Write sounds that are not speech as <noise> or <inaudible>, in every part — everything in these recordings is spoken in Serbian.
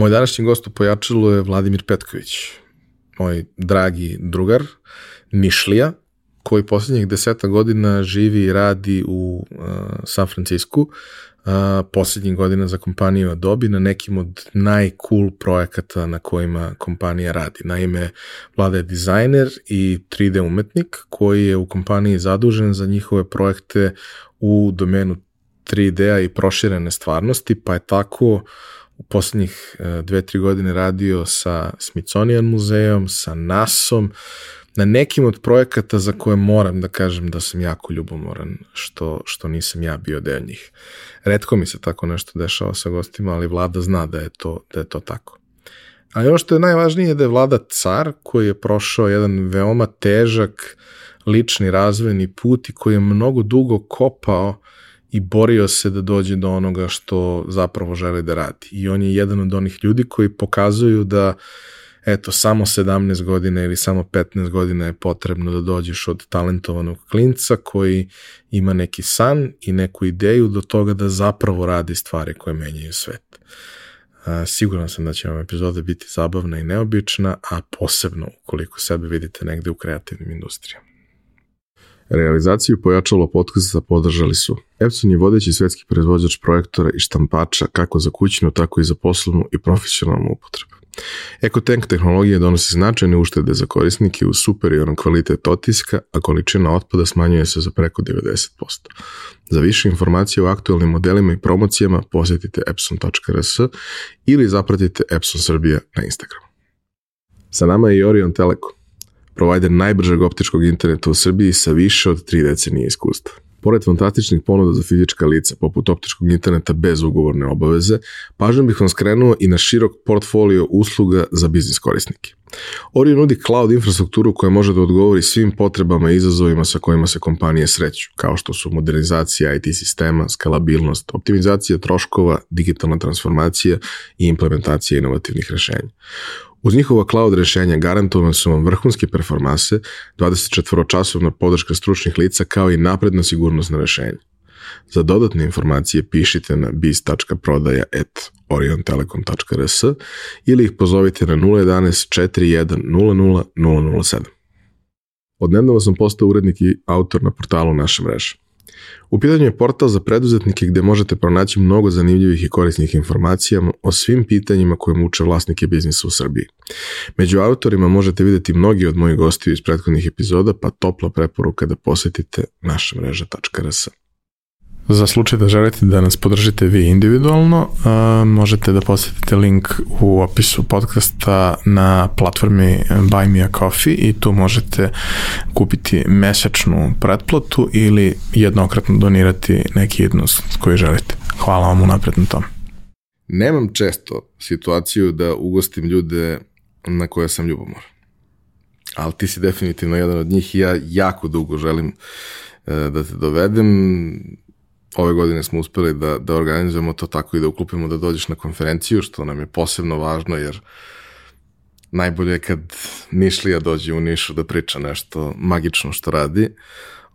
Moj današnji gost u Pojačalu je Vladimir Petković, moj dragi drugar, Nišlija, koji poslednjih deseta godina živi i radi u uh, San Francisku, uh, poslednjih godina za kompaniju Adobe na nekim od najcool projekata na kojima kompanija radi. Naime, Vlada je dizajner i 3D umetnik koji je u kompaniji zadužen za njihove projekte u domenu 3D-a i proširene stvarnosti, pa je tako u poslednjih uh, dve, tri godine radio sa Smithsonian muzejom, sa NASA-om, na nekim od projekata za koje moram da kažem da sam jako ljubomoran, što, što nisam ja bio deo njih. Redko mi se tako nešto dešava sa gostima, ali vlada zna da je to, da je to tako. Ali ono što je najvažnije je da je vlada car koji je prošao jedan veoma težak lični razvojni put i koji je mnogo dugo kopao i borio se da dođe do onoga što zapravo želi da radi. I on je jedan od onih ljudi koji pokazuju da eto, samo 17 godina ili samo 15 godina je potrebno da dođeš od talentovanog klinca koji ima neki san i neku ideju do toga da zapravo radi stvari koje menjaju svet. Siguran sam da će vam epizoda biti zabavna i neobična, a posebno ukoliko sebe vidite negde u kreativnim industrijama. Realizaciju pojačalo podcasta podržali su Epson je vodeći svetski proizvođač projektora i štampača kako za kućnu, tako i za poslovnu i profesionalnu upotrebu. EcoTank tehnologija donosi značajne uštede za korisnike u superioran kvalitet otiska, a količina otpada smanjuje se za preko 90%. Za više informacije o aktualnim modelima i promocijama posjetite epson.rs ili zapratite Epson Srbija na Instagramu. Sa nama je i Orion Telekom, provider najbržeg optičkog interneta u Srbiji sa više od 3 decenije iskustva. Pored fantastičnih ponuda za fizička lica, poput optičkog interneta bez ugovorne obaveze, pažnjom bih vam skrenuo i na širok portfolio usluga za biznis korisnike. Orion nudi cloud infrastrukturu koja može da odgovori svim potrebama i izazovima sa kojima se kompanije sreću, kao što su modernizacija IT sistema, skalabilnost, optimizacija troškova, digitalna transformacija i implementacija inovativnih rešenja. Uz njihova cloud rešenja garantovane su vam vrhunske performanse, 24-časovna podrška stručnih lica kao i napredna sigurnosna rešenja. Za dodatne informacije pišite na biz.prodaja.oriontelekom.rs ili ih pozovite na 011 41 00 007. Odnedavno sam postao urednik i autor na portalu naše mreže. U pitanju je portal za preduzetnike gde možete pronaći mnogo zanimljivih i korisnih informacija o svim pitanjima koje muče vlasnike biznisa u Srbiji. Među autorima možete videti mnogi od mojih gostiju iz prethodnih epizoda, pa topla preporuka da posetite našamreža.rs. Za slučaj da želite da nas podržite vi individualno, uh, možete da posetite link u opisu podcasta na platformi Buy Me a Coffee i tu možete kupiti mesečnu pretplatu ili jednokratno donirati neki jednost koji želite. Hvala vam unapred na tom. Nemam često situaciju da ugostim ljude na koje sam ljubomor. Ali ti si definitivno jedan od njih i ja jako dugo želim da te dovedem ove godine smo uspeli da, da organizujemo to tako i da uklupimo da dođeš na konferenciju, što nam je posebno važno, jer najbolje je kad Nišlija dođe u Nišu da priča nešto magično što radi,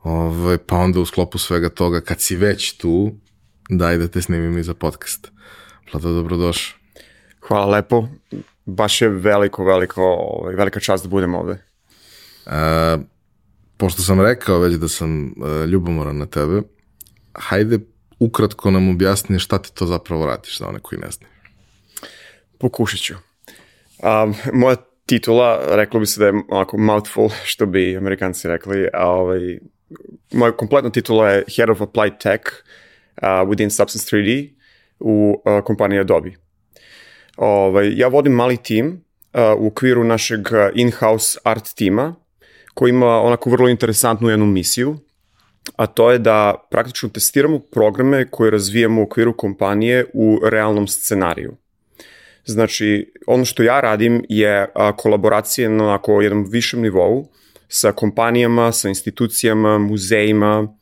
Ove, pa onda u sklopu svega toga, kad si već tu, daj da te snimim i za podcast. Plato, dobrodošao. Hvala lepo. Baš je veliko, veliko, ovaj, velika čast da budem ovde. A, pošto sam rekao već da sam a, ljubomoran na tebe, hajde ukratko nam objasni šta ti to zapravo radiš za one koji ne znaju. Pokušat ću. Um, moja titula, reklo bi se da je onako mouthful, što bi amerikanci rekli, a ovaj, moja kompletna titula je Head of Applied Tech uh, within Substance 3D u uh, kompaniji Adobe. Ovaj, ja vodim mali tim uh, u okviru našeg in-house art tima koji ima onako vrlo interesantnu jednu misiju a to je da praktično testiramo programe koje razvijamo u okviru kompanije u realnom scenariju. Znači, ono što ja radim je kolaboracija na onako jednom višem nivou sa kompanijama, sa institucijama, muzejima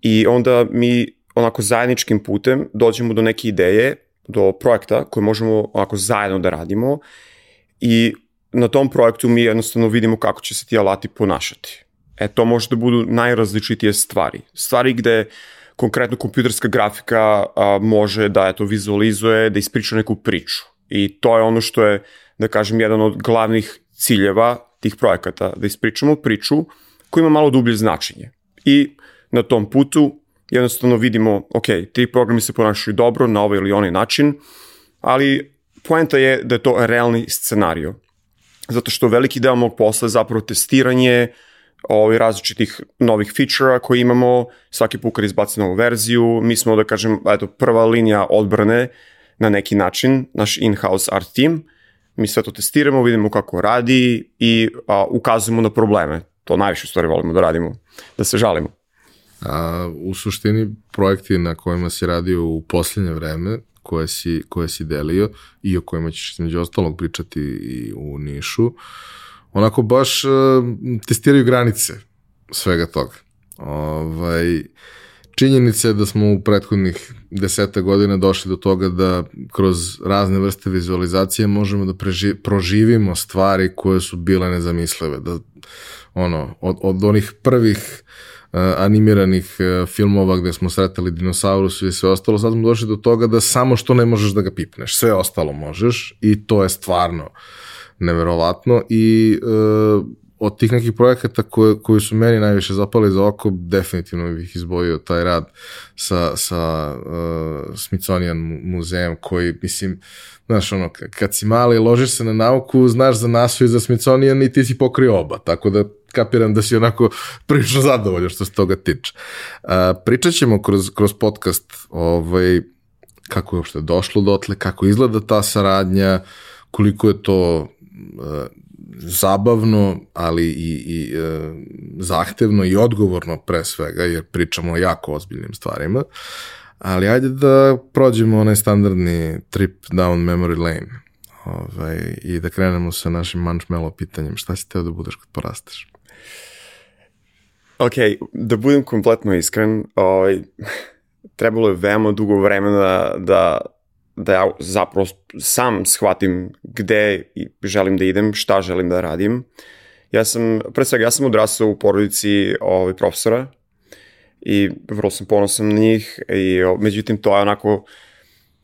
i onda mi onako zajedničkim putem dođemo do neke ideje, do projekta koje možemo onako zajedno da radimo i na tom projektu mi jednostavno vidimo kako će se ti alati ponašati. E, to može da budu najrazličitije stvari. Stvari gde konkretno kompjuterska grafika a, može da eto, vizualizuje, da ispriča neku priču. I to je ono što je, da kažem, jedan od glavnih ciljeva tih projekata, da ispričamo priču koja ima malo dublje značenje. I na tom putu jednostavno vidimo, ok, ti programi se ponašaju dobro na ovaj ili onaj način, ali poenta je da je to realni scenario. Zato što veliki deo mog posla je zapravo testiranje ovaj, različitih novih feature-a koje imamo, svaki put kad izbaci novu verziju, mi smo, da kažem, eto, prva linija odbrane na neki način, naš in-house art team, mi sve to testiramo, vidimo kako radi i a, ukazujemo na probleme. To najviše u stvari volimo da radimo, da se žalimo. A, u suštini projekti na kojima si radio u posljednje vreme, koje si, koje si delio i o kojima ćeš među ostalog pričati i u Nišu, onako baš uh, testiraju granice svega toga. Ovaj, činjenica je da smo u prethodnih deseta godina došli do toga da kroz razne vrste vizualizacije možemo da preži, proživimo stvari koje su bile nezamislive. Da, ono, od, od onih prvih uh, animiranih uh, filmova gde smo sretali dinosaurus i sve ostalo, sad smo došli do toga da samo što ne možeš da ga pipneš, sve ostalo možeš i to je stvarno neverovatno i uh, od tih nekih projekata koje, koji su meni najviše zapali za oko, definitivno bih izbojio taj rad sa, sa uh, Smithsonian muzejem koji, mislim, znaš, ono, kad si mali ložiš se na nauku, znaš za NASA i za Smithsonian i ti si pokrio oba, tako da kapiram da si onako prilično zadovoljan što se toga tiče. Uh, pričat ćemo kroz, kroz podcast ovaj, kako je uopšte došlo dotle, kako izgleda ta saradnja, koliko je to zabavno, ali i, i uh, zahtevno i odgovorno pre svega, jer pričamo o jako ozbiljnim stvarima. Ali ajde da prođemo onaj standardni trip down memory lane ovaj, i da krenemo sa našim mančmelo pitanjem. Šta si teo da budeš kad porasteš? Ok, da budem kompletno iskren, ovaj, <laughs> trebalo je veoma dugo vremena da, da ja zapravo sam shvatim gde želim da idem, šta želim da radim. Ja sam, pre svega, ja sam odrastao u porodici ovaj, profesora i vrlo sam ponosan na njih i međutim to je onako,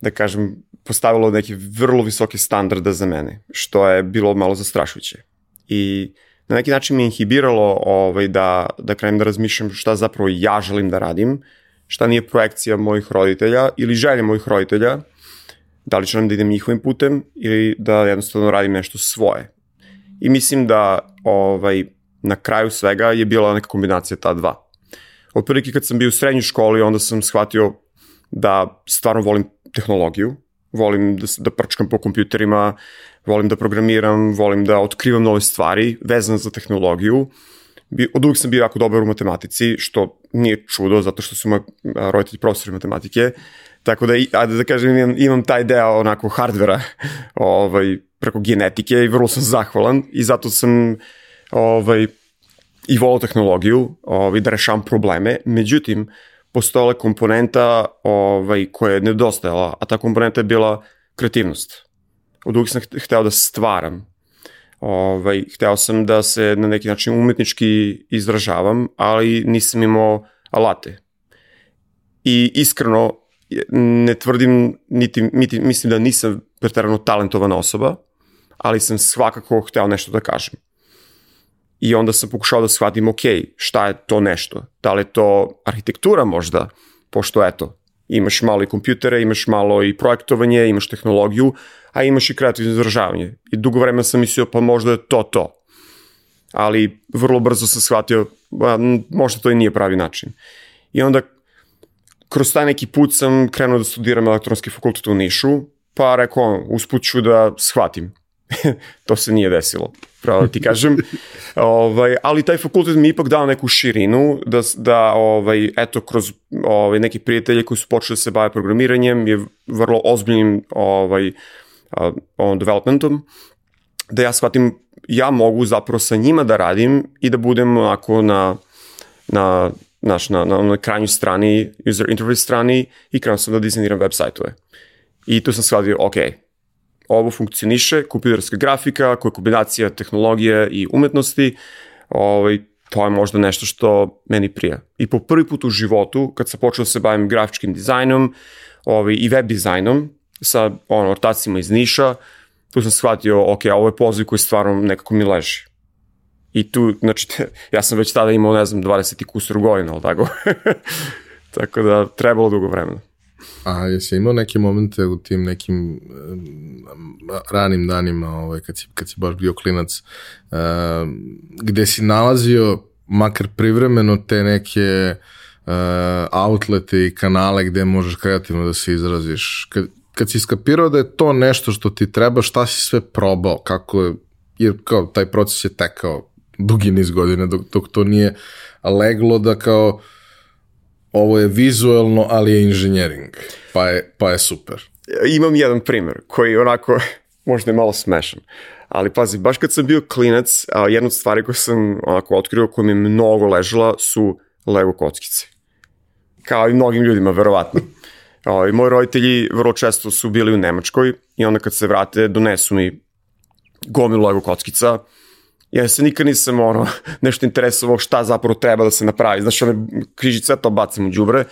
da kažem, postavilo neke vrlo visoke standarde za mene, što je bilo malo zastrašujuće. I na neki način mi inhibiralo ovaj, da, da krenem da razmišljam šta zapravo ja želim da radim, šta nije projekcija mojih roditelja ili želje mojih roditelja, da li želim da idem njihovim putem ili da jednostavno radim nešto svoje. I mislim da ovaj, na kraju svega je bila neka kombinacija ta dva. Otprilike kad sam bio u srednjoj školi, onda sam shvatio da stvarno volim tehnologiju, volim da, da prčkam po kompjuterima, volim da programiram, volim da otkrivam nove stvari vezane za tehnologiju. Od uvijek sam bio jako dobar u matematici, što nije čudo, zato što su moji roditelji profesori matematike, tako da, ajde da kažem, imam, imam taj deo onako hardvera <laughs> ovaj, preko genetike i vrlo sam zahvalan i zato sam ovaj, i volao tehnologiju, ovaj, da rešavam probleme, međutim, postojala komponenta ovaj, koja je nedostajala, a ta komponenta je bila kreativnost. Od uvijek sam hteo da stvaram. Ovaj, hteo sam da se na neki način umetnički izražavam, ali nisam imao alate. I iskreno ne tvrdim, niti, niti mislim da nisam pretarano talentovana osoba, ali sam svakako hteo nešto da kažem. I onda sam pokušao da shvatim, ok, šta je to nešto? Da li je to arhitektura možda? Pošto eto, imaš malo i kompjutere, imaš malo i projektovanje, imaš tehnologiju, a imaš i kreativno izražavanje. I dugo vremena sam mislio, pa možda je to to. Ali vrlo brzo sam shvatio, ba, možda to i nije pravi način. I onda kroz taj neki put sam krenuo da studiram elektronski fakultet u Nišu, pa rekao, usput ću da shvatim. <laughs> to se nije desilo, pravo da ti kažem. <laughs> ovaj, ali taj fakultet mi ipak dao neku širinu, da, da ovaj, eto, kroz ovaj, neki prijatelje koji su počeli da se bave programiranjem, je vrlo ozbiljnim ovaj, on developmentom, da ja shvatim, ja mogu zapravo sa njima da radim i da budem onako na, na znaš, na, na onoj krajnjoj strani, user interface strani i krenuo sam da dizajniram web sajtove. I tu sam shvatio, ok, ovo funkcioniše, kompjuterska grafika, koja je kombinacija tehnologije i umetnosti, ovaj, to je možda nešto što meni prija. I po prvi put u životu, kad sam počeo da se bavim grafičkim dizajnom ovaj, i web dizajnom, sa ono, ortacima iz Niša, tu sam shvatio, ok, ovo je poziv koji stvarno nekako mi leži. I tu, znači, <laughs> ja sam već tada imao, ne znam, 20 i kusur godina, ali tako? <laughs> tako da, trebalo dugo vremena. A jesi imao neke momente u tim nekim ranim danima, ovaj, kad, si, kad si baš bio klinac, uh, gde si nalazio makar privremeno te neke uh, outlete i kanale gde možeš kreativno da se izraziš. Kad, kad si skapirao da je to nešto što ti treba, šta si sve probao, kako je, jer kao taj proces je tekao dugi niz godina, dok, dok to nije leglo da kao ovo je vizuelno, ali je inženjering, pa je, pa je super. Imam jedan primer koji onako <laughs> možda je malo smešan. Ali pazi, baš kad sam bio klinac, a, jedna od stvari koje sam onako otkrio koja mi je mnogo ležala su Lego kockice. Kao i mnogim ljudima, verovatno. <laughs> O, i moji roditelji vrlo često su bili u Nemačkoj i onda kad se vrate donesu mi gomilu Lego kockica. Ja se nikad nisam ono, <laughs> nešto interesovao šta zapravo treba da se napravi. Znaš, one križice to bacim u džubre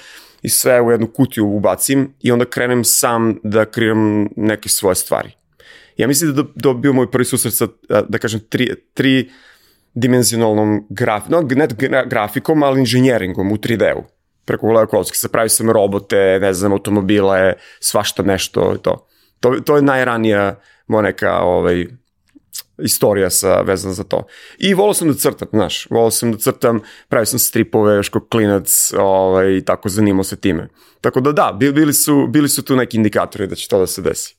i sve u jednu kutiju ubacim i onda krenem sam da kreiram neke svoje stvari. Ja mislim da dobio moj prvi susret sa, da kažem, tri, tri dimenzionalnom graf, no, ne grafikom, ali inženjeringom u 3D-u preko Leokovski. Sapravi sam robote, ne znam, automobile, svašta nešto to. To, to je najranija moja neka ovaj, istorija sa, vezana za to. I volao sam da crtam, znaš, volao sam da crtam, pravio sam stripove još kao klinac ovaj, tako zanimao se time. Tako da da, bili su, bili su tu neki indikatori da će to da se desi.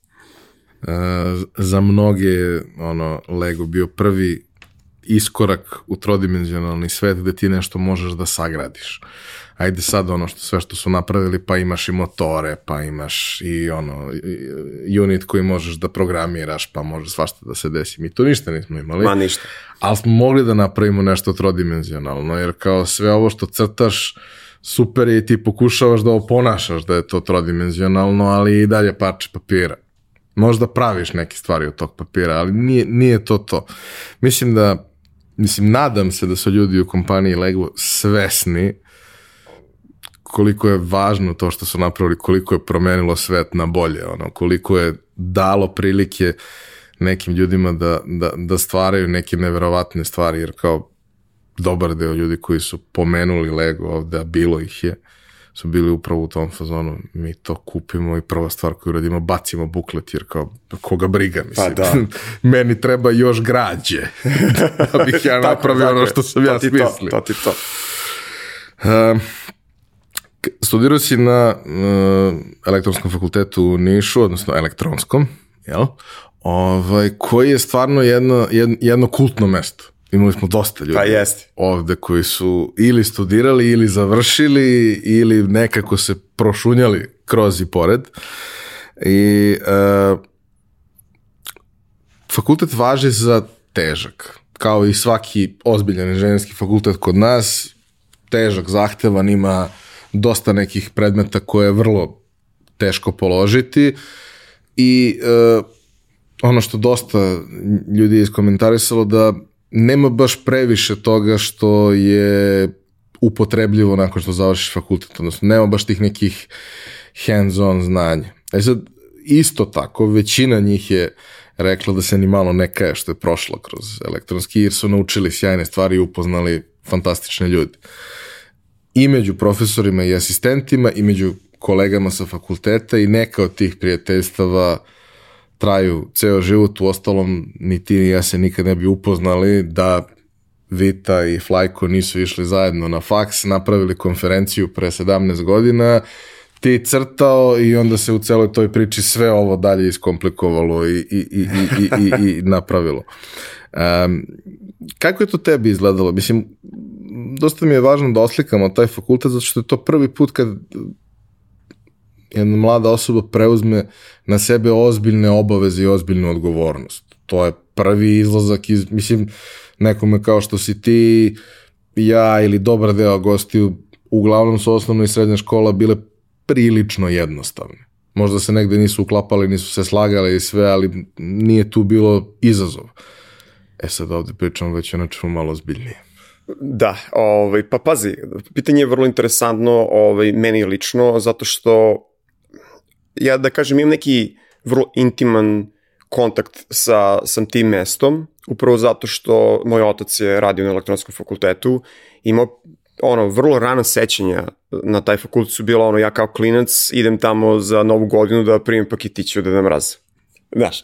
Uh, za mnoge ono, Lego bio prvi iskorak u trodimenzionalni svet gde ti nešto možeš da sagradiš. Ajde sad ono što sve što su napravili, pa imaš i motore, pa imaš i ono unit koji možeš da programiraš, pa može svašta da se desi. Mi to ništa nismo imali. Ma ništa. Ali smo mogli da napravimo nešto trodimenzionalno, jer kao sve ovo što crtaš, super je i ti pokušavaš da oponašaš da je to trodimenzionalno, ali i dalje parče papira. Možda praviš neke stvari od tog papira, ali nije, nije to to. Mislim da mislim, nadam se da su ljudi u kompaniji Lego svesni koliko je važno to što su napravili, koliko je promenilo svet na bolje, ono, koliko je dalo prilike nekim ljudima da, da, da stvaraju neke neverovatne stvari, jer kao dobar deo ljudi koji su pomenuli Lego ovde, a bilo ih je, su bili upravo u tom fazonu, mi to kupimo i prva stvar koju radimo, bacimo buklet, jer kao, koga briga, mislim. Pa da. <laughs> Meni treba još građe, <laughs> da bih ja napravio ono što sam ja smislio. To, to ti to. Uh, studirao si na uh, elektronskom fakultetu u Nišu, odnosno elektronskom, jel? Ovaj, koji je stvarno jedno, jedno, jedno kultno mesto imali smo dosta ljudi pa jest. ovde koji su ili studirali ili završili ili nekako se prošunjali kroz i pored. I uh, fakultet važi za težak. Kao i svaki ozbiljan inženjerski fakultet kod nas, težak, zahtevan, ima dosta nekih predmeta koje je vrlo teško položiti i uh, ono što dosta ljudi je iskomentarisalo da nema baš previše toga što je upotrebljivo nakon što završiš fakultet, odnosno nema baš tih nekih hands-on znanja. E sad, isto tako, većina njih je rekla da se ni malo ne kaje što je prošlo kroz elektronski, jer su naučili sjajne stvari i upoznali fantastične ljude. I među profesorima i asistentima, i među kolegama sa fakulteta i neka od tih prijateljstava traju ceo život, u ostalom ni ti ni ja se nikad ne bi upoznali da Vita i Flajko nisu išli zajedno na faks, napravili konferenciju pre 17 godina, ti crtao i onda se u celoj toj priči sve ovo dalje iskomplikovalo i, i, i, i, i, i napravilo. Um, kako je to tebi izgledalo? Mislim, dosta mi je važno da oslikamo taj fakultet, zato što je to prvi put kad jedna mlada osoba preuzme na sebe ozbiljne obaveze i ozbiljnu odgovornost. To je prvi izlazak iz, mislim, nekome kao što si ti, ja ili dobar deo gostiju, uglavnom su osnovna i srednja škola bile prilično jednostavne. Možda se negde nisu uklapali, nisu se slagali i sve, ali nije tu bilo izazov. E sad ovde pričamo već o nečemu malo zbiljnije. Da, ovaj, pa pazi, pitanje je vrlo interesantno ovaj, meni lično, zato što ja da kažem imam neki vrlo intiman kontakt sa, sa tim mestom, upravo zato što moj otac je radio na elektronskom fakultetu, imao ono, vrlo rana sećanja na taj fakultet su bilo ono, ja kao klinac idem tamo za novu godinu da primim paketiću da nam mraz. Znaš.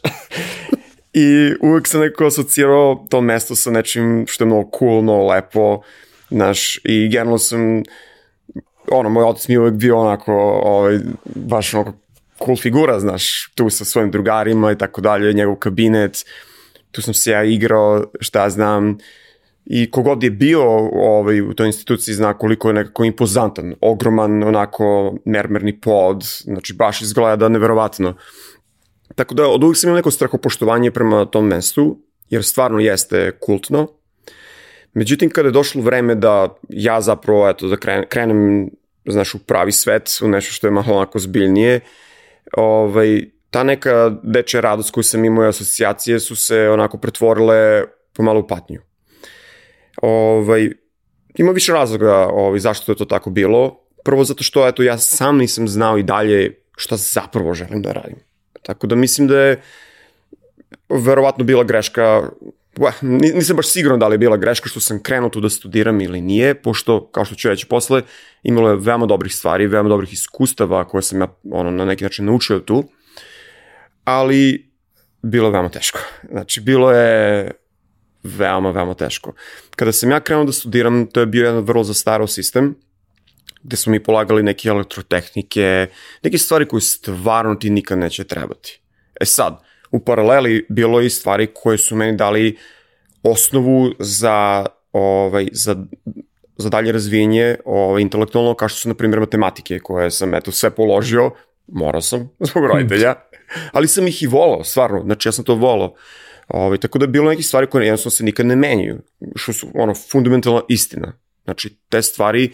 I uvek sam neko asocirao to mesto sa nečim što je mnogo cool, mnogo lepo, znaš, i generalno sam, ono, moj otac mi je uvek bio onako, ovaj, baš onako cool figura, znaš, tu sa svojim drugarima i tako dalje, njegov kabinet, tu sam se ja igrao, šta znam, i kogod je bio ovaj, u toj instituciji zna koliko je nekako impozantan, ogroman onako mermerni pod, znači baš izgleda neverovatno. Tako da od uvijek sam imao neko strahopoštovanje prema tom mestu, jer stvarno jeste kultno. Međutim, kada je došlo vreme da ja zapravo, eto, da krenem, znaš, u pravi svet, u nešto što je malo onako zbiljnije, ovaj, ta neka dečja radost koju sam imao i asocijacije su se onako pretvorile pomalo u patnju. Ovaj, ima više razloga ovaj, zašto je to tako bilo. Prvo zato što eto, ja sam nisam znao i dalje šta zapravo želim da radim. Tako da mislim da je verovatno bila greška nisam baš siguran da li je bila greška što sam krenuo tu da studiram ili nije, pošto, kao što ću reći posle, imalo je veoma dobrih stvari, veoma dobrih iskustava koje sam ja ono, na neki način naučio tu, ali bilo je veoma teško. Znači, bilo je veoma, veoma teško. Kada sam ja krenuo da studiram, to je bio jedan vrlo zastarao sistem, gde smo mi polagali neke elektrotehnike, neke stvari koje stvarno ti nikad neće trebati. E sad, u paraleli bilo je i stvari koje su meni dali osnovu za, ovaj, za, za dalje razvijenje ovaj, intelektualno, kao što su, na primjer, matematike, koje sam, eto, sve položio, morao sam, <laughs> zbog roditelja, ali sam ih i volao, stvarno, znači ja sam to volao. Ovaj, tako da je bilo nekih stvari koje jednostavno se nikad ne menjaju, što su ono, fundamentalna istina. Znači, te stvari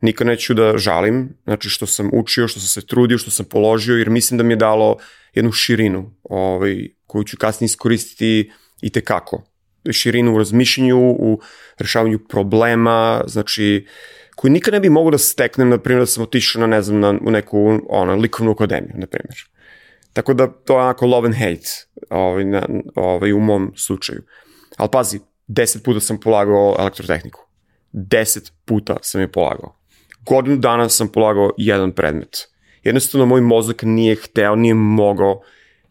nikad neću da žalim, znači što sam učio, što sam se trudio, što sam položio, jer mislim da mi je dalo jednu širinu ovaj, koju ću kasnije iskoristiti i tekako. Širinu u razmišljanju, u rešavanju problema, znači koju nikad ne bi mogu da steknem, na primjer da sam otišao na, ne znam, na, u neku ono, likovnu akademiju, na primjer. Tako da to je onako love and hate ovaj, na, ovaj, u mom slučaju. Ali pazi, deset puta sam polagao elektrotehniku. Deset puta sam je polagao. Godinu dana sam polagao jedan predmet. Jednostavno moj mozak nije hteo, nije mogao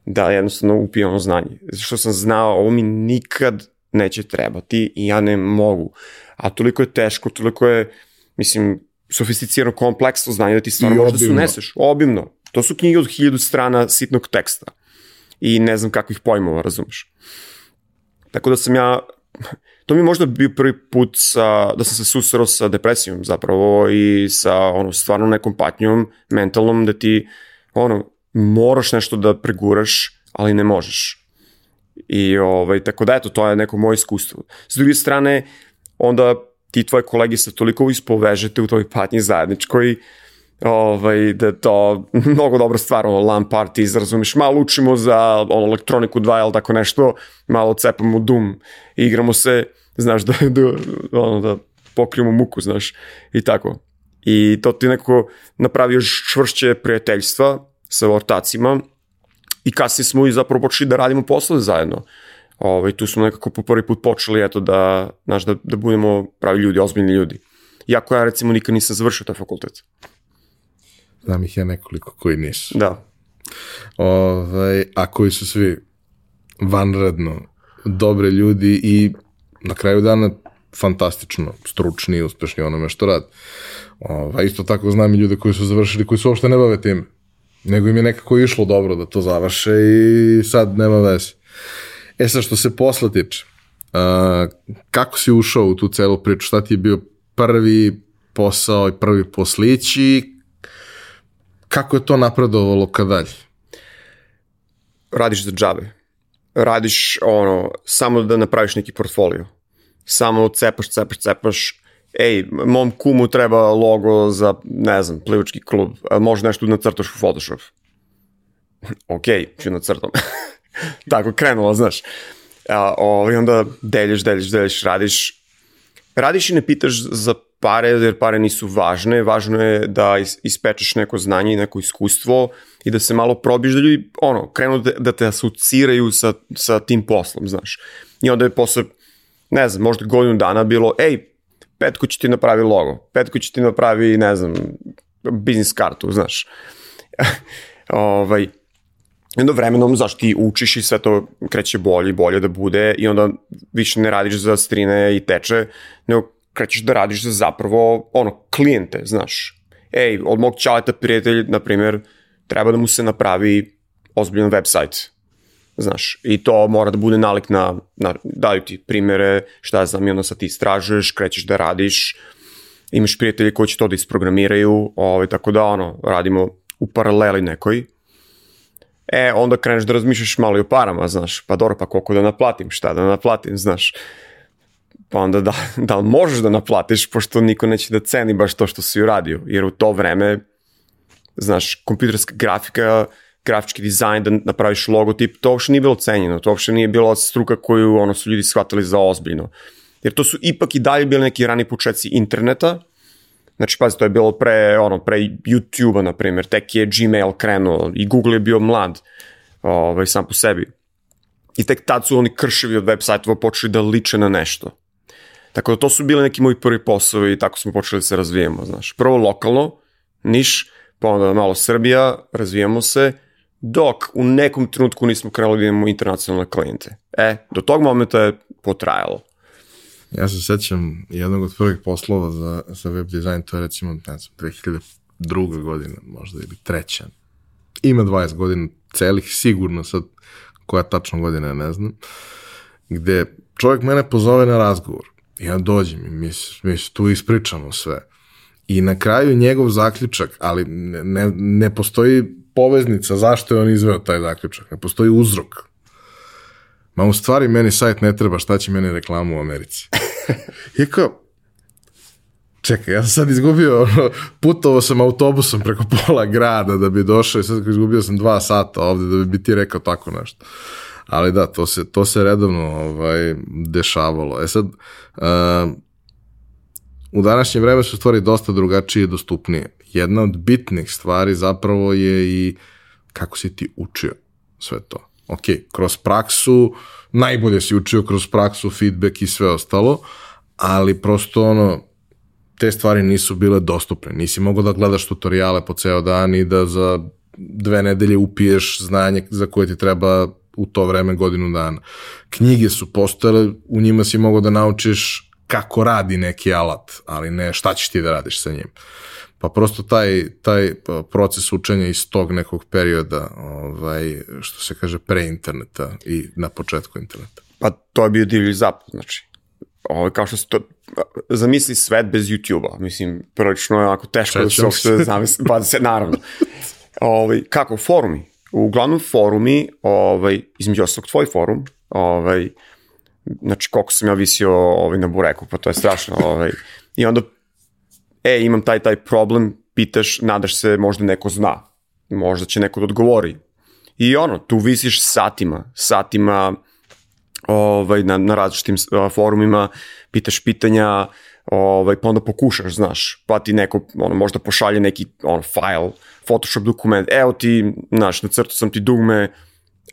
da jednostavno upije ono znanje. Što sam znao, ovo mi nikad neće trebati i ja ne mogu. A toliko je teško, toliko je, mislim, sofisticirano kompleksno znanje da ti stvarno možda se uneseš. Obimno. To su knjige od hiljadu strana sitnog teksta i ne znam kakvih pojmova, razumeš. Tako da sam ja, to mi je možda bio prvi put sa, da sam se susreo sa depresijom zapravo i sa ono, stvarno nekom patnjom mentalnom da ti ono, moraš nešto da preguraš, ali ne možeš. I ovaj, tako da eto, to je neko moje iskustvo. S druge strane, onda ti tvoji kolegi se toliko ispovežete u toj patnji zajedničkoj, ovaj, da je to mnogo dobra stvar, ono, LAN party, razumiješ, malo učimo za ono, elektroniku 2 ili tako nešto, malo cepamo Doom, igramo se, znaš, da, da, ono, da pokrijemo muku, znaš, i tako. I to ti nekako napravi još čvršće prijateljstva sa ortacima i kasnije smo i zapravo počeli da radimo poslove zajedno. Ovaj, tu smo nekako po prvi put počeli eto, da, znaš, da, da budemo pravi ljudi, ozbiljni ljudi. Iako ja recimo nikad nisam završio taj fakultet. Znam ih ja nekoliko koji nisu. Da. Ovaj, a koji su svi vanredno dobre ljudi i na kraju dana fantastično stručni i uspešni onome što rad. Ovaj, isto tako znam i ljude koji su završili, koji su uopšte ne bave tim. Nego im je nekako išlo dobro da to završe i sad nema veze. E sad što se posla tiče, uh, kako si ušao u tu celu priču? Šta ti je bio prvi posao i prvi poslići kako je to napredovalo kad dalje? Radiš za džabe. Radiš ono, samo da napraviš neki portfolio. Samo cepaš, cepaš, cepaš. Ej, mom kumu treba logo za, ne znam, plivački klub. Može nešto da nacrtaš u Photoshop. ok, ću nacrtam. <laughs> Tako krenulo, znaš. A, o, ovaj, I onda delješ, delješ, delješ, radiš. Radiš i ne pitaš za pare, jer pare nisu važne, važno je da ispečeš neko znanje i neko iskustvo i da se malo probiš da ljudi, ono, krenu da, da te asociraju sa, sa tim poslom, znaš. I onda je posle, ne znam, možda godinu dana bilo, ej, Petko će ti napravi logo, Petko će ti napravi, ne znam, biznis kartu, znaš. <laughs> ovaj, I onda vremenom, znaš, ti učiš i sve to kreće bolje i bolje da bude i onda više ne radiš za strine i teče, nego krećeš da radiš za zapravo, ono, klijente, znaš. Ej, od mog čaleta prijatelj, na primjer, treba da mu se napravi ozbiljan website, znaš, i to mora da bude nalik na, na daju ti primere, šta ja znam, i onda sad ti istražuješ, krećeš da radiš, imaš prijatelje koji će to da isprogramiraju, ovaj, tako da, ono, radimo u paraleli nekoj, E, onda kreneš da razmišljaš malo i o parama, znaš, pa dobro, pa koliko da naplatim, šta da naplatim, znaš. Pa onda da, <laughs> da li možeš da naplatiš, pošto niko neće da ceni baš to što si uradio, jer u to vreme, znaš, kompjuterska grafika, grafički dizajn, da napraviš logotip, to uopšte nije bilo cenjeno, to uopšte nije bila struka koju ono, su ljudi shvatili za ozbiljno. Jer to su ipak i dalje bili neki rani početci interneta, Znači, pazi, to je bilo pre, ono, pre YouTube-a, na primjer, tek je Gmail krenuo i Google je bio mlad, ovaj, sam po sebi. I tek tad su oni krševi od web sajtova počeli da liče na nešto. Tako da to su bili neki moji prvi poslovi i tako smo počeli da se razvijemo, znaš. Prvo lokalno, Niš, pa onda malo Srbija, razvijamo se, dok u nekom trenutku nismo krenuli da imamo internacionalne klijente. E, do tog momenta je potrajalo. Ja se sećam jednog od prvih poslova za, za web dizajn, to je recimo, ne znam, 2002. godina, možda ili treća. Ima 20 godina celih, sigurno sad koja tačno godina, ne znam, gde čovjek mene pozove na razgovor. Ja dođem i mi, mi tu ispričamo sve. I na kraju njegov zaključak, ali ne, ne, ne postoji poveznica zašto je on izveo taj zaključak, ne postoji uzrok ma u stvari meni sajt ne treba, šta će meni reklamu u Americi? <laughs> I kao, čekaj, ja sam sad izgubio, ono, putovao sam autobusom preko pola grada da bi došao i sad izgubio sam dva sata ovde da bi ti rekao tako nešto. Ali da, to se, to se redovno ovaj, dešavalo. E sad, uh, u današnje vreme su stvari dosta drugačije i dostupnije. Jedna od bitnih stvari zapravo je i kako si ti učio sve to ok, kroz praksu, najbolje si učio kroz praksu, feedback i sve ostalo, ali prosto ono, te stvari nisu bile dostupne. Nisi mogao da gledaš tutoriale po ceo dan i da za dve nedelje upiješ znanje za koje ti treba u to vreme godinu dana. Knjige su postojale, u njima si mogao da naučiš kako radi neki alat, ali ne šta ćeš ti da radiš sa njim. Pa prosto taj, taj proces učenja iz tog nekog perioda, ovaj, što se kaže, pre interneta i na početku interneta. Pa to je bio divlji zapad, znači. Ovo, ovaj, kao što se to, zamisli svet bez YouTube-a, mislim, prilično je onako teško da se uopšte zamisli, pa da se, naravno. <laughs> Ovaj, kako, forumi? Uglavnom forumi, ovaj, između ostalog tvoj forum, ovaj, znači koliko sam ja visio ovaj, na bureku, pa to je strašno, ovaj, i onda e, imam taj, taj problem, pitaš, nadaš se, možda neko zna, možda će neko da odgovori. I ono, tu visiš satima, satima ovaj, na, na različitim uh, forumima, pitaš pitanja, ovaj, pa onda pokušaš, znaš, pa ti neko, ono, možda pošalje neki, ono, file, Photoshop dokument, evo ti, znaš, na crtu sam ti dugme,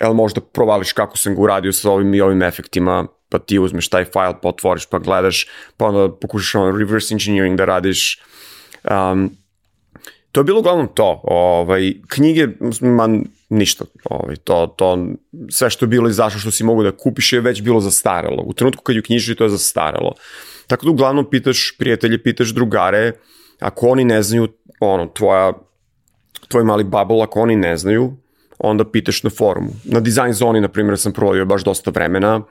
el možda provališ kako sam ga uradio sa ovim i ovim efektima, pa ti uzmeš taj file, pa otvoriš, pa gledaš, pa onda pokušaš ono reverse engineering da radiš. Um, to je bilo uglavnom to. Ovaj, knjige, man, ništa. Ovaj, to, to, sve što je bilo izašlo što si mogu da kupiš je već bilo zastarelo. U trenutku kad ju knjiži to je zastarelo. Tako da uglavnom pitaš prijatelje, pitaš drugare, ako oni ne znaju, ono, tvoja, tvoj mali bubble, ako oni ne znaju, onda pitaš na forumu. Na design zoni, na primjer, sam provodio baš dosta vremena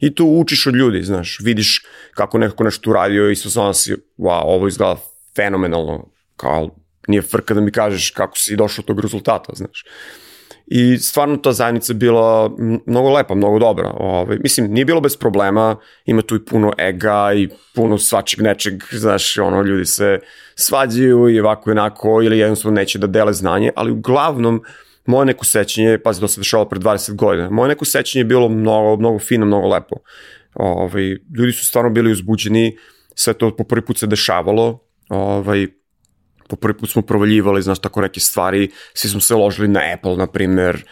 i tu učiš od ljudi, znaš, vidiš kako neko nešto uradio i sve zona si, wow, ovo izgleda fenomenalno, kao, nije frka da mi kažeš kako si došao do tog rezultata, znaš. I stvarno ta zajednica bila mnogo lepa, mnogo dobra. Ovaj, mislim, nije bilo bez problema, ima tu i puno ega i puno svačeg nečeg, znaš, ono, ljudi se svađaju i ovako i onako, ili jednostavno neće da dele znanje, ali uglavnom, moje neko sećanje, pazi, to se dešavalo pre 20 godina, moje neko sećanje je bilo mnogo, mnogo fino, mnogo lepo. Ovaj, ljudi su stvarno bili uzbuđeni, sve to po prvi put se dešavalo, ovaj, po prvi put smo provaljivali, znaš, tako neke stvari, svi smo se ložili na Apple, na primer,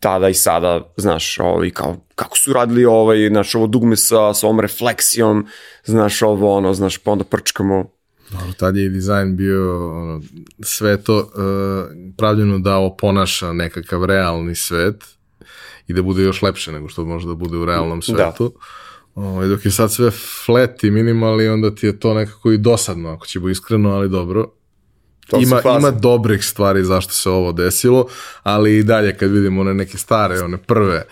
tada i sada, znaš, ovaj, kao, kako su radili ovaj, znaš, ovo dugme sa, sa ovom refleksijom, znaš, ovo, ono, znaš, pa onda prčkamo. Dobro, tad je i dizajn bio ono, sve to uh, pravljeno da oponaša nekakav realni svet i da bude još lepše nego što može da bude u realnom da. svetu. Da. Ovaj, dok je sad sve flat i minimal i onda ti je to nekako i dosadno, ako će bo iskreno, ali dobro. To ima, ima dobrih stvari zašto se ovo desilo, ali i dalje kad vidimo one neke stare, one prve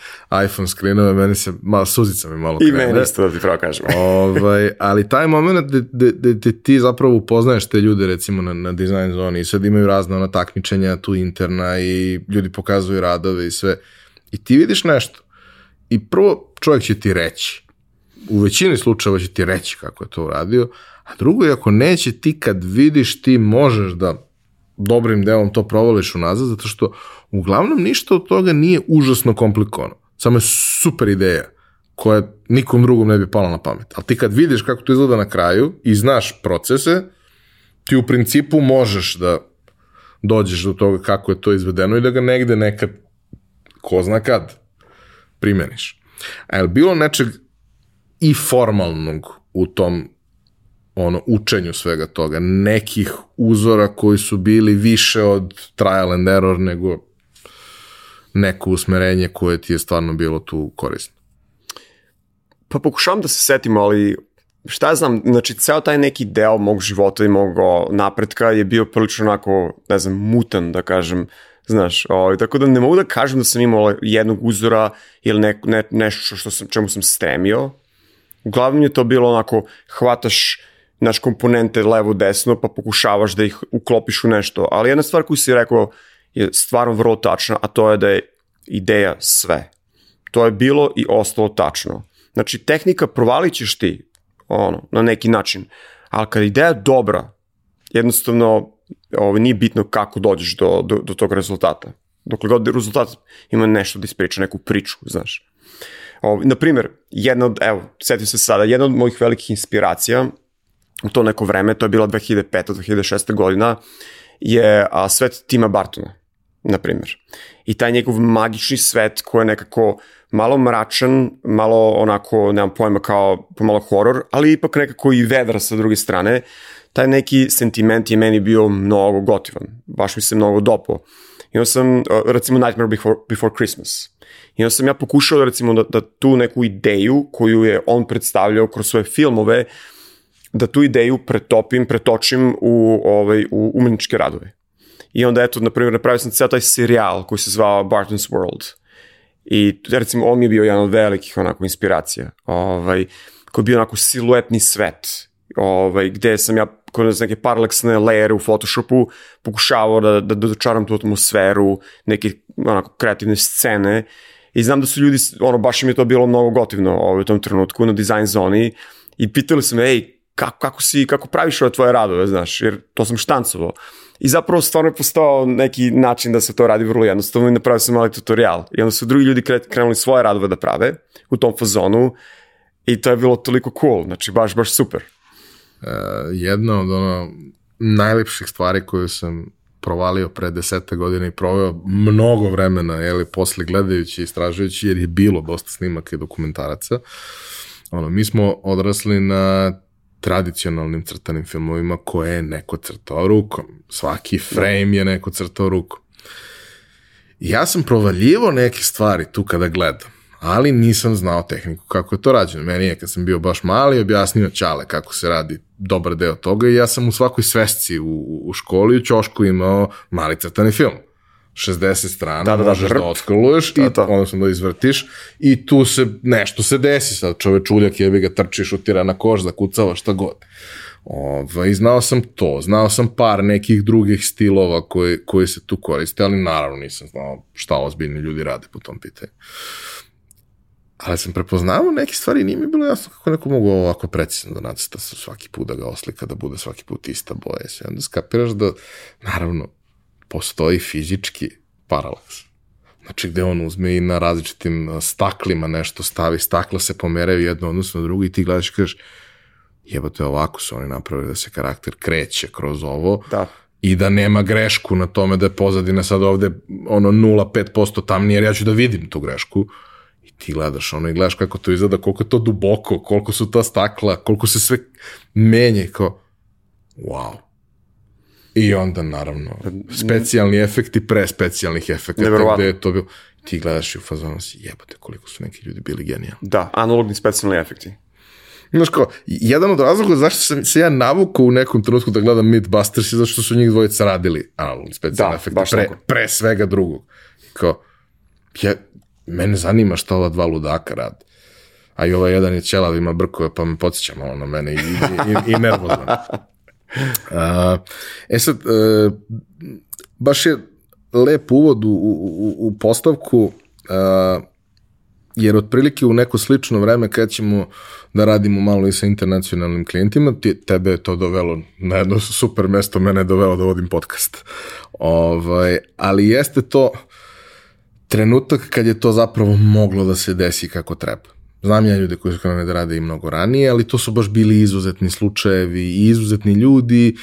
iPhone screenove, meni se malo suzica mi malo I krene. meni isto da ti pravo kažem. <laughs> ovaj, ali taj moment gde ti zapravo upoznaješ te ljude recimo na, na design zoni i sad imaju razne ona takmičenja tu interna i ljudi pokazuju radove i sve. I ti vidiš nešto. I prvo čovjek će ti reći. U većini slučajeva će ti reći kako je to uradio, A drugo je ako neće ti kad vidiš ti možeš da dobrim delom to provališ unazad, zato što uglavnom ništa od toga nije užasno komplikovano. Samo je super ideja koja nikom drugom ne bi pala na pamet. Ali ti kad vidiš kako to izgleda na kraju i znaš procese, ti u principu možeš da dođeš do toga kako je to izvedeno i da ga negde nekad, ko zna kad, primeniš. A je li bilo nečeg i formalnog u tom ono učenju svega toga, nekih uzora koji su bili više od trial and error nego neko usmerenje koje ti je stvarno bilo tu korisno. Pa pokušavam da se setim, ali šta znam, znači ceo taj neki deo mog života i mog napretka je bio prilično onako, ne znam, mutan da kažem, znaš, o, tako da ne mogu da kažem da sam imao jednog uzora ili ne, ne, nešto što sam, čemu sam stremio. Uglavnom je to bilo onako, hvataš naš komponente levo-desno, pa pokušavaš da ih uklopiš u nešto. Ali jedna stvar koju si rekao je stvarno vrlo tačna, a to je da je ideja sve. To je bilo i ostalo tačno. Znači, tehnika provalit ćeš ti, ono, na neki način, ali kad ideja dobra, jednostavno ovo, nije bitno kako dođeš do, do, do tog rezultata. Dokle god rezultat ima nešto da ispriča, neku priču, znaš. Ovo, na primjer, jedna od, evo, setim se sada, jedna od mojih velikih inspiracija u to neko vreme, to je bila 2005-2006. godina, je a, svet Tima Bartona, na primjer. I taj njegov magični svet koji je nekako malo mračan, malo onako, nemam pojma, kao pomalo horor, ali ipak nekako i vedra sa druge strane. Taj neki sentiment je meni bio mnogo gotivan. Baš mi se mnogo dopo. I onda sam, recimo, Nightmare Before, Before Christmas. I onda sam ja pokušao, recimo, da, da tu neku ideju koju je on predstavljao kroz svoje filmove, uh, da tu ideju pretopim, pretočim u, ovaj, u umeničke radove. I onda, eto, na primjer, napravio sam ceo taj serijal koji se zvao Barton's World. I, recimo, on mi je bio jedan od velikih, onako, inspiracija. Ovaj, koji je bio onako siluetni svet. Ovaj, gde sam ja kroz neke paraleksne lejere u Photoshopu pokušavao da, da, da dočaram tu atmosferu, neke onako kreativne scene i znam da su ljudi, ono, baš im je to bilo mnogo gotivno ovaj, u tom trenutku na design zoni i pitali su me, ej, kako, kako, si, kako praviš ove tvoje radove, znaš, jer to sam štancovao. I zapravo stvarno je postao neki način da se to radi vrlo jednostavno i napravio sam mali tutorial. I onda su drugi ljudi krenuli svoje radove da prave u tom fazonu i to je bilo toliko cool, znači baš, baš super. Uh, jedna od ono najlepših stvari koju sam provalio pre desete godine i proveo mnogo vremena, jeli, posle gledajući i istražujući, jer je bilo dosta snimaka i dokumentaraca. Ono, mi smo odrasli na tradicionalnim crtanim filmovima koje je neko crtao rukom. Svaki frame je neko crtao rukom. Ja sam provaljivo neke stvari tu kada gledam, ali nisam znao tehniku kako je to rađeno. Meni je kad sam bio baš mali objasnio Ćale kako se radi dobar deo toga i ja sam u svakoj svesci u, u školi u Ćošku imao mali crtani film. 60 strana, da, da, da, možeš da odskroluješ da, i da. odnosno da izvrtiš i tu se nešto se desi sad čoveč uljak jebi ga trči šutira na koš zakucava šta god Ovaj, znao sam to, znao sam par nekih drugih stilova koji, koji se tu koriste, ali naravno nisam znao šta ozbiljni ljudi rade po tom pitanju. Ali sam prepoznao neke stvari, nije mi bilo jasno kako neko mogu ovako precizno da nacrta svaki put da ga oslika, da bude svaki put ista boja. I onda skapiraš da, naravno, postoji fizički paralaks. Znači gde on uzme i na različitim staklima nešto stavi, stakla se pomeraju jedno odnosno na drugo i ti gledaš i kažeš jebote, ovako su oni napravili da se karakter kreće kroz ovo Da. i da nema grešku na tome da je pozadina sad ovde ono 0,5% tamnije, jer ja ću da vidim tu grešku. I ti gledaš ono i gledaš kako to izgleda, koliko je to duboko, koliko su ta stakla, koliko se sve menje, kao, wow. I onda, naravno, specijalni efekti pre specijalnih efekata, gde je to bilo, ti gledaš i u fazonu si, jebote, koliko su neki ljudi bili genijalni. Da, analogni specijalni efekti. Znaš kao, jedan od razloga zašto sam se ja navukao u nekom trenutku da gledam Mythbusters je zašto su njih dvojica radili analogni specijalni Da, efekti baš pre, tako. pre svega drugog. Kao, ja, mene zanima šta ova dva ludaka rade. A i ovaj jedan je ćelav, ima brkove, pa me podsjeća malo na mene i, i, i, i nervozno. <laughs> E sad, e, baš je lep uvod u, u, u- postavku, jer otprilike u neko slično vreme kad ćemo da radimo malo i sa internacionalnim klijentima, ti, tebe je to dovelo na jedno super mesto, mene je dovelo da vodim podcast. Ovaj, ali jeste to trenutak kad je to zapravo moglo da se desi kako treba. Znam ja ljude koji su krenuli da rade i mnogo ranije, ali to su baš bili izuzetni slučajevi i izuzetni ljudi,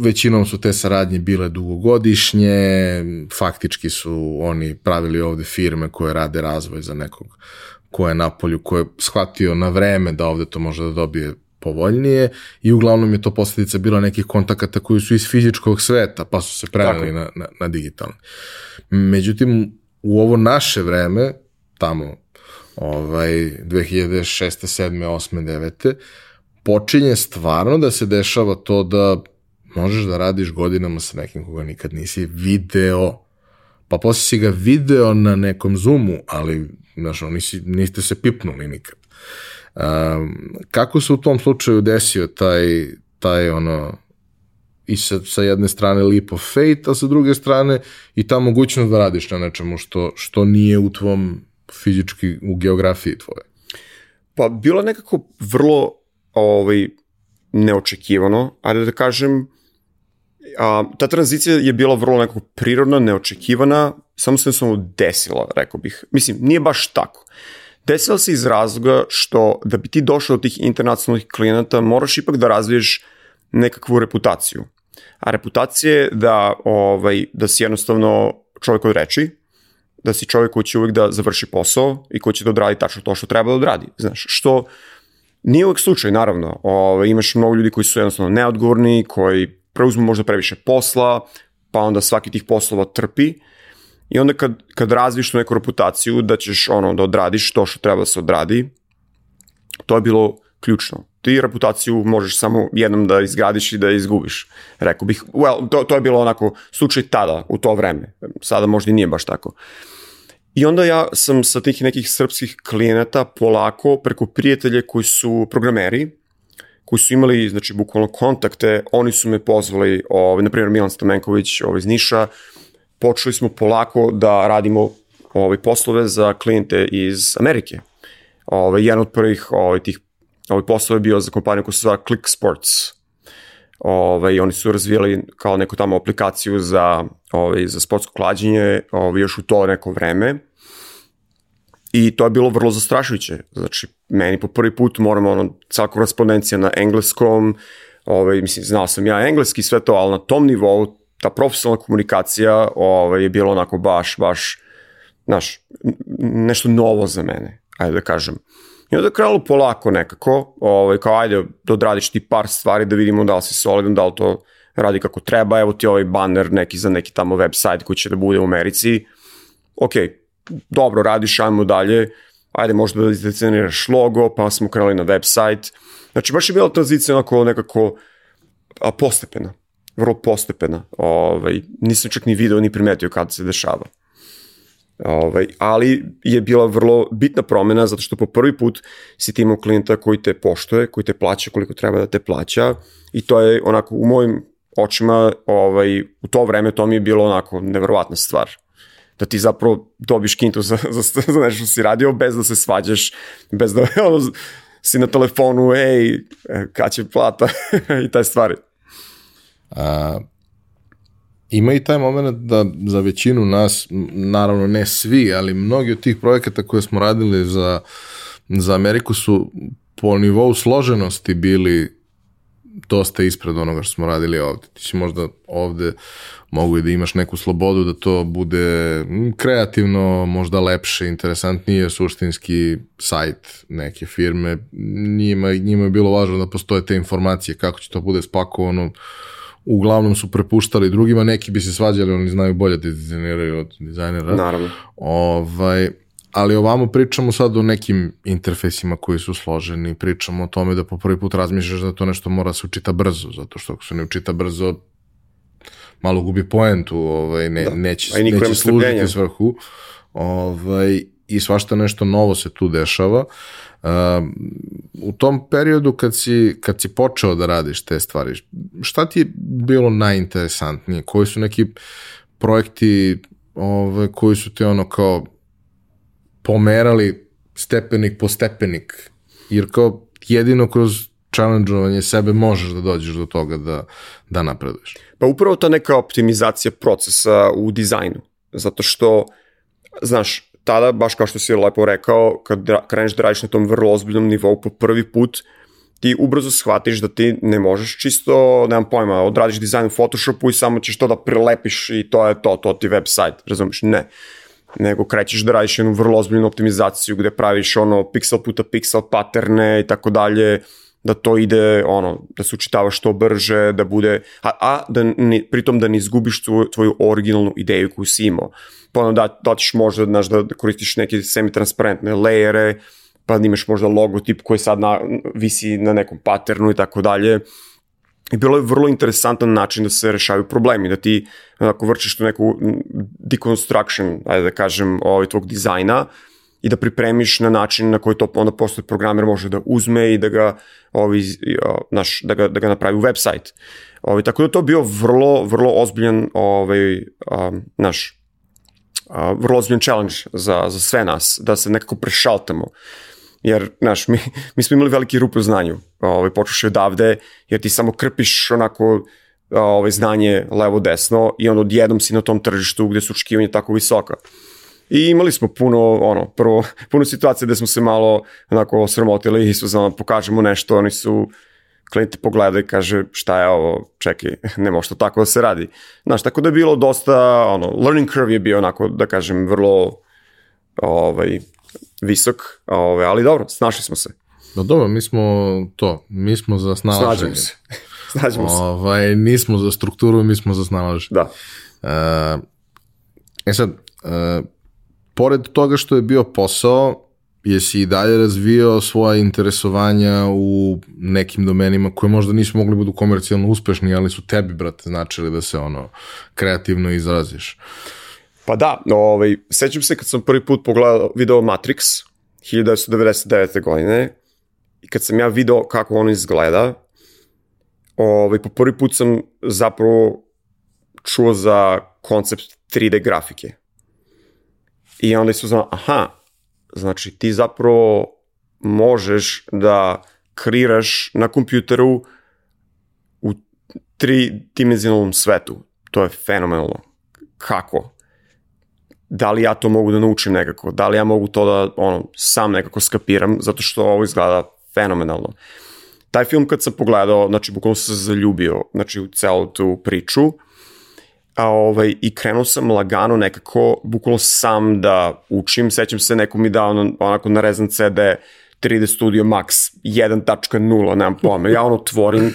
većinom su te saradnje bile dugogodišnje, faktički su oni pravili ovde firme koje rade razvoj za nekog ko je na polju, ko je shvatio na vreme da ovde to može da dobije povoljnije. I uglavnom je to posljedica bila nekih kontakata koji su iz fizičkog sveta, pa su se preneli na, na, na digitalni. Međutim, u ovo naše vreme, tamo ovaj, 2006. 7. 8. 9. počinje stvarno da se dešava to da možeš da radiš godinama sa nekim koga nikad nisi video. Pa posle si ga video na nekom Zoomu, ali znaš, nisi, niste se pipnuli nikad. Um, kako se u tom slučaju desio taj, taj ono, i sa, sa jedne strane leap of faith, a sa druge strane i ta mogućnost da radiš na nečemu što, što nije u tvom fizički, u geografiji tvoje. Pa bilo je nekako vrlo ovaj, neočekivano, ali da kažem, a, ta tranzicija je bila vrlo nekako prirodna, neočekivana, samo se samo desila, rekao bih. Mislim, nije baš tako. Desila se iz razloga što da bi ti došao do tih internacionalnih klijenata moraš ipak da razviješ nekakvu reputaciju. A reputacija je da, ovaj, da si jednostavno čovjek od reči, da si čovjek koji će uvijek da završi posao i koji će da odradi tačno to što treba da odradi. Znaš, što nije uvijek slučaj, naravno. Ove, imaš mnogo ljudi koji su jednostavno neodgovorni, koji preuzmu možda previše posla, pa onda svaki tih poslova trpi i onda kad, kad razviš tu neku reputaciju da ćeš ono da odradiš to što treba da se odradi, to je bilo ključno. Ti reputaciju možeš samo jednom da izgradiš i da izgubiš. Rekao bih, well, to, to je bilo onako slučaj tada, u to vreme. Sada možda i nije baš tako. I onda ja sam sa tih nekih srpskih klijenata polako preko prijatelje koji su programeri, koji su imali, znači, bukvalno kontakte, oni su me pozvali, ovaj, na primjer Milan Stamenković ovaj, iz Niša, počeli smo polako da radimo ovaj, poslove za klijente iz Amerike. Ovaj, jedan od prvih ovaj, tih ovaj, poslova je bio za kompaniju koja se zove Click Sports. Ovaj, oni su razvijali kao neku tamo aplikaciju za, ovaj, za sportsko klađenje ovaj, još u to neko vreme. I to je bilo vrlo zastrašujuće. Znači, meni po prvi put moramo, ono, cela korespondencija na engleskom, ovaj, mislim, znao sam ja engleski sve to, ali na tom nivou ta profesionalna komunikacija ovaj, je bilo onako baš, baš, znaš, nešto novo za mene, ajde da kažem. I onda je krenulo polako nekako, ovaj, kao ajde da odradiš ti par stvari da vidimo da li si solidan, da li to radi kako treba, evo ti ovaj banner neki za neki tamo website koji će da bude u Americi, ok, dobro radiš, ajmo dalje, ajde možda da izdeceniraš logo, pa smo krenuli na website. Znači baš je bila tranzicija onako nekako a, postepena, vrlo postepena. Ovaj, nisam čak ni video ni primetio kada se dešava. Ovaj, ali je bila vrlo bitna promena zato što po prvi put si ti imao klijenta koji te poštuje, koji te plaća koliko treba da te plaća i to je onako u mojim očima ovaj, u to vreme to mi je bilo onako neverovatna stvar da ti zapravo dobiš kintu za, za, za nešto što si radio bez da se svađaš, bez da <laughs> ono, si na telefonu, ej, kad će plata <laughs> i taj stvari. A, ima i taj moment da za većinu nas, naravno ne svi, ali mnogi od tih projekata koje smo radili za, za Ameriku su po nivou složenosti bili dosta ispred onoga što smo radili ovde. Ti si možda ovde mogu i da imaš neku slobodu da to bude kreativno, možda lepše, interesantnije, suštinski sajt neke firme. Njima, njima je bilo važno da postoje te informacije kako će to bude spakovano. Uglavnom su prepuštali drugima, neki bi se svađali, oni znaju bolje da dizajniraju od dizajnera. Naravno. Ovaj, ali ovamo pričamo sad o nekim interfejsima koji su složeni, pričamo o tome da po prvi put razmišljaš da to nešto mora se učita brzo, zato što ako se ne učita brzo, malo gubi poentu, ovaj, ne, da. neće, neće služiti svrhu. Ovaj, I svašta nešto novo se tu dešava. Uh, u tom periodu kad si, kad si počeo da radiš te stvari, šta ti je bilo najinteresantnije? Koji su neki projekti ove, koji su ti ono kao pomerali stepenik po stepenik, jer kao jedino kroz challenge sebe možeš da dođeš do toga da, da napreduješ. Pa upravo ta neka optimizacija procesa u dizajnu, zato što, znaš, tada, baš kao što si lepo rekao, kad kreneš da radiš na tom vrlo ozbiljnom nivou po prvi put, ti ubrzo shvatiš da ti ne možeš čisto, nemam pojma, odradiš dizajn u Photoshopu i samo ćeš to da prelepiš i to je to, to ti website, razumiješ? Ne nego krećeš da radiš jednu vrlo ozbiljnu optimizaciju gde praviš ono pixel puta pixel paterne i tako dalje, da to ide, ono, da se učitava što brže, da bude, a, a da ni, pritom da ne izgubiš tvoju, tvoju originalnu ideju koju si imao. Pa ono da, da ćeš možda, znaš, da, koristiš neke semi-transparentne lejere, pa da imaš možda logotip koji sad na, visi na nekom paternu i tako dalje I bilo je vrlo interesantan način da se rešavaju problemi, da ti onako vrčiš tu neku deconstruction, ajde da kažem, ovaj, tvog dizajna i da pripremiš na način na koji to onda posle programer može da uzme i da ga, ovaj, naš, da ga, da ga napravi u website. Ovaj, tako da to bio vrlo, vrlo ozbiljan ovaj, um, naš, uh, vrlo ozbiljan challenge za, za sve nas, da se nekako prešaltamo jer, znaš, mi, mi smo imali velike rupe u znanju, ovaj, počeš odavde, jer ti samo krpiš onako ovaj, znanje levo-desno i onda odjednom si na tom tržištu gde su očekivanja tako visoka. I imali smo puno, ono, prvo, <laughs> puno situacije gde smo se malo onako osramotili i su znamo, pokažemo nešto, oni su, klijenti pogledaju i kaže šta je ovo, čekaj, ne može to tako da se radi. Znaš, tako da je bilo dosta, ono, learning curve je bio onako, da kažem, vrlo ovaj, visok, ove, ali dobro, snašli smo se. No dobro, mi smo to, mi smo za snalaženje. Snađemo se. <laughs> Snađemo se. Ovaj, nismo za strukturu, mi smo za snalaženje. Da. Uh, e sad, uh, pored toga što je bio posao, jesi i dalje razvijao svoja interesovanja u nekim domenima koje možda nisu mogli budu komercijalno uspešni, ali su tebi, brate, značili da se ono kreativno izraziš. Pa da, ovaj, sećam se kad sam prvi put pogledao video Matrix 1999. godine i kad sam ja video kako on izgleda, ovaj, po prvi put sam zapravo čuo za koncept 3D grafike. I onda su znao, aha, znači ti zapravo možeš da kreiraš na kompjuteru u tridimenzionalnom svetu. To je fenomenalno. Kako? da li ja to mogu da naučim nekako, da li ja mogu to da ono, sam nekako skapiram, zato što ovo izgleda fenomenalno. Taj film kad sam pogledao, znači bukvalno sam se zaljubio znači, u celu tu priču, a ovaj, i krenuo sam lagano nekako, bukvalno sam da učim, sećam se neko mi dao on, onako narezan CD 3D Studio Max 1.0, nemam pojma, ja ono otvorim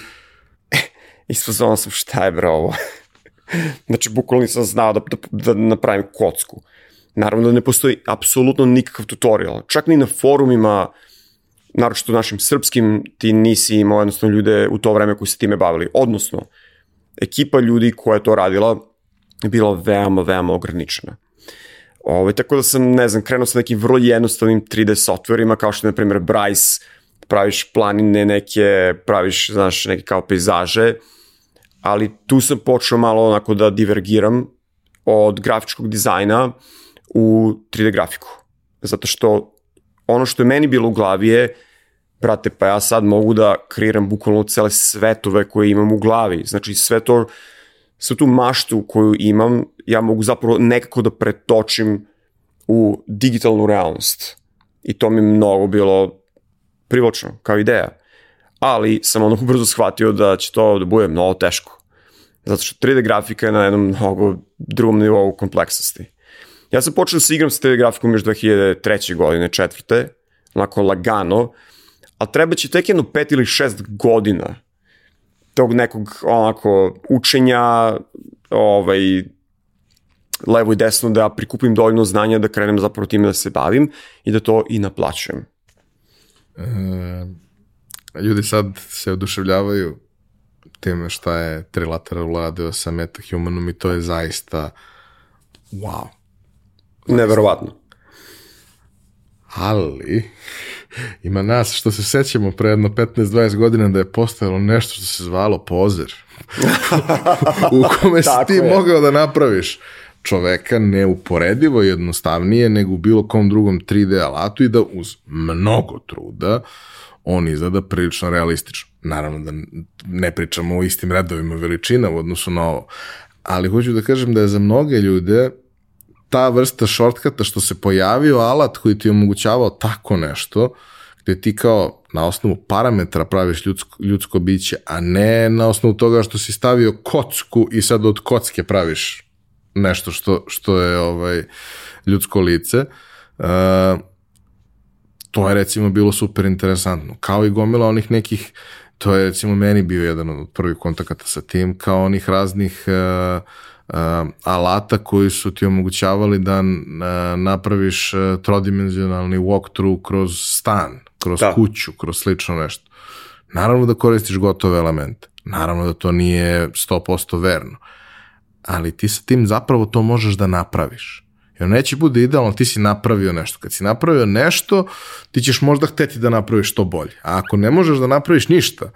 <laughs> i sam šta je bro ovo <laughs> znači, bukvalno nisam znao da, da, da napravim kocku. Naravno da ne postoji apsolutno nikakav tutorial. Čak ni na forumima, naročito našim srpskim, ti nisi imao jednostavno ljude u to vreme koji se time bavili. Odnosno, ekipa ljudi koja je to radila bila veoma, veoma ograničena. Ove, ovaj, tako da sam, ne znam, krenuo sa nekim vrlo jednostavnim 3D softverima, kao što je, na primjer, Bryce, praviš planine neke, praviš, znaš, neke kao pejzaže, ali tu sam počeo malo onako da divergiram od grafičkog dizajna u 3D grafiku. Zato što ono što je meni bilo u glavi je, brate, pa ja sad mogu da kreiram bukvalno cele svetove koje imam u glavi. Znači sve to, sve tu maštu koju imam, ja mogu zapravo nekako da pretočim u digitalnu realnost. I to mi mnogo bilo privlačno, kao ideja. Ali sam onako brzo shvatio da će to da bude mnogo teško. Zato što 3D grafika je na jednom mnogo drugom nivou kompleksnosti. Ja sam počeo da se igram sa 3D grafikom još 2003. godine, četvrte, onako lagano, ali treba će tek jedno pet ili šest godina tog nekog onako učenja, ovaj, levo i desno da prikupim dovoljno znanja da krenem zapravo time da se bavim i da to i naplaćujem. E, ljudi sad se oduševljavaju time šta je Trilateral uradio sa MetaHumanom i to je zaista wow. Neverovatno. Ali, <laughs> ima nas što se sećamo pre jedno 15-20 godina da je postojalo nešto što se zvalo pozer. <laughs> u kome si ti je. mogao da napraviš čoveka neuporedivo jednostavnije nego u bilo kom drugom 3D alatu i da uz mnogo truda on izgleda prilično realistično. Naravno da ne pričamo o istim redovima veličina u odnosu na ovo, ali hoću da kažem da je za mnoge ljude ta vrsta shortcuta što se pojavio alat koji ti je omogućavao tako nešto, gde ti kao na osnovu parametra praviš ljudsko, ljudsko biće, a ne na osnovu toga što si stavio kocku i sad od kocke praviš nešto što, što je ovaj ljudsko lice. Uh, to je recimo bilo super interesantno. Kao i gomila onih nekih, to je recimo meni bio jedan od prvih kontakata sa tim, kao onih raznih uh, alata koji su ti omogućavali da uh, napraviš uh, trodimenzionalni walkthrough kroz stan, kroz da. kuću, kroz slično nešto. Naravno da koristiš gotove elemente. Naravno da to nije 100% verno. Ali ti sa tim zapravo to možeš da napraviš. Jer neće bude idealno, ti si napravio nešto. Kad si napravio nešto, ti ćeš možda hteti da napraviš to bolje. A ako ne možeš da napraviš ništa,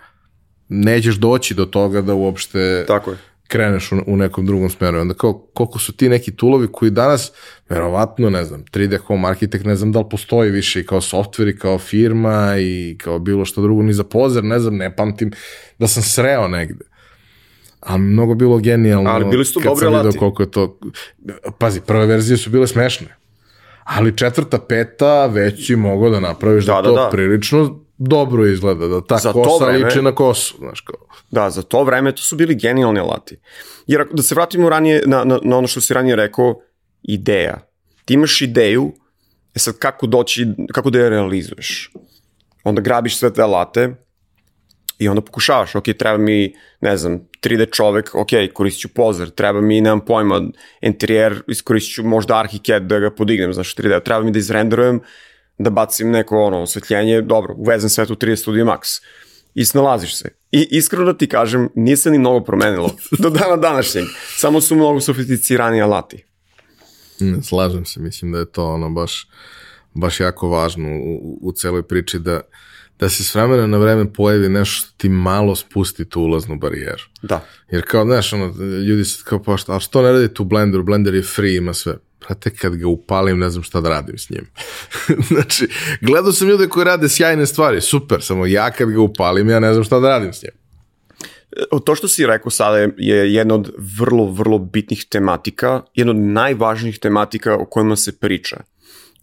nećeš doći do toga da uopšte Tako je. Kreneš u, u nekom drugom smeru. Onda kao, koliko su ti neki tulovi koji danas, verovatno, ne znam, 3D Home Architect, ne znam da li postoji više i kao software i kao firma i kao bilo što drugo, ni za pozer, ne znam, ne pamtim da sam sreo negde a mnogo bilo genijalno. Ali bili su dobri alati. Koliko je to... Pazi, prve verzije su bile smešne. Ali četvrta, peta već i mogao da napraviš da, da, da to da. prilično dobro izgleda, da ta za kosa vreme, liči na kosu, znaš kao. Da, za to vreme to su bili genijalni alati. Jer da se vratimo ranije na, na, na ono što si ranije rekao, ideja. Ti imaš ideju, e sad kako doći, kako da je realizuješ. Onda grabiš sve te alate, I onda pokušavaš, ok, treba mi, ne znam, 3D čovek, ok, koristit ću pozor, treba mi, nemam pojma, interijer, iskoristit ću možda ArchiCAD da ga podignem, znaš, 3D, treba mi da izrenderujem, da bacim neko ono, osvetljenje, dobro, uvezem sve tu 3D Studio Max i snalaziš se. I iskreno da ti kažem, nije se ni mnogo promenilo <laughs> do dana današnjeg, samo su mnogo sofisticirani alati. Ne, slažem se, mislim da je to ono baš, baš jako važno u, u, celoj priči da da se s vremena na vreme pojavi nešto ti malo spusti tu ulaznu barijeru. Da. Jer kao, znaš, ono, ljudi se kao pošto, ali što ne radite u Blenderu? Blender je free, ima sve. Prate, kad ga upalim, ne znam šta da radim s njim. <laughs> znači, gledao sam ljude koji rade sjajne stvari, super, samo ja kad ga upalim, ja ne znam šta da radim s njim. To što si rekao sada je jedna od vrlo, vrlo bitnih tematika, jedna od najvažnijih tematika o kojima se priča.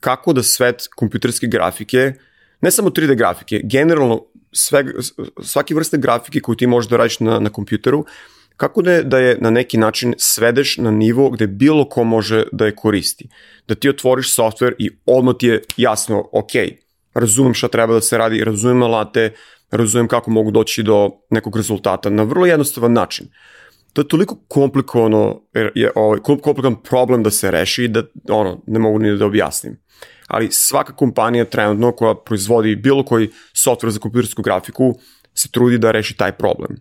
Kako da svet kompjuterske grafike ne samo 3D grafike, generalno sve, svaki vrste grafike koju ti možeš da radiš na, na kompjuteru, kako da je, da je na neki način svedeš na nivo gde bilo ko može da je koristi. Da ti otvoriš software i odmah ti je jasno, ok, razumem šta treba da se radi, razumem alate, razumem kako mogu doći do nekog rezultata na vrlo jednostavan način. To je toliko komplikovano, je ovaj, komplikovan problem da se reši da ono, ne mogu ni da objasnim ali svaka kompanija trenutno koja proizvodi bilo koji software za kompjutersku grafiku se trudi da reši taj problem.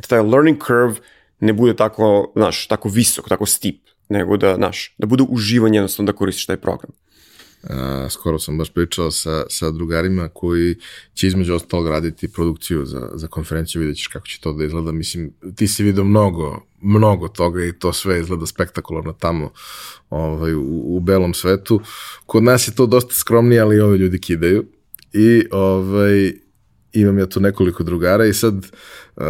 Da taj learning curve ne bude tako, znaš, tako visok, tako steep, nego da, znaš, da bude uživanje jednostavno da koristiš taj program. A, skoro sam baš pričao sa, sa drugarima koji će između ostalog raditi produkciju za, za konferenciju, vidjet ćeš kako će to da izgleda. Mislim, ti si vidio mnogo, mnogo toga i to sve izgleda spektakularno tamo ovaj, u, u belom svetu. Kod nas je to dosta skromnije, ali ovi ljudi kidaju. I ovaj, imam ja tu nekoliko drugara i sad uh,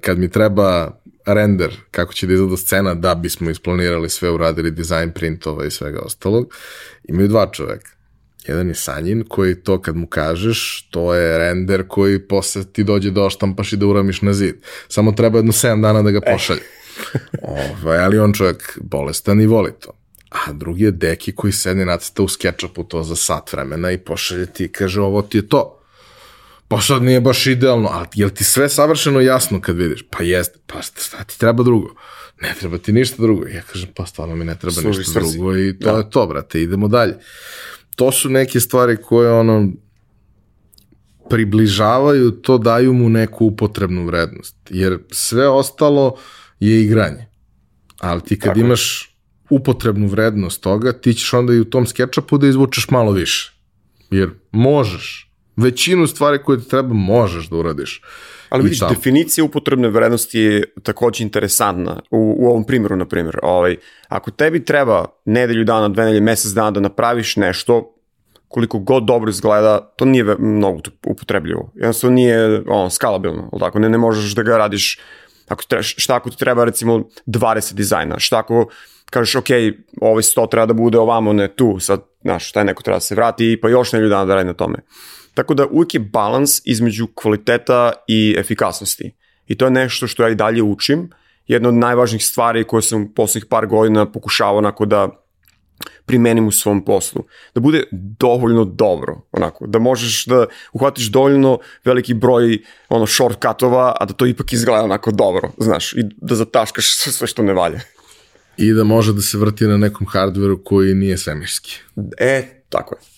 kad mi treba render, kako će da izgleda scena da bismo isplanirali sve, uradili dizajn printova i svega ostalog, imaju dva čoveka. Jedan je Sanjin koji to kad mu kažeš, to je render koji posle ti dođe da oštampaš i da uramiš na zid. Samo treba jedno 7 dana da ga pošalje. <laughs> ovaj, ali on čovjek bolestan i voli to. A drugi je Deki koji sedne nacrta u sketchupu to za sat vremena i pošalje ti i kaže ovo ti je to. Pa sad nije baš idealno, ali je li ti sve savršeno jasno kad vidiš? Pa jeste, pa šta ti treba drugo? Ne treba ti ništa drugo. Ja kažem, pa stvarno mi ne treba Služi ništa svrsi. drugo i to Da. je to, brate, idemo dalje. To su neke stvari koje ono približavaju to, daju mu neku upotrebnu vrednost. Jer sve ostalo je igranje. Ali ti kad Tako imaš upotrebnu vrednost toga, ti ćeš onda i u tom sketchupu da izvučeš malo više. Jer možeš. Većinu stvari koje ti treba možeš da uradiš. Ali vidiš, tamo. definicija upotrebne vrednosti je takođe interesantna u, u ovom primjeru, na primjer. Ovaj, ako tebi treba nedelju dana, dve nedelje, mesec dana da napraviš nešto, koliko god dobro izgleda, to nije mnogo upotrebljivo. Jednostavno nije ono, skalabilno, ali tako? Ne, ne možeš da ga radiš, ako treba, šta ako ti treba recimo 20 dizajna, šta ako kažeš, ok, ovaj 100 treba da bude ovamo, ne tu, sad, znaš, taj neko treba da se vrati, pa još nedelju dana da radi na tome. Tako da uvijek je balans između kvaliteta i efikasnosti. I to je nešto što ja i dalje učim. Jedna od najvažnijih stvari koje sam u poslednjih par godina pokušavao onako da primenim u svom poslu. Da bude dovoljno dobro, onako, da možeš da uhvatiš dovoljno veliki broj ono shortcutova, a da to ipak izgleda onako dobro, znaš, i da zataškaš sve što ne valja. I da može da se vrti na nekom hardveru koji nije svemirski. E, tako je.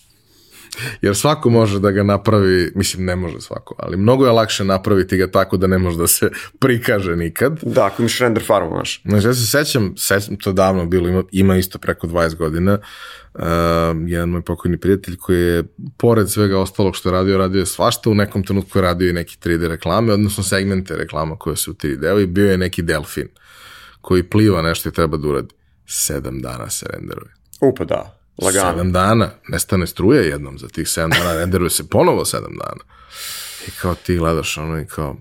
Jer svako može da ga napravi, mislim ne može svako, ali mnogo je lakše napraviti ga tako da ne može da se <laughs> prikaže nikad. Da, ako imaš render farmu, znaš. Znači, ja se sećam, sećam, to davno bilo, ima, ima isto preko 20 godina, uh, jedan moj pokojni prijatelj koji je, pored svega ostalog što je radio, radio je svašta, u nekom trenutku je radio i neki 3D reklame, odnosno segmente reklama koje su u 3D-u i bio je neki delfin koji pliva nešto i treba da uradi. Sedam dana se renderuje. Upa da, lagano. Sedam dana, nestane struje jednom za tih sedam dana, renderuje se ponovo sedam dana. I kao ti gledaš ono i kao,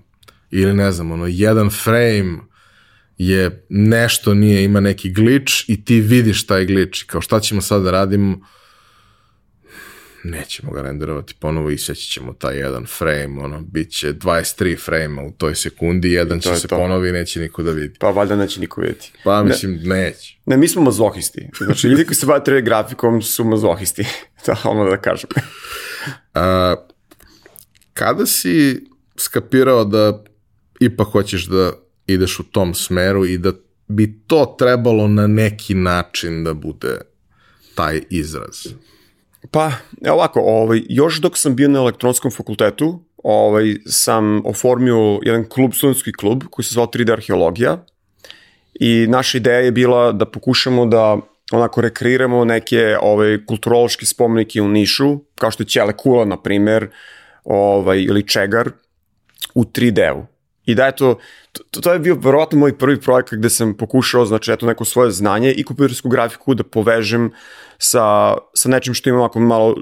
ili ne znam, ono, jedan frame je nešto nije, ima neki glitch i ti vidiš taj glitch kao šta ćemo sad da radimo, nećemo ga renderovati ponovo i seći ćemo taj jedan frame, ono, bit će 23 frame u toj sekundi, jedan će je se to. ponovi i neće niko da vidi. Pa valjda neće niko vidjeti. Pa mislim, neće. Ne, mi smo mazohisti. Znači, ljudi koji se bave 3D grafikom su mazohisti. <laughs> to ono da kažem. A, kada si skapirao da ipak hoćeš da ideš u tom smeru i da bi to trebalo na neki način da bude taj izraz? Pa, ovako, ovaj, još dok sam bio na elektronskom fakultetu, ovaj, sam oformio jedan klub, studentski klub, koji se zvao 3D arheologija. I naša ideja je bila da pokušamo da onako rekreiramo neke ovaj, kulturološke spomenike u Nišu, kao što je Ćele Kula, na primer, ovaj, ili Čegar, u 3D-u. I da, eto, to, to je bio verovatno moj prvi projekat gde sam pokušao, znači, eto, neko svoje znanje i kompjutersku grafiku da povežem sa, sa nečim što ima ovako malo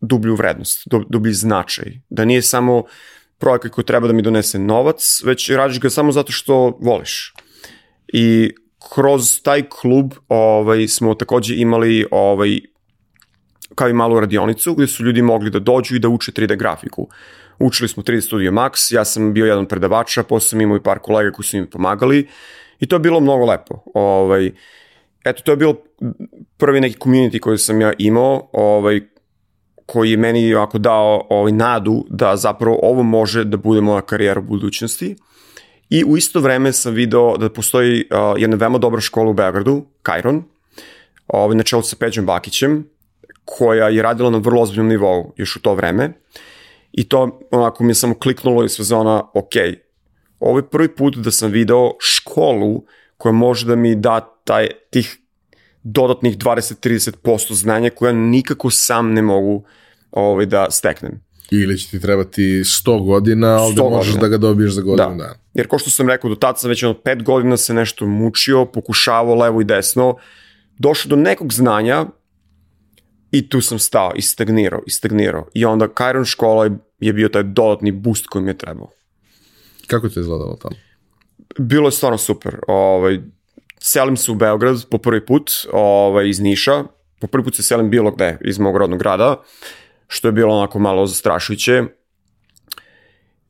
dublju vrednost, dub, dublji značaj. Da nije samo projekat koji treba da mi donese novac, već radiš ga samo zato što voliš. I kroz taj klub ovaj, smo takođe imali ovaj, kao i malu radionicu gde su ljudi mogli da dođu i da uče 3D grafiku. Učili smo 3D Studio Max, ja sam bio jedan predavača, posle sam imao i par kolega koji su mi pomagali i to je bilo mnogo lepo. Ovaj, eto, to je bilo prvi neki community koji sam ja imao, ovaj, koji je meni ovako dao ovaj, nadu da zapravo ovo može da bude moja karijera u budućnosti. I u isto vreme sam video da postoji uh, jedna veoma dobra škola u Beogradu, Kairon, ovaj, na čelu sa Peđom Bakićem, koja je radila na vrlo ozbiljnom nivou još u to vreme. I to onako mi je samo kliknulo iz fazona, ok, ovo je prvi put da sam video školu koja može da mi da taj, tih dodatnih 20-30% znanja koja nikako sam ne mogu ovaj, da steknem. Ili će ti trebati 100 godina, ali da 100 možeš godina. da ga dobiješ za godinu Da. dana. Jer ko što sam rekao, do tada sam već ono pet godina se nešto mučio, pokušavao levo i desno, došao do nekog znanja i tu sam stao i stagnirao i stagnirao. I onda Kairon škola je, je bio taj dodatni boost koji mi je trebao. Kako ti je izgledalo tamo? Bilo je stvarno super. Ovaj, selim se u Beograd po prvi put ovaj, iz Niša po prvi put se selim bilo gde iz mog rodnog grada, što je bilo onako malo zastrašujuće.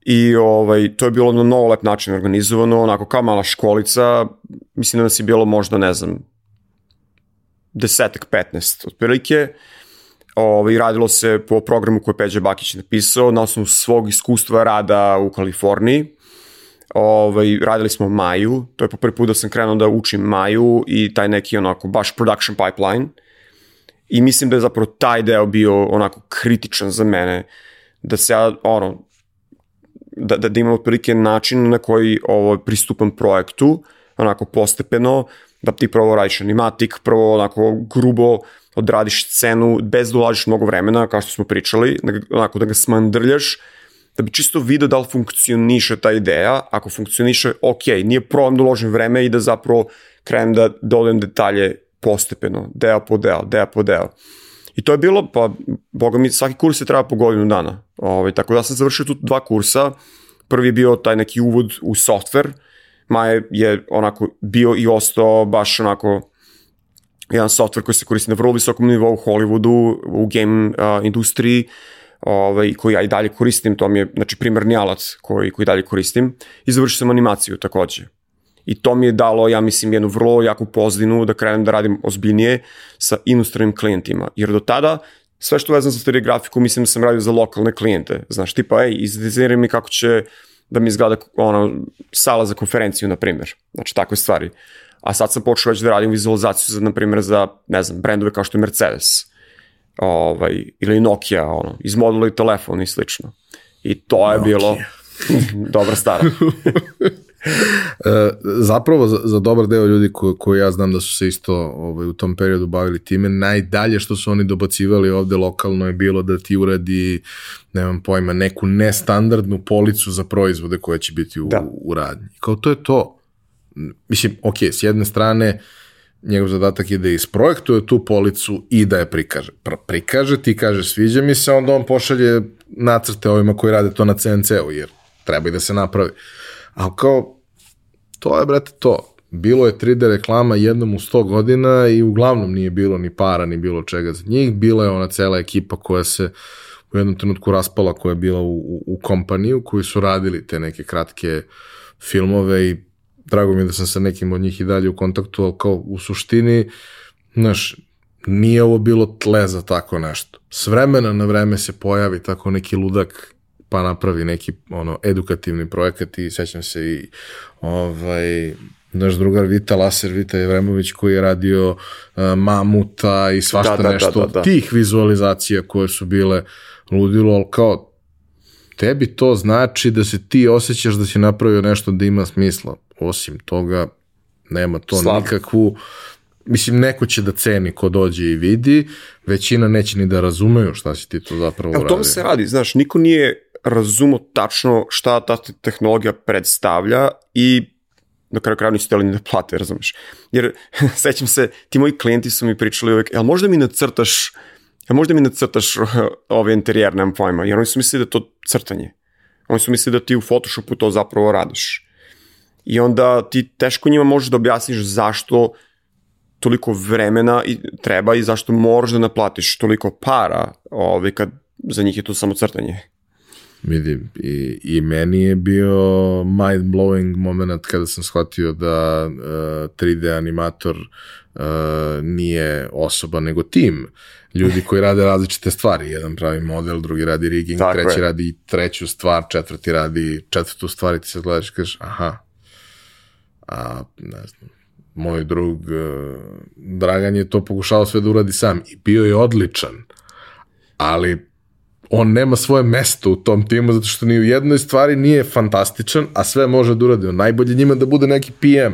I ovaj, to je bilo na novo lep način organizovano, onako kao mala školica, mislim da nas je bilo možda, ne znam, desetak, 15 otprilike. Ovaj, radilo se po programu koji Peđa Bakić napisao na osnovu svog iskustva rada u Kaliforniji. Ovaj, radili smo Maju, to je po prvi put da sam krenuo da učim Maju i taj neki onako baš production pipeline. I mislim da je zapravo taj deo bio onako kritičan za mene, da se ja, ono, da, da, da imam otprilike način na koji ovo, pristupam projektu, onako postepeno, da ti prvo radiš animatik, prvo onako grubo odradiš scenu bez da ulažiš mnogo vremena, kao što smo pričali, da, onako da ga smandrljaš, da bi čisto video da li funkcioniše ta ideja, ako funkcioniše, ok, nije problem da uložim vreme i da zapravo krenem da dodajem detalje postepeno, deo po deo, deo po deo. I to je bilo, pa, boga mi, svaki kurs je treba po godinu dana. Ovaj, tako da sam završio tu dva kursa. Prvi je bio taj neki uvod u software. Maja je onako bio i ostao baš onako jedan software koji se koristi na vrlo visokom nivou u Hollywoodu, u game uh, industriji, ovaj, koji ja i dalje koristim, to mi je znači, primarni alat koji, koji dalje koristim. I završio sam animaciju takođe. I to mi je dalo, ja mislim, jednu vrlo jaku pozdinu da krenem da radim ozbiljnije sa inostranim klijentima. Jer do tada sve što vezam za 3D grafiku mislim da sam radio za lokalne klijente. Znaš, tipa, ej, izdizajniraj mi kako će da mi izgleda ono, sala za konferenciju, na primjer. Znači, takve stvari. A sad sam počeo već da radim vizualizaciju, za, na primjer, za, ne znam, brendove kao što je Mercedes ovaj, ili Nokia, ono, izmoduli telefon i slično. I to je Nokia. bilo <laughs> dobra stara. <laughs> E, zapravo za, za dobar deo ljudi ko, koji ja znam da su se isto ovaj, u tom periodu bavili time, najdalje što su oni dobacivali ovde lokalno je bilo da ti uradi, nemam pojma, neku nestandardnu policu za proizvode koja će biti u, da. u radnji. Kao to je to. Mislim, ok, s jedne strane, njegov zadatak je da isprojektuje tu policu i da je prikaže. Pr prikaže, ti kaže sviđa mi se, onda on pošalje nacrte ovima koji rade to na CNC-u, jer treba i da se napravi. Ali kao, to je, brate, to. Bilo je 3D reklama jednom u 100 godina i uglavnom nije bilo ni para, ni bilo čega za njih. Bila je ona cela ekipa koja se u jednom trenutku raspala, koja je bila u, u, u kompaniju, koji su radili te neke kratke filmove i drago mi je da sam sa nekim od njih i dalje u kontaktu, ali kao u suštini, znaš, nije ovo bilo tle za tako nešto. S vremena na vreme se pojavi tako neki ludak pa napravi neki ono edukativni projekat i sećam se i ovaj naš drugar Vita Laser, Vita Jevremović koji je radio uh, Mamuta i svašta da, da, nešto da, da, da. tih vizualizacija koje su bile ludilo, ali kao tebi to znači da se ti osjećaš da si napravio nešto da ima smisla. Osim toga, nema to Slav. nikakvu mislim, neko će da ceni ko dođe i vidi, većina neće ni da razumeju šta si ti to zapravo uradio. O tome se radi, znaš, niko nije razumo tačno šta ta tehnologija predstavlja i na kraju kraju nisu teli da plate, razumeš. Jer, <laughs> sećam se, ti moji klijenti su mi pričali uvek, jel možda mi nacrtaš, jel možda mi nacrtaš <laughs> ovaj interijer, nemam pojma, jer oni su mislili da to crtanje. Oni su mislili da ti u Photoshopu to zapravo radiš. I onda ti teško njima možeš da objasniš zašto toliko vremena i treba i zašto moraš da naplatiš toliko para ovaj, kad za njih je to samo crtanje. Vidi, i, i meni je bio mind-blowing moment kada sam shvatio da uh, 3D animator uh, nije osoba, nego tim. Ljudi koji rade različite stvari. Jedan pravi model, drugi radi rigging, Tako treći je. radi treću stvar, četvrti radi četvrtu stvar i ti se gledaš i kažeš, aha, a ne znam, moj drug uh, Dragan je to pokušao sve da uradi sam i bio je odličan, ali on nema svoje mesto u tom timu zato što ni u jednoj stvari nije fantastičan, a sve može da uradi. On najbolje njima da bude neki PM. E,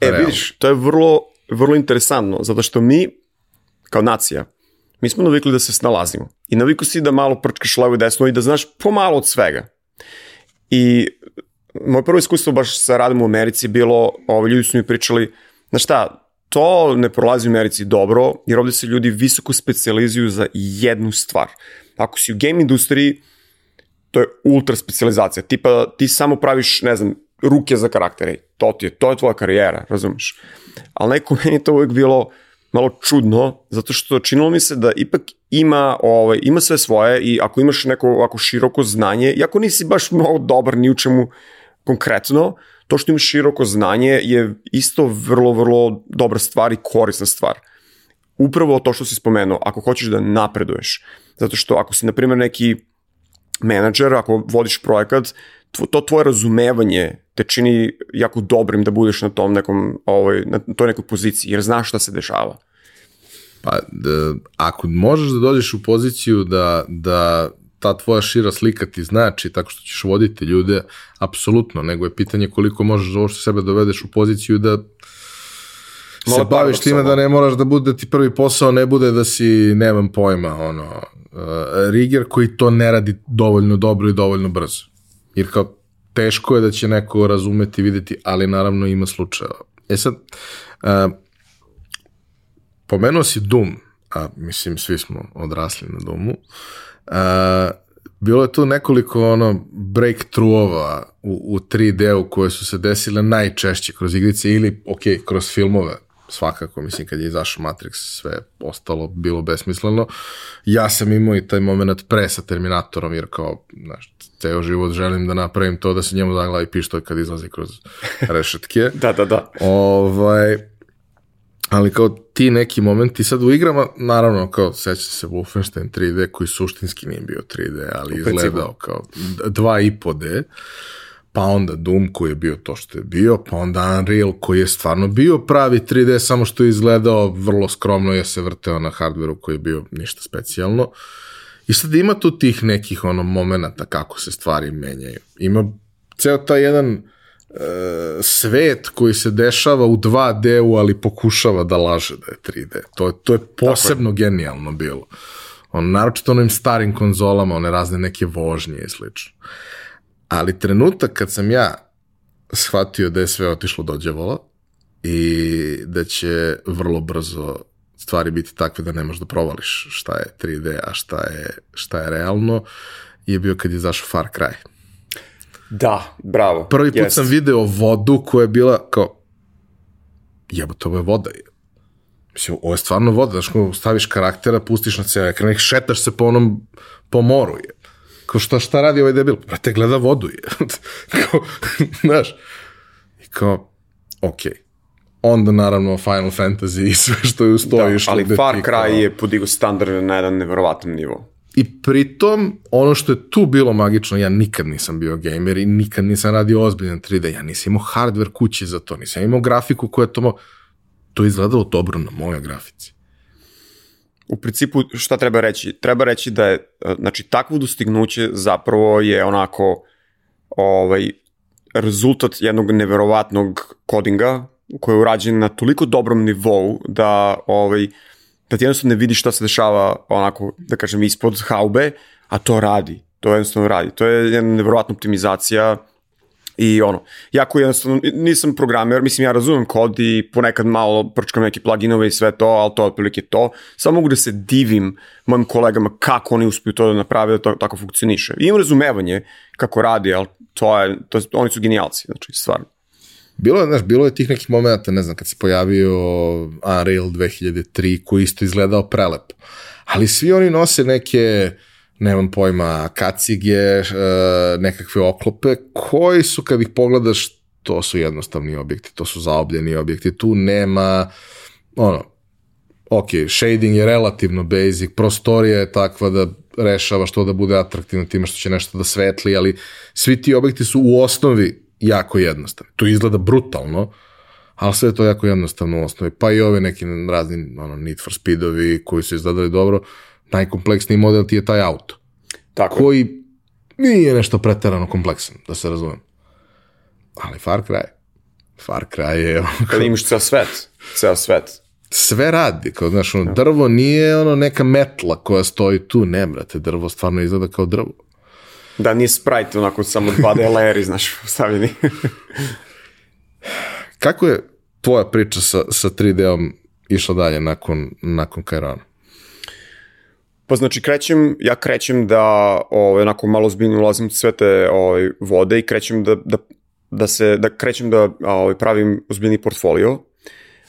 Realno. vidiš, to je vrlo, vrlo interesantno, zato što mi, kao nacija, mi smo navikli da se snalazimo. I naviku si da malo prčkaš levo i desno i da znaš pomalo od svega. I moje prvo iskustvo baš sa radom u Americi bilo, ovo, ljudi su mi pričali, znaš šta, to ne prolazi u Americi dobro, jer ovde se ljudi visoko specializuju za jednu stvar. Ako si u game industriji, to je ultra specializacija. Tipa, ti samo praviš, ne znam, ruke za karaktere. To ti je, to je tvoja karijera, razumeš? Ali neko meni to uvek bilo, malo čudno, zato što činilo mi se da ipak ima, ovaj, ima sve svoje i ako imaš neko ovako široko znanje, i ako nisi baš mnogo dobar ni u čemu konkretno, to što imaš široko znanje je isto vrlo, vrlo dobra stvar i korisna stvar. Upravo to što si spomenuo, ako hoćeš da napreduješ, zato što ako si, na primjer, neki menadžer, ako vodiš projekat, to tvoje razumevanje te čini jako dobrim da budeš na tom nekom, ovaj, na toj nekoj poziciji, jer znaš šta se dešava. Pa, da, ako možeš da dođeš u poziciju da, da ta tvoja šira slika ti znači tako što ćeš voditi ljude, apsolutno, nego je pitanje koliko možeš ovo što sebe dovedeš u poziciju da se Malo baviš time da ne moraš da bude da ti prvi posao ne bude da si, nemam pojma, ono, uh, riger koji to ne radi dovoljno dobro i dovoljno brzo. Jer kao teško je da će neko razumeti, videti, ali naravno ima slučajeva. E sad, uh, pomenuo si Doom, a mislim svi smo odrasli na Doomu, uh, bilo je tu nekoliko ono breakthrough-ova u, u 3D-u koje su se desile najčešće kroz igrice ili, ok, kroz filmove, svakako, mislim, kad je izašao Matrix, sve ostalo bilo besmisleno. Ja sam imao i taj moment pre sa Terminatorom, jer kao, znaš, ceo život želim da napravim to da se njemu zaglavi pištoj kad izlazi kroz <laughs> rešetke. da, da, da. Ovaj, ali kao ti neki momenti sad u igrama, naravno kao seća se Wolfenstein 3D koji suštinski nije bio 3D, ali izgledao kao 2,5D pa onda Doom koji je bio to što je bio, pa onda Unreal koji je stvarno bio pravi 3D, samo što je izgledao vrlo skromno, je se vrteo na hardveru koji je bio ništa specijalno. I sad ima tu tih nekih ono momenta kako se stvari menjaju. Ima ceo taj jedan e, svet koji se dešava u 2D-u, ali pokušava da laže da je 3D. To, to je posebno je. genijalno bilo. On, naročito onim starim konzolama, one razne neke vožnje i slično. Ali trenutak kad sam ja shvatio da je sve otišlo do djavola i da će vrlo brzo stvari biti takve da nemaš da provališ šta je 3D, a šta je, šta je realno, je bio kad je zašao Far Cry. Da, bravo. Prvi put yes. sam video vodu koja je bila kao, jebote, ovo je voda. Mislim, ovo je stvarno voda, znaš, staviš karaktera, pustiš na cijel ekran, šetaš se po onom, po moru je. Kao šta, šta radi ovaj debil? Brate, gleda vodu je. <laughs> kao, znaš, i kao, okej. Okay. Onda naravno Final Fantasy i sve što je uz to da, išlo. Ali Far Cry je podigo standard na jedan neverovatan nivo. I pritom, ono što je tu bilo magično, ja nikad nisam bio gamer i nikad nisam radio ozbiljan 3D, ja nisam imao hardware kući za to, nisam imao grafiku koja je to, to izgledalo dobro na mojoj grafici u principu šta treba reći? Treba reći da je, znači, takvo dostignuće zapravo je onako ovaj, rezultat jednog neverovatnog kodinga koji je urađen na toliko dobrom nivou da, ovaj, da ti jednostavno ne vidiš šta se dešava onako, da kažem, ispod haube, a to radi. To jednostavno radi. To je jedna neverovatna optimizacija I ono, jako jednostavno, nisam programer, mislim ja razumem kod i ponekad malo prčkam neke pluginove i sve to, ali to je otprilike to. Samo mogu da se divim mojim kolegama kako oni uspiju to da naprave da to tako funkcioniše. I imam razumevanje kako radi, ali to je, to, oni su genijalci, znači stvarno. Bilo je, znaš, bilo je tih nekih momenta, ne znam, kad se pojavio Unreal 2003 koji isto izgledao prelepo. Ali svi oni nose neke nemam pojma, kacige, e, nekakve oklope, koji su, kad ih pogledaš, to su jednostavni objekti, to su zaobljeni objekti, tu nema, ono, ok, shading je relativno basic, prostorija je takva da rešava što da bude atraktivno time što će nešto da svetli, ali svi ti objekti su u osnovi jako jednostavni. To izgleda brutalno, ali sve je to jako jednostavno u osnovi. Pa i ove neki razni ono, Need for Speedovi koji su izgledali dobro, najkompleksniji model ti je taj auto. Tako koji je. nije nešto preterano kompleksan, da se razumem. Ali Far Cry, Far Cry je... Kada imaš ceo svet, ceo svet. Sve radi, kao, znaš, ono, drvo nije ono neka metla koja stoji tu, ne, brate, drvo stvarno izgleda kao drvo. Da, nije sprite, onako samo 2D layeri, znaš, stavljeni. <laughs> Kako je tvoja priča sa, sa 3D-om išla dalje nakon, nakon Kairana? Pa znači krećem, ja krećem da ovaj, onako malo zbiljno ulazim u sve te ovaj, vode i krećem da, da, da, se, da krećem da ovaj, pravim ozbiljni portfolio.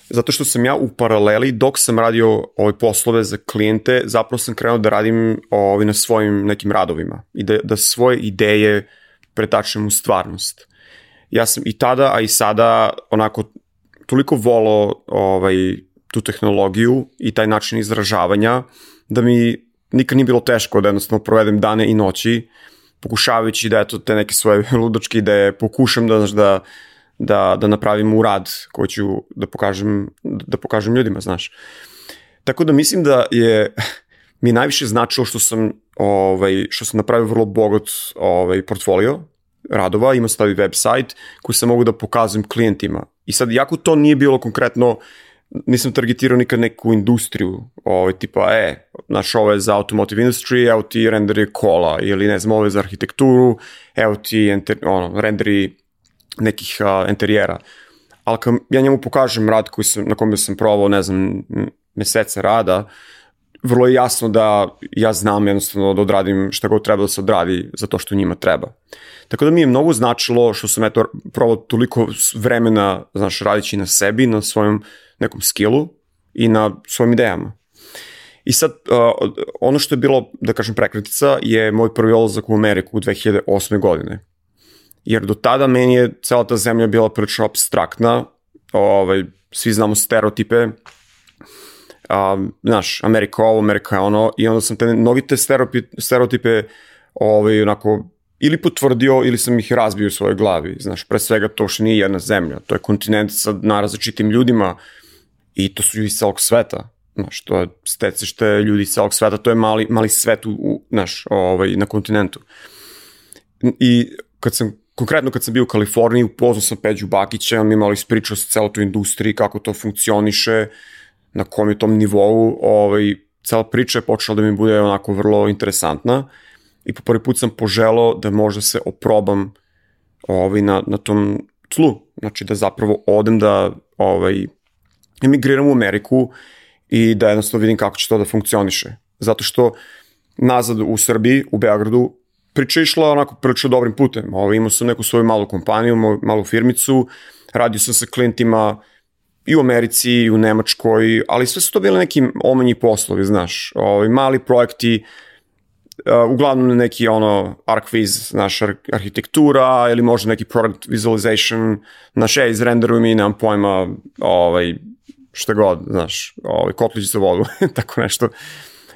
Zato što sam ja u paraleli, dok sam radio ove poslove za klijente, zapravo sam krenuo da radim ovaj, na svojim nekim radovima i da, da svoje ideje pretačem u stvarnost. Ja sam i tada, a i sada onako toliko volo ovaj, tu tehnologiju i taj način izražavanja da mi nikad nije bilo teško da jednostavno provedem dane i noći pokušavajući da eto te neke svoje <laughs> ludačke ideje pokušam da, znaš, da, da, da napravim u rad koji ću da pokažem, da pokažem ljudima, znaš. Tako da mislim da je <laughs> mi najviše značilo što sam ovaj što sam napravio vrlo bogat ovaj portfolio radova, imam stavi website koji sam mogu da pokazujem klijentima. I sad, jako to nije bilo konkretno, nisam targetirao nikad neku industriju, ovaj, tipa, e, znaš, ovo je za automotive industry, evo ti renderi kola, ili ne znam, ovo je za arhitekturu, evo ti enter, ono, renderi nekih uh, interijera. Ali kad ja njemu pokažem rad koji sam, na kome sam provao, ne znam, mesece rada, vrlo je jasno da ja znam jednostavno da odradim šta god treba da se odradi za to što njima treba. Tako da mi je mnogo značilo što sam eto probao toliko vremena, znaš, radići na sebi, na svojom nekom skillu i na svojim idejama. I sad, uh, ono što je bilo, da kažem, prekretica je moj prvi odlazak u Ameriku u 2008. godine. Jer do tada meni je cela ta zemlja bila prilično abstraktna, ovaj, svi znamo stereotipe, um, znaš, Amerika ovo, Amerika ono, i onda sam te, mnogi te stereotipe, stereotipe ovaj, onako, ili potvrdio ili sam ih razbio u svojoj glavi. Znaš, pre svega to što nije jedna zemlja, to je kontinent sa narazličitim ljudima i to su ljudi celog sveta. Znaš, to je stecište ljudi celog sveta, to je mali, mali svet u, u znaš, ovaj, na kontinentu. I kad sam konkretno kad sam bio u Kaliforniji, upoznao sam Peđu Bakića, on mi malo ispričao sa celoj toj industriji, kako to funkcioniše, na kom je tom nivou, ovaj, cela priča je počela da mi bude onako vrlo interesantna i po prvi put sam poželao da možda se oprobam ovaj, na, na tom tlu, znači da zapravo odem da ovaj, emigriram u Ameriku i da jednostavno vidim kako će to da funkcioniše. Zato što nazad u Srbiji, u Beogradu, priča išla onako prilično dobrim putem. Ovaj, imao sam neku svoju malu kompaniju, malu firmicu, radio sam sa klientima i u Americi, i u Nemačkoj, ali sve su to bile neki omanji poslovi, znaš, ovaj, mali projekti, uh, uglavnom neki ono ArcViz, naš ar arhitektura ili možda neki product visualization, naš ja izrenderujem mi, nemam pojma, ovaj, šta god, znaš, ovaj, kotlić za vodu, <laughs> tako nešto.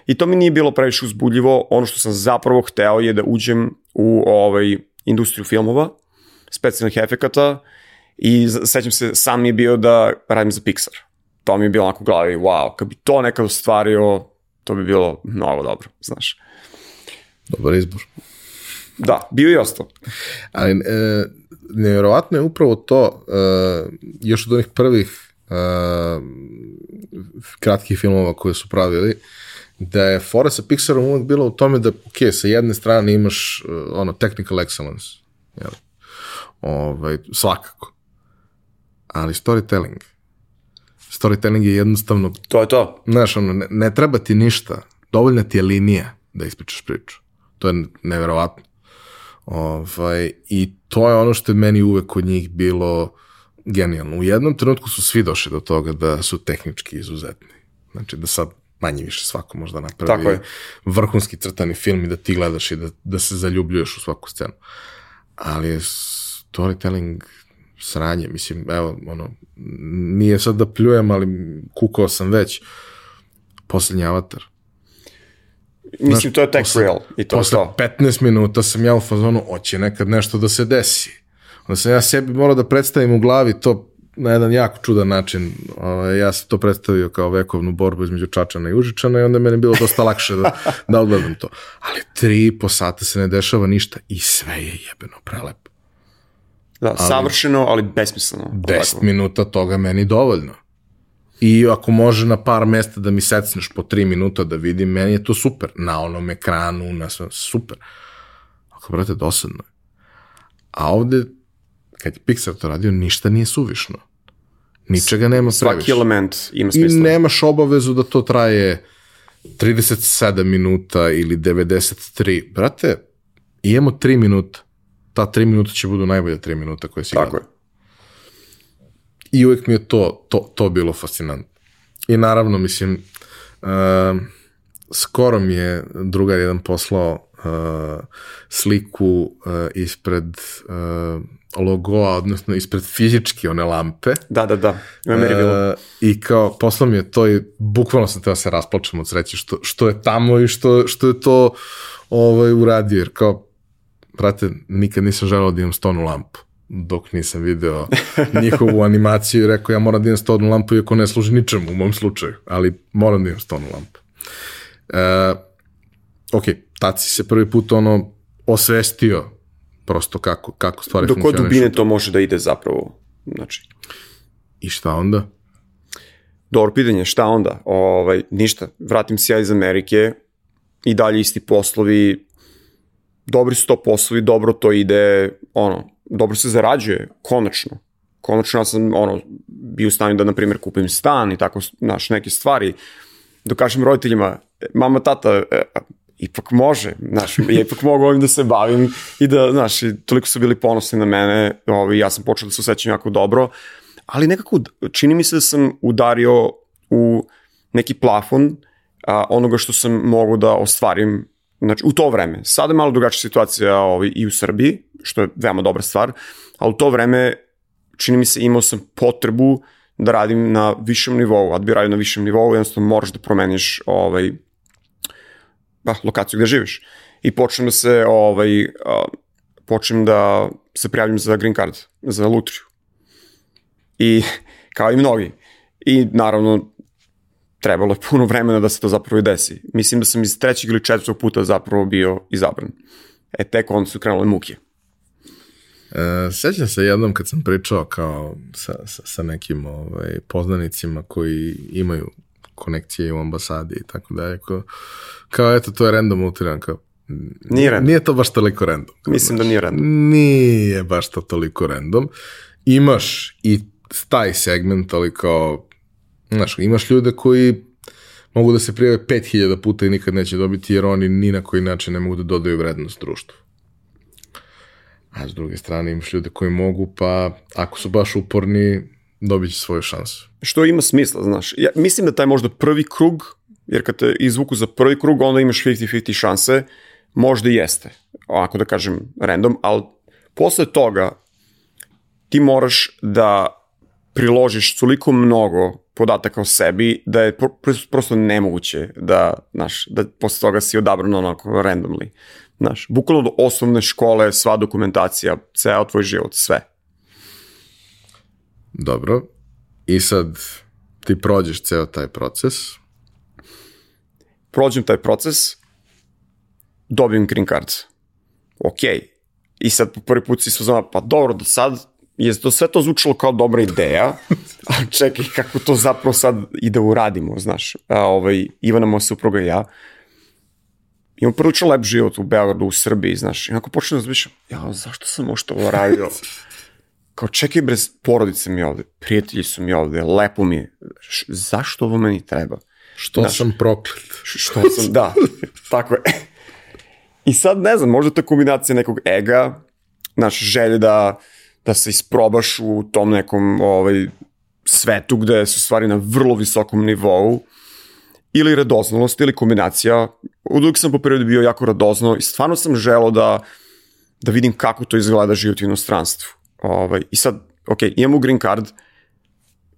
I to mi nije bilo previše uzbudljivo, ono što sam zapravo hteo je da uđem u ovaj, industriju filmova, specijalnih efekata i sećam se, sam mi je bio da radim za Pixar. To mi je bilo onako u glavi, wow, kad bi to nekad ostvario, to bi bilo mnogo dobro, znaš. Dobar izbor. Da, bio i ostao. Ali e, nevjerovatno je upravo to, e, još od onih prvih e, kratkih filmova koje su pravili, da je fora sa Pixarom uvek bilo u tome da, ok, sa jedne strane imaš uh, ono, technical excellence, jel? Ovaj, svakako. Ali storytelling. Storytelling je jednostavno... To je to. Znaš, ono, ne, ne treba ti ništa. Dovoljna ti je linija da ispričaš priču. To je neverovatno. Ovaj, I to je ono što je meni uvek kod njih bilo genijalno. U jednom trenutku su svi došli do toga da su tehnički izuzetni. Znači da sad manje više svako možda napravi Tako je. vrhunski crtani film i da ti gledaš i da, da se zaljubljuješ u svaku scenu. Ali je storytelling sranje, mislim, evo, ono, nije sad da pljujem, ali kukao sam već. Poslednji avatar. Mislim, Znaš, to je posle, real i to je posle to. 15 minuta sam ja u fazonu, oće nekad nešto da se desi. Onda sam ja sebi morao da predstavim u glavi to na jedan jako čudan način. Ovaj, ja sam to predstavio kao vekovnu borbu između Čačana i Užičana i onda je meni bilo dosta lakše da, da odgledam to. Ali tri i po sata se ne dešava ništa i sve je jebeno prelepo. Da, ali, savršeno, ali besmisleno. 10 minuta toga meni dovoljno. I ako može na par mesta da mi secneš po 3 minuta da vidim, meni je to super. Na onom ekranu, na sve, super. Ako, brate, dosadno je. A ovde, kad je Pixar to radio, ništa nije suvišno. Ničega nema Svaki previše. element ima I smisla. nemaš obavezu da to traje 37 minuta ili 93. Brate, imamo 3 minuta. Ta 3 minuta će budu najbolje 3 minuta koje si Tako je. I uvek mi je to, to, to bilo fascinantno. I naravno, mislim, uh, skoro mi je drugar jedan poslao uh, sliku uh, ispred uh, logoa, odnosno ispred fizički one lampe. Da, da, da. U Ameri bilo. Uh, I kao, poslao mi je to i bukvalno sam teo da se rasplačem od sreće što, što je tamo i što, što je to ovaj, uradio, jer kao, brate, nikad nisam želeo da imam stonu lampu dok nisam video njihovu <laughs> animaciju i rekao ja moram da imam stonu lampu iako ne služi ničemu u mom slučaju, ali moram da imam stonu lampu. Uh, ok, tad si se prvi put ono osvestio prosto kako, kako stvari Do kod dubine to može da ide zapravo? Znači, I šta onda? dobro pitanje, šta onda? Ovaj, ništa, vratim se ja iz Amerike i dalje isti poslovi, dobri su to poslovi, dobro to ide, ono, dobro se zarađuje, konačno. Konačno ja sam, ono, bio u stanju da, na primjer, kupim stan i tako, znaš, neke stvari. Da kažem roditeljima, mama, tata, e, ipak može, znaš, ja ipak mogu ovim da se bavim i da, znaš, toliko su bili ponosni na mene, ovaj, ja sam počeo da se osjećam jako dobro, ali nekako čini mi se da sam udario u neki plafon a, onoga što sam mogu da ostvarim znači, u to vreme. Sada je malo drugačija situacija ovaj, i u Srbiji, što je veoma dobra stvar, ali u to vreme čini mi se imao sam potrebu da radim na višem nivou, a da bi radio na višem nivou, jednostavno moraš da promeniš ovaj, pa, lokaciju gde živiš. I počnem da se, ovaj, a, počnem da se prijavljam za green card, za lutriju. I <laughs> kao i mnogi. I naravno, trebalo je puno vremena da se to zapravo i desi. Mislim da sam iz trećeg ili četvrtog puta zapravo bio izabran. E, tek onda su krenule muke. E, sećam se jednom kad sam pričao kao sa, sa, sa nekim ovaj, poznanicima koji imaju konekcije u ambasadi i tako dalje. Kao, kao eto, to je random utiran, kao Nije random. Nije to baš toliko random. Mislim da nije random. Nije baš to toliko random. Imaš i taj segment, ali kao, znaš, imaš ljude koji mogu da se prijave 5000 puta i nikad neće dobiti, jer oni ni na koji način ne mogu da dodaju vrednost društvu. A s druge strane imaš ljude koji mogu, pa ako su baš uporni, dobit će svoju šansu. Što ima smisla, znaš. Ja mislim da taj možda prvi krug, jer kad te izvuku za prvi krug, onda imaš 50-50 šanse, možda i jeste, ovako da kažem random, ali posle toga ti moraš da priložiš toliko mnogo podataka o sebi da je pr prosto nemoguće da, znaš, da posle toga si odabran onako randomly. Znaš, bukvalno do osnovne škole, sva dokumentacija, ceo tvoj život, sve. Dobro. I sad ti prođeš ceo taj proces. Prođem taj proces, dobijem green card. Ok. I sad po prvi put si svozama, pa dobro, do sad je to sve to zvučalo kao dobra ideja, <laughs> a čekaj kako to zapravo sad i da uradimo, znaš. A, ovaj, Ivana moja supruga i ja, imam prilično lep život u Beogradu, u Srbiji, znaš. I onako počnem da razmišljam, ja, zašto sam možda ovo radio? <laughs> Kao, čekaj bre, porodice mi je ovde, prijatelji su mi ovde, lepo mi je. Š, zašto ovo meni treba? Što znaš, sam proklet. Što sam, da, <laughs> tako je. I sad, ne znam, možda je kombinacija nekog ega, naš želje da, da se isprobaš u tom nekom ovaj, svetu gde su stvari na vrlo visokom nivou, ili radoznalost, ili kombinacija. Uvijek sam po periodu bio jako radozno i stvarno sam želao da, da vidim kako to izgleda život u inostranstvu. Ovaj, I sad, ok, imamo green card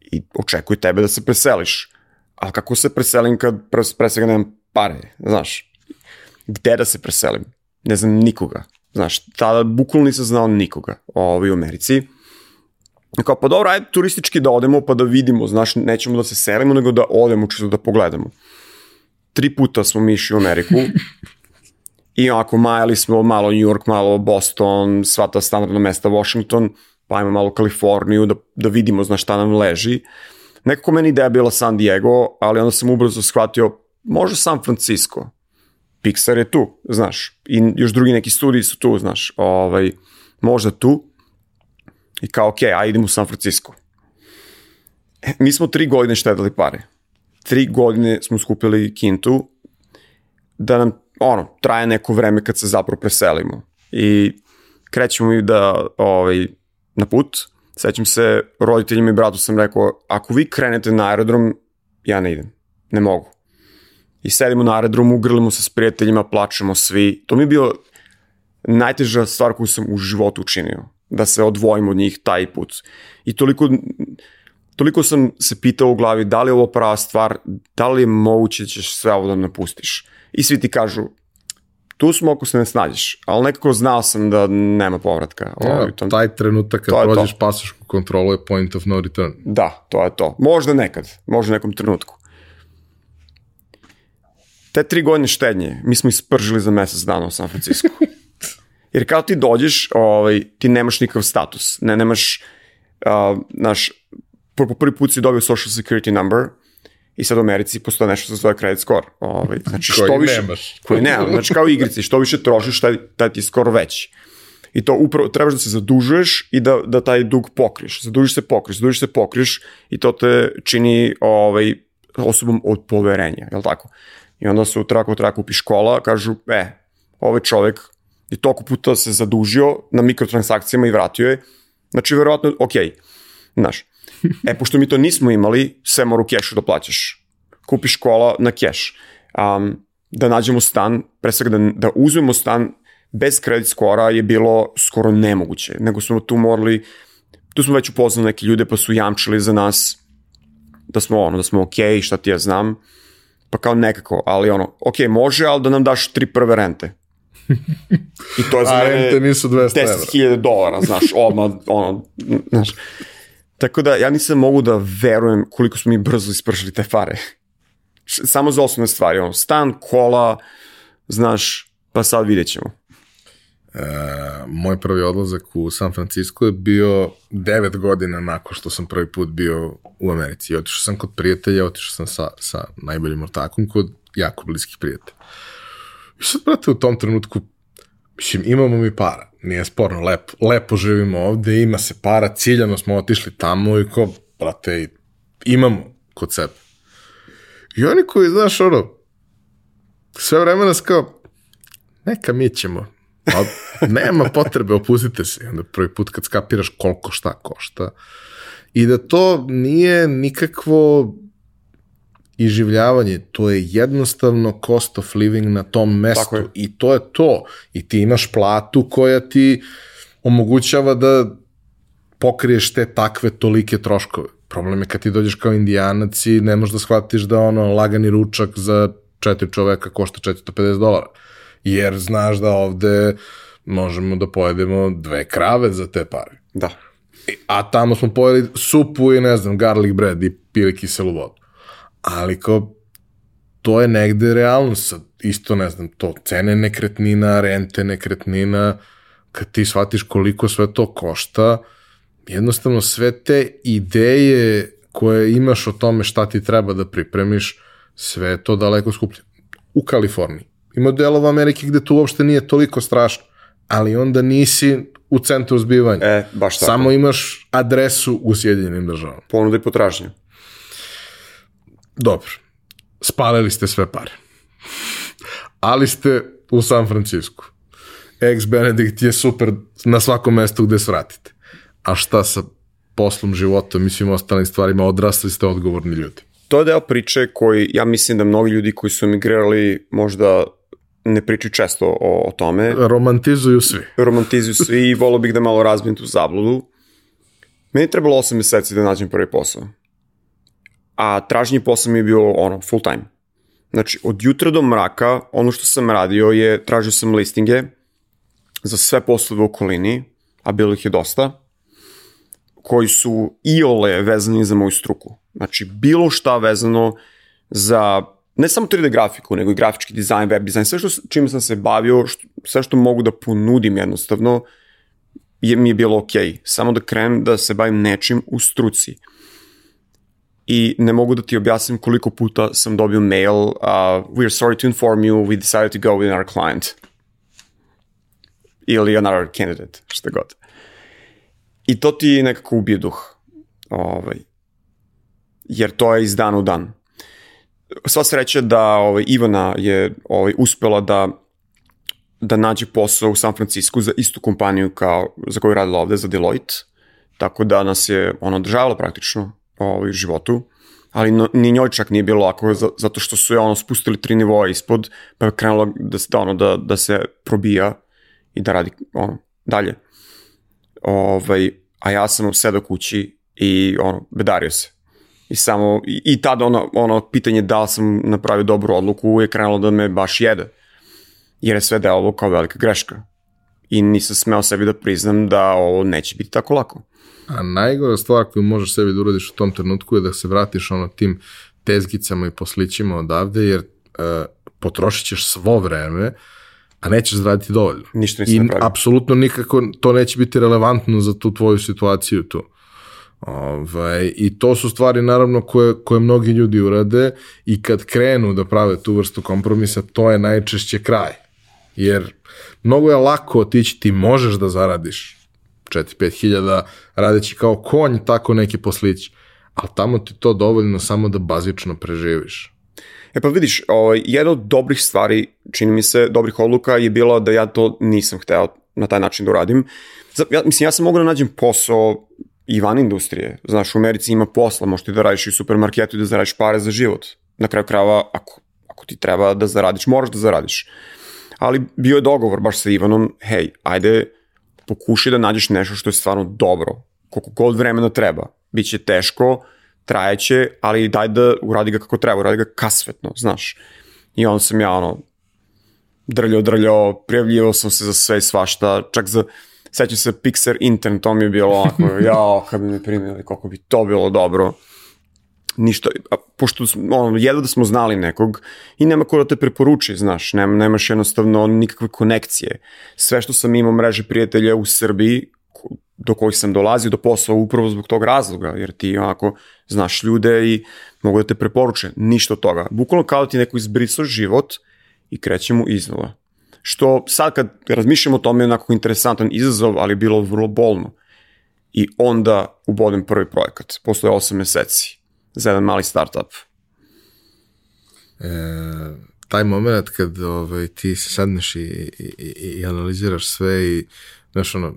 i očekuju tebe da se preseliš. Ali kako se preselim kad pre, pre svega nemam pare, znaš? Gde da se preselim? Ne znam nikoga. Znaš, tada bukvalno nisam znao nikoga ovaj, u Americi. Kao, pa dobro, ajde turistički da odemo pa da vidimo, znaš, nećemo da se selimo, nego da odemo čisto da pogledamo. Tri puta smo mi išli u Ameriku i onako majali smo malo New York, malo Boston, sva ta standardna mesta Washington, pa ajmo malo Kaliforniju da, da vidimo, znaš, šta nam leži. Nekako meni ideja bila San Diego, ali onda sam ubrzo shvatio, možda San Francisco. Pixar je tu, znaš, i još drugi neki studiji su tu, znaš, ovaj, možda tu. I kao, ok, a idem u San Francisco. E, mi smo tri godine štedali pare. Tri godine smo skupili kintu da nam, ono, traje neko vreme kad se zapravo preselimo. I krećemo i da, ovaj, na put sećam se, roditeljima i bratu sam rekao, ako vi krenete na aerodrom, ja ne idem, ne mogu. I sedimo na aerodromu, ugrlimo se s prijateljima, plačemo svi. To mi je bio najteža stvar koju sam u životu učinio, da se odvojim od njih taj put. I toliko, toliko sam se pitao u glavi da li je ovo prava stvar, da li je moguće da ćeš sve ovo da napustiš. I svi ti kažu, tu smo ako se ne snađeš, ali nekako znao sam da nema povratka. Ja, ovaj, tom... taj trenutak kad prođeš pasošku kontrolu je point of no return. Da, to je to. Možda nekad, možda nekom trenutku. Te tri godine štednje, mi smo ispržili za mesec dana u San Francisco. <laughs> Jer kao ti dođeš, ovaj, ti nemaš nikakav status, ne, nemaš, uh, naš, po prvi put si dobio social security number, I sad u Americi postoje nešto što se zove credit score. Ovaj, znači, što koji više, nemaš. <laughs> Koji nema. Znači, kao igrici, što više trošiš, taj, taj ti je skoro veći. I to upravo, trebaš da se zadužuješ i da, da taj dug pokriješ. Zadužiš se, pokriješ, zadužiš se, pokriješ i to te čini ovaj, osobom od poverenja, je li tako? I onda se u traku traku kupi škola, kažu, e, ovaj čovek je toliko puta se zadužio na mikrotransakcijama i vratio je, znači verovatno, ok, znaš, <laughs> e, pošto mi to nismo imali, sve mora u kešu da plaćaš. Kupiš kola na keš. Um, da nađemo stan, pre svega da, da uzmemo stan bez kredit skora je bilo skoro nemoguće, nego smo tu morali, tu smo već upoznali neke ljude pa su jamčili za nas da smo ono, da smo ok, šta ti ja znam, pa kao nekako, ali ono, ok, može, ali da nam daš tri prve rente. <laughs> I to je za mene rente nisu 200 10.000 dolara, znaš, odmah, ono, znaš. Tako da ja nisam mogu da verujem koliko smo mi brzo ispršali te pare. Samo za osnovne stvari, ono, stan, kola, znaš, pa sad vidjet ćemo. E, moj prvi odlazak u San Francisco je bio 9 godina nakon što sam prvi put bio u Americi. Otišao sam kod prijatelja, otišao sam sa, sa najboljim ortakom kod jako bliskih prijatelja. I sad, brate, u tom trenutku, mislim, imamo mi para nije sporno, lepo, lepo živimo ovde, ima se para, ciljano smo otišli tamo i ko, brate, imamo kod sebe. I oni koji, znaš, ono, sve vremena kao, neka mi ćemo, a nema potrebe, opustite se. onda prvi put kad skapiraš koliko šta košta i da to nije nikakvo iživljavanje, to je jednostavno cost of living na tom mestu i to je to. I ti imaš platu koja ti omogućava da pokriješ te takve tolike troškove. Problem je kad ti dođeš kao indijanac i ne možeš da shvatiš da ono lagani ručak za četiri čoveka košta 450 dolara. Jer znaš da ovde možemo da pojedemo dve krave za te pare. Da. A tamo smo pojeli supu i ne znam, garlic bread i pili kiselu vodu ali kao to je negde realnost, sad isto ne znam, to cene nekretnina, rente nekretnina, kad ti shvatiš koliko sve to košta, jednostavno sve te ideje koje imaš o tome šta ti treba da pripremiš, sve je to daleko skuplje. U Kaliforniji. Ima delova Amerike gde to uopšte nije toliko strašno, ali onda nisi u centru zbivanja. E, baš tako. Samo imaš adresu u Sjedinjenim državama. Ponuda i potražnja. Dobro, spalili ste sve pare. Ali ste u San Francisco. Ex Benedict je super na svakom mestu gde svratite. A šta sa poslom, životom i svim ostalim stvarima, odrasli ste odgovorni ljudi. To je deo priče koji, ja mislim da mnogi ljudi koji su emigrirali možda ne pričaju često o, o tome. Romantizuju svi. Romantizuju svi i volio bih da malo razbijem tu zabludu. Meni je trebalo 8 meseci da nađem prvi posao a traženje posla mi je bio ono, full time. Znači, od jutra do mraka, ono što sam radio je, tražio sam listinge za sve poslove u okolini, a bilo ih je dosta, koji su i ole vezani za moju struku. Znači, bilo šta vezano za ne samo 3D grafiku, nego i grafički dizajn, web dizajn, sve što, čime sam se bavio, što, sve što mogu da ponudim jednostavno, je, mi je bilo ok. Samo da krenem da se bavim nečim u struci i ne mogu da ti objasnim koliko puta sam dobio mail uh, we are sorry to inform you, we decided to go with our client. Ili another candidate, šta god. I to ti nekako ubije duh. Ovaj, jer to je iz dana u dan. Sva sreća da ovaj, Ivana je ovaj, uspela da da nađe posao u San Francisco za istu kompaniju kao za koju radila ovde, za Deloitte tako da nas je ono održavalo praktično ovaj, životu, ali no, ni njoj čak nije bilo lako, zato što su je ono spustili tri nivoa ispod, pa je krenulo da, da, ono, da, da se probija i da radi ono, dalje. Ovaj, a ja sam sedao kući i ono, bedario se. I samo, i, i tada ono, ono pitanje da li sam napravio dobru odluku je krenulo da me baš jede. Jer je sve delovalo kao velika greška. I nisam smeo sebi da priznam da ovo neće biti tako lako. A najgora stvar koju možeš sebi da uradiš u tom trenutku je da se vratiš ono tim tezgicama i poslićima odavde, jer uh, potrošit ćeš svo vreme, a nećeš zaraditi dovoljno. Ništa nisi I napravio. apsolutno nikako to neće biti relevantno za tu tvoju situaciju tu. Ovaj, I to su stvari naravno koje, koje mnogi ljudi urade i kad krenu da prave tu vrstu kompromisa, to je najčešće kraj. Jer mnogo je lako otići, ti možeš da zaradiš 4-5 hiljada radeći kao konj tako neki poslić, ali tamo ti to dovoljno samo da bazično preživiš. E pa vidiš, ovaj, jedna od dobrih stvari, čini mi se, dobrih odluka je bilo da ja to nisam hteo na taj način da uradim. Ja, mislim, ja sam mogu da nađem posao i van industrije. Znaš, u Americi ima posla, možeš ti da radiš i u supermarketu i da zaradiš pare za život. Na kraju krava, ako, ako ti treba da zaradiš, moraš da zaradiš. Ali bio je dogovor baš sa Ivanom, hej, ajde, pokušaj da nađeš nešto što je stvarno dobro, koliko god vremena treba. Biće teško, trajeće, ali daj da uradi ga kako treba, uradi ga kasvetno, znaš. I onda sam ja, ono, drljao, drljao, prijavljivao sam se za sve i svašta, čak za, sećam se Pixar Intern, to mi je bilo onako, <laughs> jao, kad bi me primili, koliko bi to bilo dobro. Ništa, a, pošto ono, jedno da smo znali nekog i nema ko da te preporuči, znaš, nema, nemaš jednostavno nikakve konekcije. Sve što sam imao mreže prijatelja u Srbiji, do kojih sam dolazio do posla upravo zbog tog razloga, jer ti onako znaš ljude i mogu da te preporuče. Ništa od toga. Bukvalno kao da ti neko izbrisao život i krećemo iznova. Što sad kad razmišljamo o tome je onako interesantan izazov, ali bilo vrlo bolno. I onda ubodem prvi projekat, posle 8 meseci, za jedan mali startup. E, taj moment kad ovaj, ti sadneš i, i, i, analiziraš sve i znaš ono,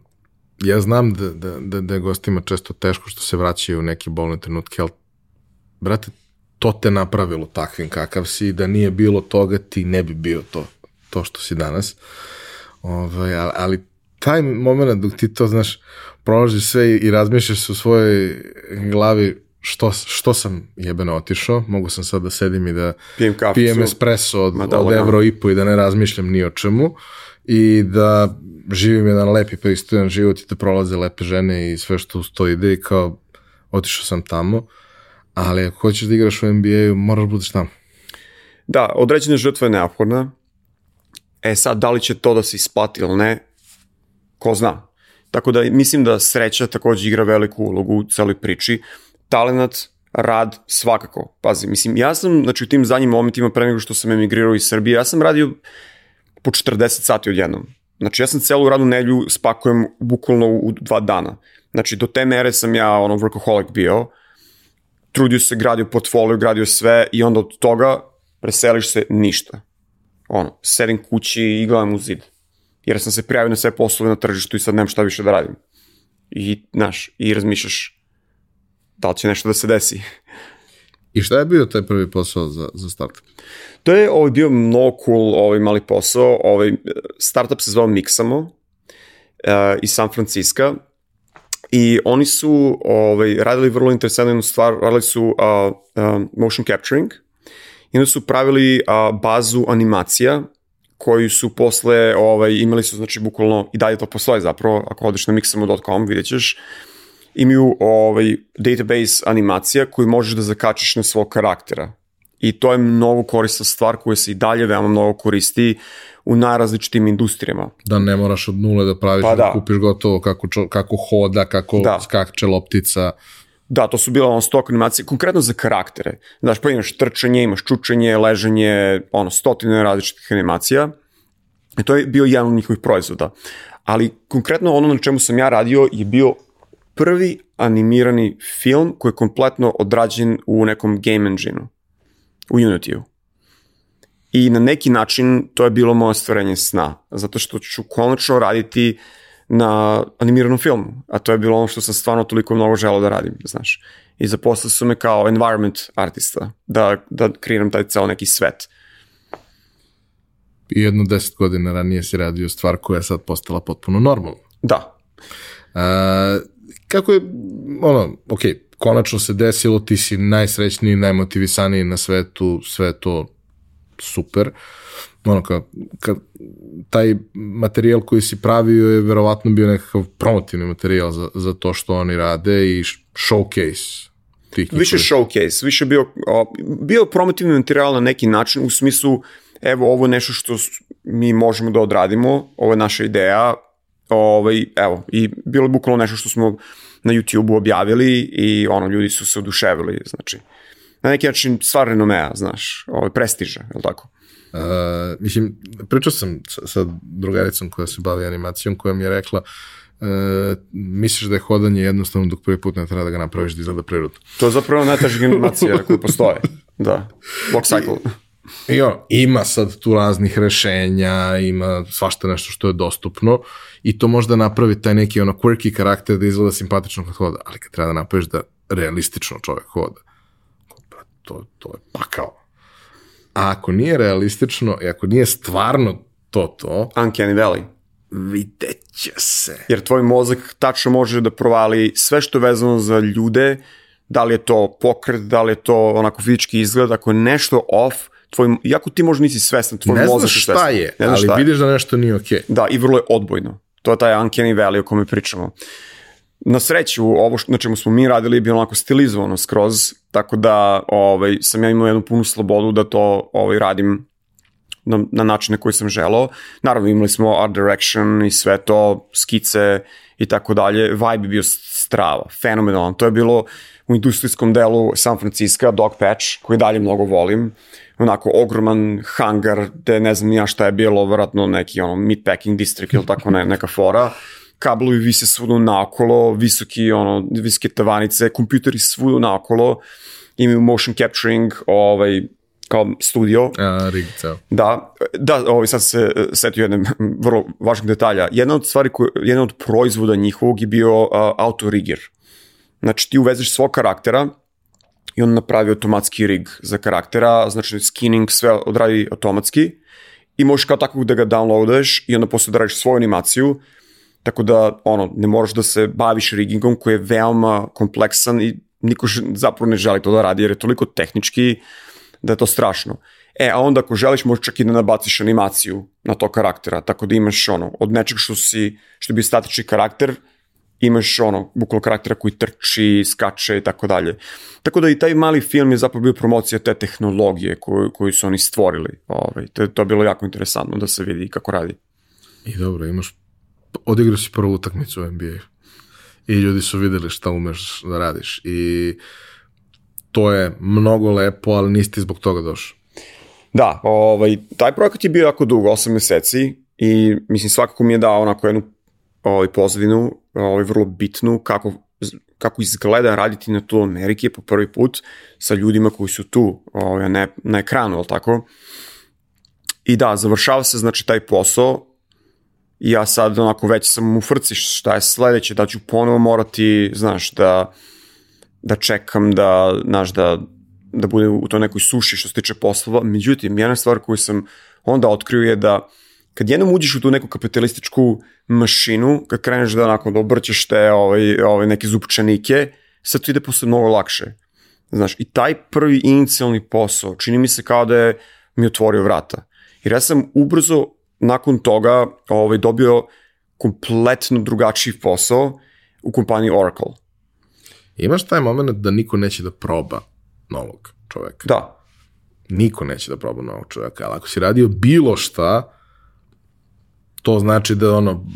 ja znam da, da, da, da je gostima često teško što se vraćaju u neke bolne trenutke, ali, brate, to te napravilo takvim kakav si, da nije bilo toga, ti ne bi bio to, to što si danas. Ovaj, ali, ali taj moment dok ti to, znaš, prolažiš sve i, razmišljaš se u svojoj glavi što, što sam jebeno otišao, mogu sam sad da sedim i da pijem, kaficu, pijem espresso od, da, od evro i po i da ne razmišljam ni o čemu i da živim jedan lepi pristojan život i da prolaze lepe žene i sve što uz to ide i kao otišao sam tamo, ali ako hoćeš da igraš u NBA-u, moraš da budeš tamo. Da, određena žrtva je neophodna. E sad, da li će to da se isplati ili ne, ko zna. Tako da mislim da sreća takođe igra veliku ulogu u celoj priči. Talenat, rad, svakako. Pazi, mislim, ja sam, znači u tim zadnjim momentima pre nego što sam emigrirao iz Srbije, ja sam radio po 40 sati odjednom. Znači ja sam celu radnu nelju spakujem bukvalno u dva dana. Znači do te mere sam ja ono workaholic bio, trudio se, gradio portfolio, gradio sve i onda od toga preseliš se ništa. Ono, sedim kući i gledam u zid. Jer sam se prijavio na sve poslove na tržištu i sad nemam šta više da radim. I, znaš, i razmišljaš da li će nešto da se desi. I šta je bio taj prvi posao za, za startup? To je ovaj, bio mnogo cool ovaj, mali posao. Ovaj, startup se zvao Mixamo uh, iz San Francisco i oni su ovaj, radili vrlo interesantnu stvar, radili su uh, uh, motion capturing i onda su pravili uh, bazu animacija koju su posle ovaj, imali su znači bukvalno i dalje to postoje zapravo ako odeš na mixamo.com vidjet ćeš imaju ovaj, database animacija koju možeš da zakačiš na svog karaktera. I to je mnogo korisna stvar koja se i dalje veoma mnogo koristi u najrazličitim industrijama. Da ne moraš od nule da praviš, pa da. da kupiš gotovo kako, kako hoda, kako da. skakče loptica. Da, to su bila ono stok animacije, konkretno za karaktere. Znaš, pa imaš trčanje, imaš čučanje, leženje, ono, stotine različitih animacija. I to je bio jedan od njihovih proizvoda. Ali konkretno ono na čemu sam ja radio je bio prvi animirani film koji je kompletno odrađen u nekom game engine-u, u Unity-u. I na neki način to je bilo moje stvarenje sna, zato što ću konačno raditi na animiranom filmu, a to je bilo ono što sam stvarno toliko mnogo želao da radim, znaš. I zaposlili su me kao environment artista, da, da kreiram taj ceo neki svet. I jedno deset godina ranije si radio stvar koja je sad postala potpuno normalna. Da. A, kako je, ono, ok, konačno se desilo, ti si najsrećniji, najmotivisaniji na svetu, sve to super. Ono, kad, kad taj materijal koji si pravio je verovatno bio nekakav promotivni materijal za, za to što oni rade i showcase tih Više showcase, više bio, bio promotivni materijal na neki način u smislu evo ovo nešto što mi možemo da odradimo, ovo je naša ideja, ovaj, evo, i bilo je bukvalno nešto što smo na YouTube-u objavili i ono, ljudi su se oduševili, znači, na neki način stvar renomea, znaš, ovaj, prestiža, je li tako? Uh, mislim, pričao sam sa, sa drugaricom koja se bavi animacijom, koja mi je rekla, uh, misliš da je hodanje jednostavno dok prvi put ne treba da ga napraviš da izgleda prirodno. To je zapravo najteža <laughs> animacija koja postoje. Da, Walk Cycle. I on, ima sad tu raznih rešenja, ima svašta nešto što je dostupno i to može da napravi taj neki ono quirky karakter da izgleda simpatično kad hoda, ali kad treba da napraviš da realistično čovek hoda, to, to je pakao. A ako nije realistično i ako nije stvarno to to... Uncanny Valley. Videće se. Jer tvoj mozak tačno može da provali sve što je vezano za ljude, da li je to pokret, da li je to onako fizički izgled, ako je nešto off, tvoj, iako ti možda nisi svestan, tvoj ne mozak je svestan. šta je, ali šta vidiš da nešto nije okej. Okay. Da, i vrlo je odbojno. To je taj uncanny valley o kome pričamo. Na sreću, ovo što, na čemu smo mi radili je bilo onako stilizovano skroz, tako da ovaj, sam ja imao jednu punu slobodu da to ovaj, radim na, na način na koji sam želao. Naravno, imali smo art direction i sve to, skice i tako dalje. Vibe je bio strava, fenomenalan. To je bilo u industrijskom delu San Francisco, Dog Patch, koji dalje mnogo volim. Onako ogroman hangar, gde ne znam ja šta je bilo, vratno neki ono meatpacking district ili tako ne, neka fora kablovi vise svuda naokolo, visoki, ono, visoke tavanice, kompjuteri svuda naokolo, imaju motion capturing, ovaj, kao studio. A, rig, ceo. Da, da, ovaj, sad se setio jedne vrlo važnog detalja. Jedna od stvari, koje, jedna od proizvoda njihovog je bio uh, auto rigger. Znači ti uvezeš svog karaktera i on napravi automatski rig za karaktera, znači skinning sve odradi automatski i možeš kao tako da ga downloadaš i onda posle da radiš svoju animaciju Tako da, ono, ne moraš da se baviš riggingom koji je veoma kompleksan i niko zapravo ne želi to da radi jer je toliko tehnički da je to strašno. E, a onda ako želiš možeš čak i da nabaciš animaciju na to karaktera, tako da imaš ono, od nečeg što si, što bi statični karakter, imaš ono, bukvalo karaktera koji trči, skače i tako dalje. Tako da i taj mali film je zapravo bio promocija te tehnologije koju, koju su oni stvorili. Ovaj, to, to je bilo jako interesantno da se vidi kako radi. I dobro, imaš odigrao si prvu utakmicu u NBA i ljudi su videli šta umeš da radiš i to je mnogo lepo, ali niste zbog toga došao. Da, ovaj, taj projekat je bio jako dugo, 8 meseci i mislim svakako mi je dao onako jednu ovaj, pozadinu, ovaj, vrlo bitnu, kako, kako izgleda raditi na tu Amerike po prvi put sa ljudima koji su tu ovaj, ne, na ekranu, ali tako? I da, završava se znači taj posao i ja sad onako već sam u frci šta je sledeće, da ću ponovo morati, znaš, da, da čekam da, znaš, da, da bude u to nekoj suši što se tiče poslova. Međutim, jedna stvar koju sam onda otkrio je da kad jednom uđeš u tu neku kapitalističku mašinu, kad kreneš da onako da obrćeš te ovaj, ovaj, neke zupčanike, sad to ide posle mnogo lakše. Znaš, i taj prvi inicijalni posao, čini mi se kao da je mi otvorio vrata. Jer ja sam ubrzo nakon toga ovaj, dobio kompletno drugačiji posao u kompaniji Oracle. Imaš taj moment da niko neće da proba novog čoveka. Da. Niko neće da proba novog čoveka, ali ako si radio bilo šta, to znači da ono,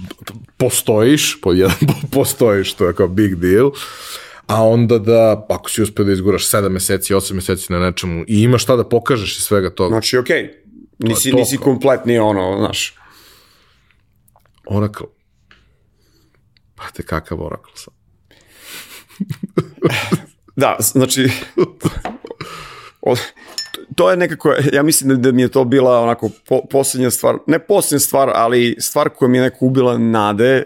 postojiš, po jedan <laughs> postojiš, to je kao big deal, a onda da, ako si uspio da izguraš 7 meseci, 8 meseci na nečemu i imaš šta da pokažeš iz svega toga. Znači, okej, okay Nisi, nisi kompletni ono, znaš. Oracle. Pa te kakav Oracle sam. <laughs> da, znači, <laughs> to je nekako, ja mislim da mi je to bila onako po, posljednja stvar, ne posljednja stvar, ali stvar koja mi je neko ubila nade,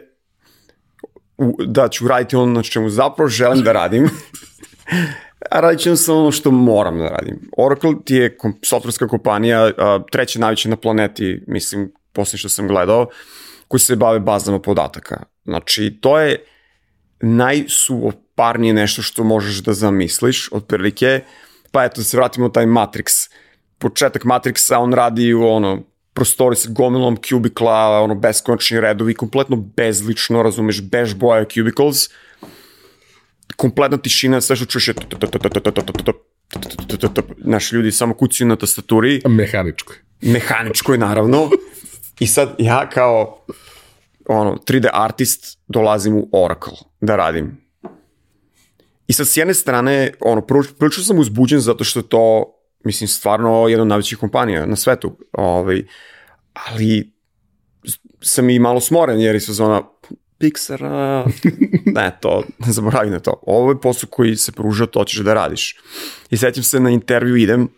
u, da ću raditi ono na čemu zapravo želim da radim, a <laughs> radit ću samo ono što moram da radim. Oracle ti je kom, softwarska kompanija, a, treća najveća na planeti, mislim, poslije što sam gledao, koji se bave bazama podataka. Znači, to je najsuoparnije nešto što možeš da zamisliš, otprilike, pa eto, da se vratimo u taj Matrix. Početak Matrixa, on radi u ono, prostori sa gomilom cubicla, ono, beskonačni redovi, kompletno bezlično, razumeš, bež boja cubicles, kompletna tišina, sve što čuješ je naš ljudi samo kucaju na tastaturi. Mehaničkoj. Mehaničkoj, naravno. I sad ja kao ono, 3D artist dolazim u Oracle da radim. I sad s jedne strane, ono, prilično sam uzbuđen zato što to, mislim, stvarno jedna od najvećih kompanija na svetu. Ovaj, ali sam i malo smoren jer je sezona Pixara, <laughs> ne, to, ne zaboravi na to. Ovo je posao koji se pruža, to ćeš da radiš. I sećam se na intervju idem,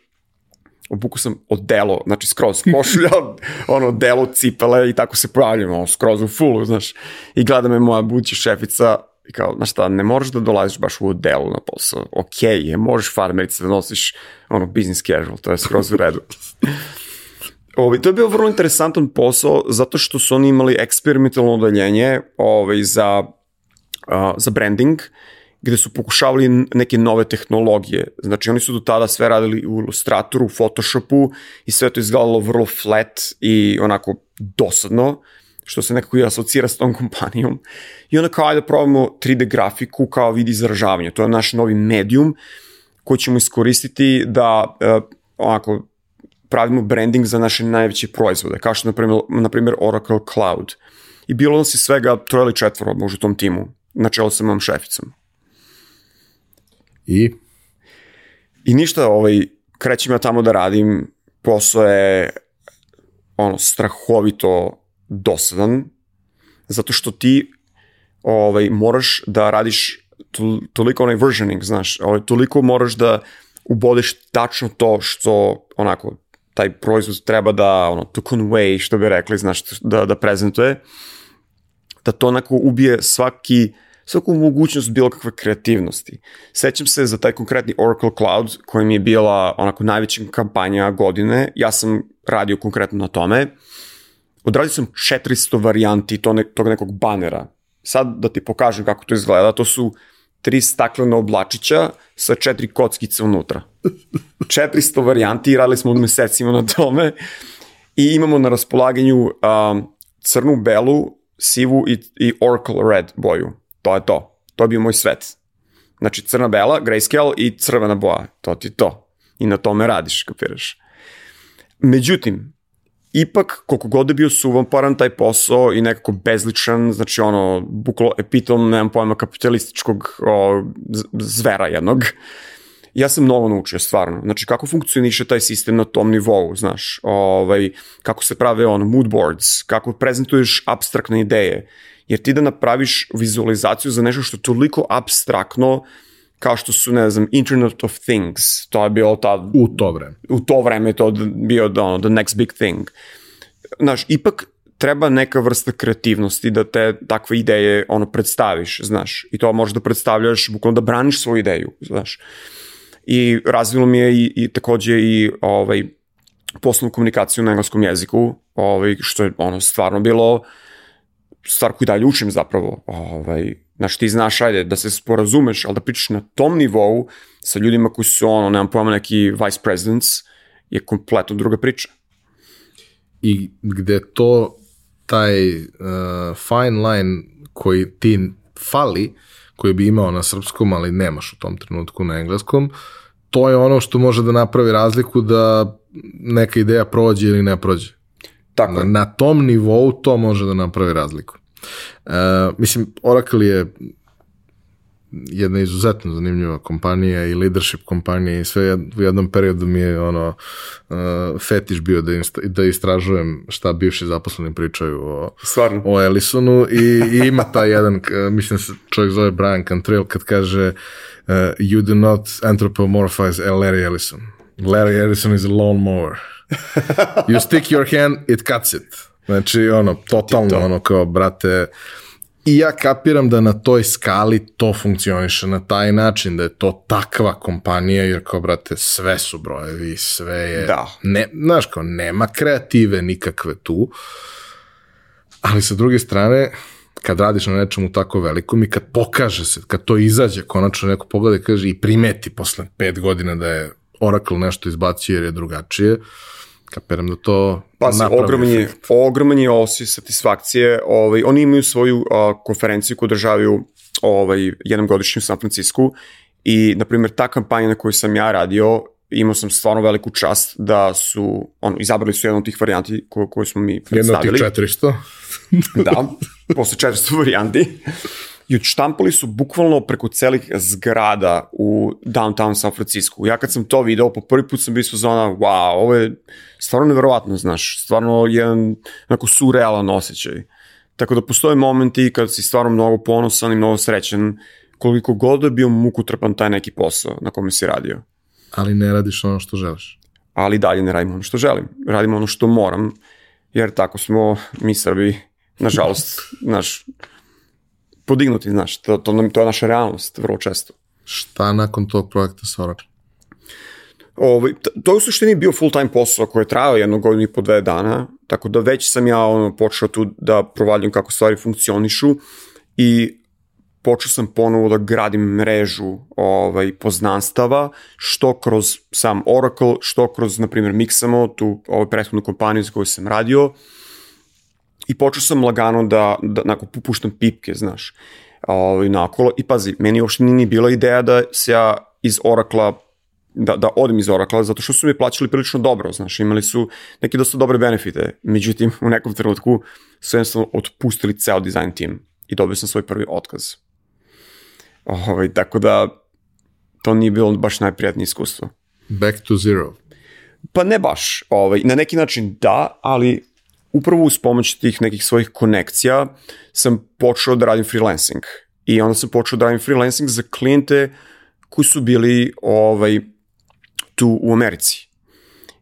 obuku sam odelo, znači skroz košulja, <laughs> ono, delo, cipele i tako se pojavljam, ono, skroz u fullu, znaš. I gleda me moja buduća šefica kao, znaš šta, ne moraš da dolaziš baš u odelu na posao. Ok, je, možeš farmerice da nosiš, ono, business casual, to je skroz u redu. <laughs> Ovi, to je bio vrlo interesantan posao zato što su oni imali eksperimentalno odeljenje ovaj, za, uh, za branding gde su pokušavali neke nove tehnologije. Znači oni su do tada sve radili u Illustratoru, u Photoshopu i sve to izgledalo vrlo flat i onako dosadno, što se nekako i asocira s tom kompanijom. I onda kao ajde probamo 3D grafiku kao vid izražavanja. To je naš novi medium koji ćemo iskoristiti da uh, onako pravimo branding za naše najveće proizvode, kao što na primjer, na primjer Oracle Cloud. I bilo nas i svega troje ili četvoro možda u tom timu, na čelo sa mojom šeficom. I? I ništa, ovaj, krećem ja tamo da radim, posao je ono, strahovito dosadan, zato što ti ovaj, moraš da radiš toliko onaj versioning, znaš, ovaj, toliko moraš da ubodeš tačno to što onako taj proizvod treba da, ono, to convey, što bi rekli, znaš, da, da prezentuje, da to onako ubije svaki, svaku mogućnost bilo kakve kreativnosti. Sećam se za taj konkretni Oracle Cloud, koji mi je bila onako najveća kampanja godine, ja sam radio konkretno na tome, odradio sam 400 varijanti to ne, tog nekog banera. Sad da ti pokažem kako to izgleda, to su tri staklena oblačića sa četiri kockice unutra. 400 varijanti i radili smo mesecima na tome i imamo na raspolaganju um, crnu, belu, sivu i, i Oracle Red boju. To je to. To je bio moj svet. Znači crna, bela, grayscale i crvena boja. To ti to. I na tome radiš, kapiraš. Međutim, ipak, koliko god je bio suvoparan taj posao i nekako bezličan, znači ono, buklo epitom, nemam pojma, kapitalističkog o, zvera jednog, ja sam mnogo naučio, stvarno. Znači, kako funkcioniše taj sistem na tom nivou, znaš, ovaj, kako se prave on, mood boards, kako prezentuješ abstraktne ideje, jer ti da napraviš vizualizaciju za nešto što je toliko abstraktno, kao što su, ne znam, Internet of Things, to je bilo ta... U to vreme. U to vreme je to bio ono, the next big thing. Znaš, ipak treba neka vrsta kreativnosti da te takve ideje ono predstaviš, znaš, i to možeš da predstavljaš, bukvalno da braniš svoju ideju, znaš. I razvilo mi je i, i takođe i ovaj, poslovnu komunikaciju na engleskom jeziku, ovaj, što je ono stvarno bilo stvar koju dalje učim zapravo. Ovaj, Znaš, ti znaš, ajde, da se sporazumeš, ali da pričaš na tom nivou sa ljudima koji su, ono, nemam pojma, neki vice presidents, je kompletno druga priča. I gde to, taj uh, fine line koji ti fali, koji bi imao na srpskom, ali nemaš u tom trenutku na engleskom, to je ono što može da napravi razliku da neka ideja prođe ili ne prođe. Tako na, na tom nivou to može da napravi razliku. Uh, mislim, Oracle je jedna izuzetno zanimljiva kompanija i leadership kompanija i sve u jednom periodu mi je ono uh, fetiš bio da, insta, da istražujem šta bivši zaposleni pričaju o, Stvarno. o Ellisonu i, i ima ta jedan, mislim se čovjek zove Brian Cantrell kad kaže uh, you do not anthropomorphize Larry Ellison. Larry Ellison is a lawnmower. you stick your hand, it cuts it. Znači, ono, totalno, to. ono, kao, brate, I ja kapiram da na toj skali to funkcioniše na taj način, da je to takva kompanija, jer kao, brate, sve su brojevi, sve je... Da. Ne, znaš, kao, nema kreative nikakve tu, ali sa druge strane, kad radiš na nečemu tako velikom i kad pokaže se, kad to izađe, konačno neko pogleda i kaže i primeti posle pet godina da je Oracle nešto izbacio jer je drugačije, kapiram da to Pa napravi ogroman je, ogroman je osjećaj satisfakcije. Ovaj, oni imaju svoju a, konferenciju koju održavaju ovaj, jednom godišnju u San Francisku i, na primjer, ta kampanja na kojoj sam ja radio, imao sam stvarno veliku čast da su, ono, izabrali su jednu od tih varijanti koju, koju smo mi Jedno od tih predstavili. 400. <laughs> da, posle 400 varijanti. I odštampali su bukvalno preko celih zgrada u downtown San Francisco. Ja kad sam to video, po prvi put sam bio zona, wow, ovo je stvarno neverovatno, znaš, stvarno jedan onako surrealan osjećaj. Tako da postoje momenti kad si stvarno mnogo ponosan i mnogo srećan, koliko god da je bio mukotrpan taj neki posao na kome si radio. Ali ne radiš ono što želiš. Ali dalje ne radimo ono što želim. Radimo ono što moram, jer tako smo mi Srbi, nažalost, <laughs> naš, podignuti, znaš, to, to, to je naša realnost vrlo često. Šta nakon tog projekta sa Oracle? Ovaj, t- to je u suštini bio full time posao koji je trajao jednu godinu i po dve dana, tako da već sam ja ono, počeo tu da provaljam kako stvari funkcionišu i počeo sam ponovo da gradim mrežu ovaj, poznanstava, što kroz sam Oracle, što kroz, na primjer, Mixamo, tu ovaj, prethodnu kompaniju za koju sam radio, i počeo sam lagano da, da nakon puštam pipke, znaš, ovaj, nakolo. I pazi, meni uopšte nije ni bila ideja da se ja iz Orakla da, da odem iz Orakla, zato što su mi plaćali prilično dobro, znaš, imali su neke dosta dobre benefite, međutim, u nekom trenutku su jednostavno otpustili ceo dizajn tim i dobio sam svoj prvi otkaz. Ovaj, tako da, to nije bilo baš najprijatnije iskustvo. Back to zero. Pa ne baš, ovaj, na neki način da, ali upravo uz pomoć tih nekih svojih konekcija sam počeo da radim freelancing. I onda sam počeo da radim freelancing za klijente koji su bili ovaj, tu u Americi.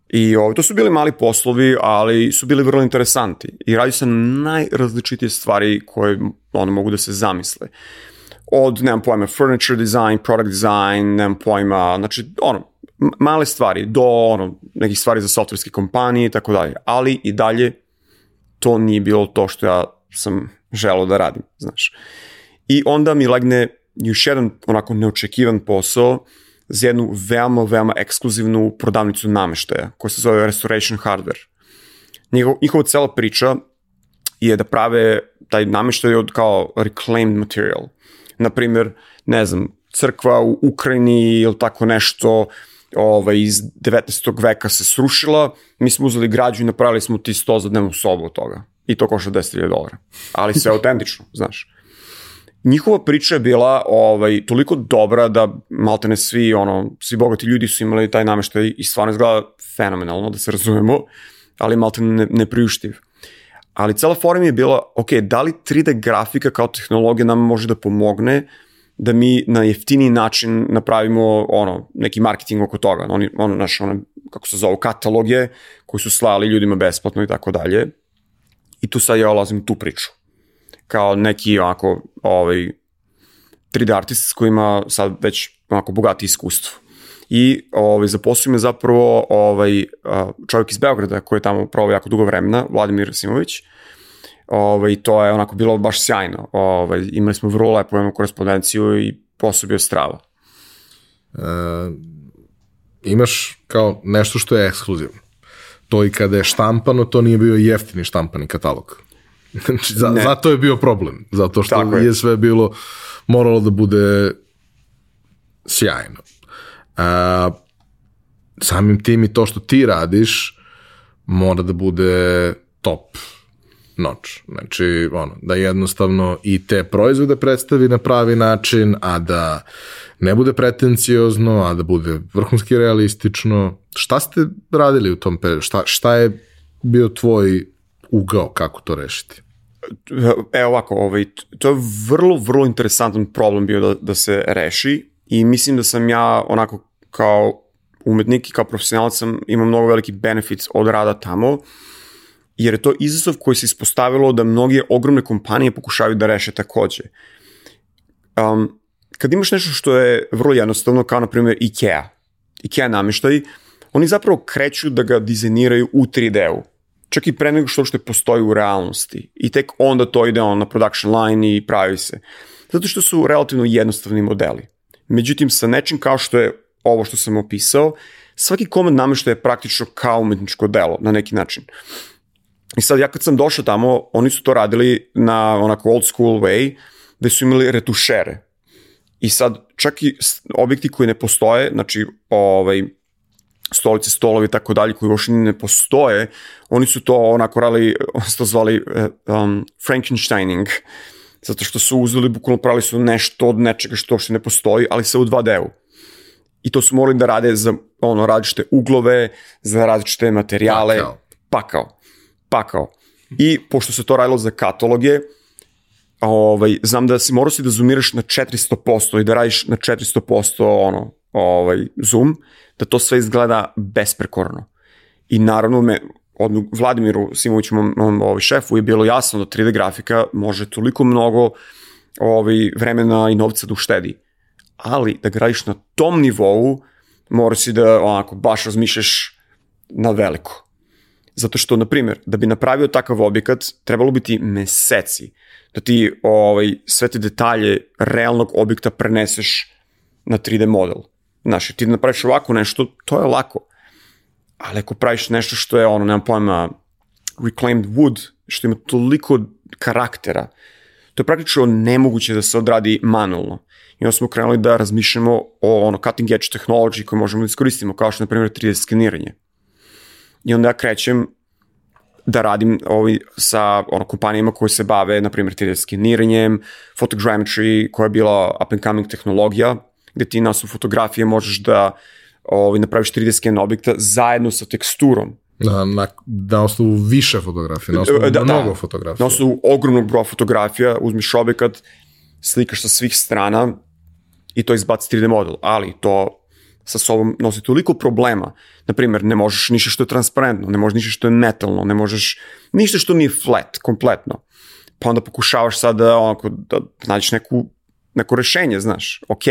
I ovaj, to su bili mali poslovi, ali su bili vrlo interesanti. I radio sam na najrazličitije stvari koje ono, mogu da se zamisle. Od, nemam pojma, furniture design, product design, nemam pojma, znači, ono, male stvari, do ono, nekih stvari za softverske kompanije i tako dalje. Ali i dalje to nije bilo to što ja sam želeo da radim, znaš. I onda mi legne još jedan onako neočekivan posao za jednu veoma, veoma ekskluzivnu prodavnicu nameštaja koja se zove Restoration Hardware. Njihov, njihova cela priča je da prave taj nameštaj od kao reclaimed material. Naprimer, ne znam, crkva u Ukrajini ili tako nešto ovaj, iz 19. veka se srušila, mi smo uzeli građu i napravili smo ti sto za dnevnu sobu od toga. I to košta 10.000 dolara. Ali sve <laughs> autentično, znaš njihova priča je bila ovaj, toliko dobra da maltene svi, ono, svi bogati ljudi su imali taj nameštaj i stvarno izgleda fenomenalno, da se razumemo, ali maltene ne, nepriuštiv. Ali cela forum je bila, ok, da li 3D grafika kao tehnologija nam može da pomogne da mi na jeftiniji način napravimo ono, neki marketing oko toga, oni, ono, naš, ono, kako se zove, kataloge koji su slali ljudima besplatno i tako dalje. I tu sad ja olazim tu priču kao neki onako ovaj 3D artist s kojima sad već onako bogati iskustvo. I ovaj, zaposlio me zapravo ovaj, čovjek iz Beograda koji je tamo provao jako dugo vremena, Vladimir Simović. Ovaj, to je onako bilo baš sjajno. Ovaj, imali smo vrlo lepu jednu korespondenciju i posao bio strava. E, imaš kao nešto što je ekskluzivno. To i kada je štampano, to nije bio jeftini štampani katalog. Znači, za, Ne. zato je bio problem. Zato što Tako je. je. sve bilo, moralo da bude sjajno. A, samim tim i to što ti radiš, mora da bude top noć. Znači, ono, da jednostavno i te proizvode predstavi na pravi način, a da ne bude pretenciozno, a da bude vrhunski realistično. Šta ste radili u tom periodu? Šta, šta je bio tvoj ugao kako to rešiti? Evo ovako, ovaj, to je vrlo, vrlo interesantan problem bio da, da se reši i mislim da sam ja onako kao umetnik i kao profesionalac sam imao mnogo veliki benefits od rada tamo, jer je to izazov koji se ispostavilo da mnoge ogromne kompanije pokušavaju da reše takođe. Um, kad imaš nešto što je vrlo jednostavno, kao na primjer IKEA, IKEA namještaj, oni zapravo kreću da ga dizajniraju u 3D-u. Čak i pre nego što uopšte postoji u realnosti. I tek onda to ide on na production line i pravi se. Zato što su relativno jednostavni modeli. Međutim, sa nečim kao što je ovo što sam opisao, svaki komad nameštaja je praktično kao umetničko delo na neki način. I sad ja kad sam došao tamo, oni su to radili na onako old school way, gde su imali retušere. I sad čak i objekti koji ne postoje, znači ovaj, stolice, stolovi i tako dalje, koji uopšte ne postoje, oni su to onako radili, oni <laughs> su to zvali eh, um, Frankensteining, zato što su uzeli, bukvalno pravili su nešto od nečega što uopšte ne postoji, ali sve u 2D-u. I to su morali da rade za ono, različite uglove, za različite materijale. Pakao. Pakao. Pakao. I pošto se to radilo za kataloge, ovaj, znam da si morao si da zoomiraš na 400% i da radiš na 400% ono, ovaj, zoom, da to sve izgleda besprekorno. I naravno me, od Vladimiru Simoviću, mom, mom ovaj, šefu, je bilo jasno da 3D grafika može toliko mnogo ovaj, vremena i novca da uštedi. Ali da ga radiš na tom nivou, mora si da onako baš razmišljaš na veliko. Zato što, na primjer, da bi napravio takav objekat, trebalo bi ti meseci da ti ovaj, sve te detalje realnog objekta preneseš na 3D model. Znaš, ti napraviš ovako nešto, to je lako. Ali ako praviš nešto što je, ono, nemam pojma, reclaimed wood, što ima toliko karaktera, to je praktično nemoguće da se odradi manualno. I onda smo krenuli da razmišljamo o ono, cutting edge technology koje možemo da iskoristimo, kao što na primjer, 3D skeniranje. I onda ja krećem da radim ovaj, sa ono, kompanijama koje se bave, na primjer, 3D skeniranjem, photogrammetry, koja je bila up and coming tehnologija, gde ti na osnovu fotografije možeš da ovaj, napraviš 3D sken objekta zajedno sa teksturom. Na, na, na osnovu više fotografije, na osnovu da, da mnogo da, fotografija. Na osnovu ogromnog broja fotografija, uzmiš objekat, slikaš sa svih strana i to izbaci 3D model, ali to sa sobom nosi toliko problema. Naprimer, ne možeš ništa što je transparentno, ne možeš ništa što je metalno, ne možeš ništa što nije flat, kompletno. Pa onda pokušavaš sad da, onako, da nađeš neku, neko rešenje, znaš, ok,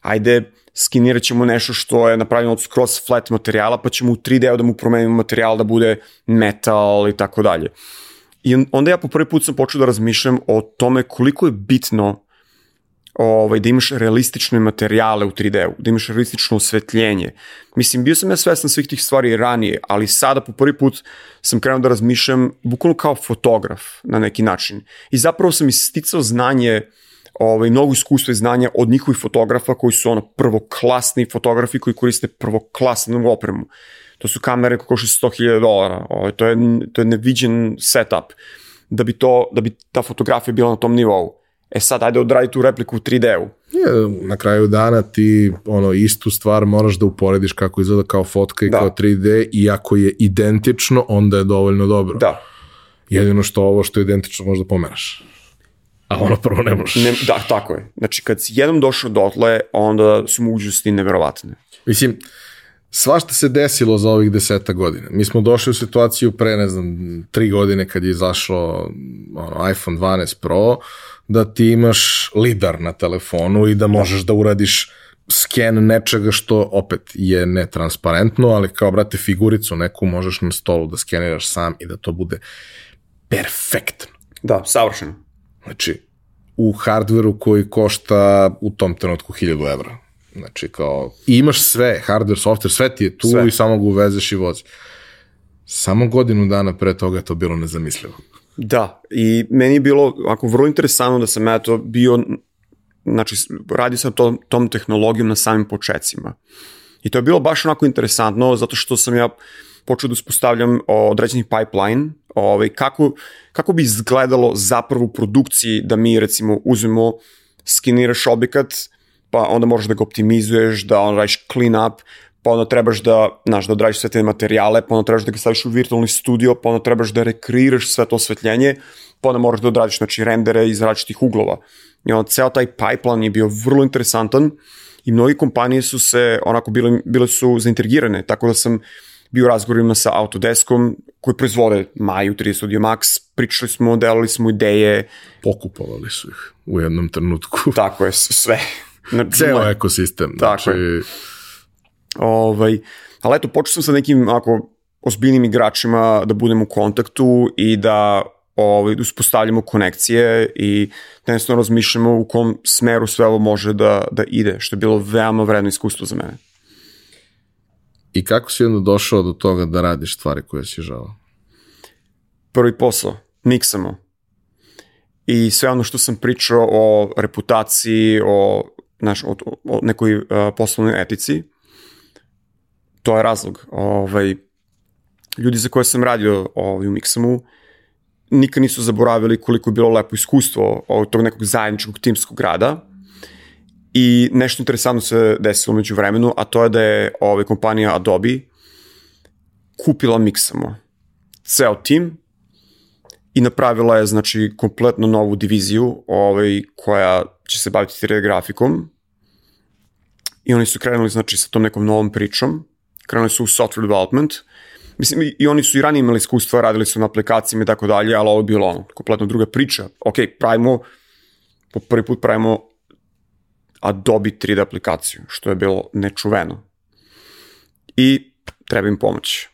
ajde, skinirat ćemo nešto što je napravljeno od skroz flat materijala, pa ćemo u 3D da mu promenimo materijal da bude metal i tako dalje. I onda ja po prvi put sam počeo da razmišljam o tome koliko je bitno ovaj, da imaš realistične materijale u 3D-u, da imaš realistično osvetljenje. Mislim, bio sam ja svestan svih tih stvari ranije, ali sada po prvi put sam krenuo da razmišljam bukvalno kao fotograf na neki način. I zapravo sam isticao znanje ovaj, mnogo iskustva i znanja od njihovih fotografa koji su ono prvoklasni fotografi koji koriste prvoklasnu opremu. To su kamere koje košta 100.000 dolara. Ovaj, to, je, to je neviđen setup da bi, to, da bi ta fotografija bila na tom nivou. E sad, ajde odradi tu repliku u 3D-u. Je, na kraju dana ti ono istu stvar moraš da uporediš kako izgleda kao fotka i da. kao 3D i ako je identično, onda je dovoljno dobro. Da. Jedino što ovo što je identično možda pomeraš. A ono prvo ne možeš. Ne, da, tako je. Znači, kad si jednom došao dotle, onda su mogućnosti neverovatne. Mislim, svašta se desilo za ovih deseta godina. Mi smo došli u situaciju pre, ne znam, tri godine kad je izašao ono, iPhone 12 Pro, da ti imaš lidar na telefonu i da možeš da uradiš sken nečega što opet je netransparentno, ali kao, brate, figuricu neku možeš na stolu da skeniraš sam i da to bude perfektno. Da, savršeno. Znači, u hardveru koji košta u tom trenutku 1000 evra. Znači, kao, imaš sve, hardware, software, sve ti je tu sve. i samo ga uvezeš i vozi. Samo godinu dana pre toga je to bilo nezamislivo. Da, i meni je bilo ako vrlo interesantno da sam ja to bio, znači radi sam tom, tom tehnologijom na samim početcima. I to je bilo baš onako interesantno zato što sam ja počeo da uspostavljam određeni pipeline, ovaj, kako, kako bi izgledalo zapravo u produkciji da mi recimo uzmemo, skiniraš objekat, pa onda možeš da ga optimizuješ, da on radiš clean up, pa onda trebaš da, znaš, da odradiš sve te materijale, pa onda trebaš da ga staviš u virtualni studio, pa onda trebaš da rekreiraš sve to osvetljenje, pa onda moraš da odradiš, znači, rendere iz različitih uglova. I onda ceo taj pipeline je bio vrlo interesantan i mnogi kompanije su se, onako, bile, bile su zaintrigirane, tako da sam bio u razgovorima sa Autodeskom, koji proizvode Maju 3 Studio Max, pričali smo, delali smo ideje. Pokupovali su ih u jednom trenutku. <laughs> Tako je, sve. Znači, Ceo ekosistem. Tako znači... je. Ovaj, ali eto, počeo sam sa nekim ako, ozbiljnim igračima da budem u kontaktu i da ovaj, uspostavljamo konekcije i jednostavno razmišljamo u kom smeru sve ovo može da, da ide, što je bilo veoma vredno iskustvo za mene. I kako si onda došao do toga da radiš stvari koje si želao? Prvi posao, miksamo. I sve ono što sam pričao o reputaciji, o, znaš, o, o nekoj uh, poslovnoj etici, to je razlog. Ovaj, ljudi za koje sam radio ovaj, u Mixamu nikad nisu zaboravili koliko je bilo lepo iskustvo od tog nekog zajedničkog timskog rada i nešto interesantno se desilo među vremenu, a to je da je ovaj, kompanija Adobe kupila Mixamo ceo tim i napravila je znači kompletno novu diviziju ovaj, koja će se baviti 3D grafikom i oni su krenuli znači sa tom nekom novom pričom. Krenuli su u software development. Mislim, i oni su i ranije imali iskustva, radili su na aplikacijama i tako dalje, ali ovo je bilo ono, kompletno druga priča. Ok, pravimo, po prvi put pravimo Adobe 3D aplikaciju, što je bilo nečuveno. I treba im pomoć.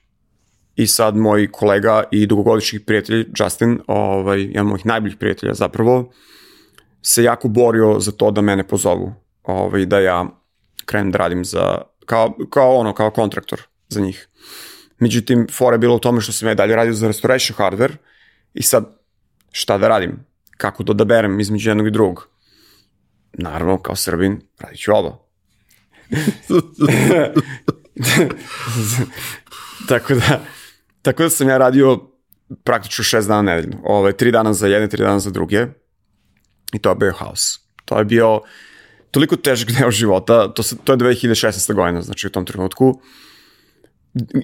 I sad moj kolega i dugogodišnji prijatelj, Justin, ovaj, jedan mojih najboljih prijatelja zapravo, se jako borio za to da mene pozovu, ovaj, da ja krenem da radim za, kao, kao ono, kao kontraktor za njih. Međutim, fora je bilo u tome što sam ja dalje radio za restoration hardware i sad šta da radim? Kako da odaberem između jednog i drugog? Naravno, kao Srbin, radit ću ovo. <laughs> tako da, tako da sam ja radio praktično šest dana nedeljno. Ove, tri dana za jedne, tri dana za druge. I to je bio haos. To je bio toliko težak <laughs> deo života. To, se, to je 2016. godina, znači u tom trenutku.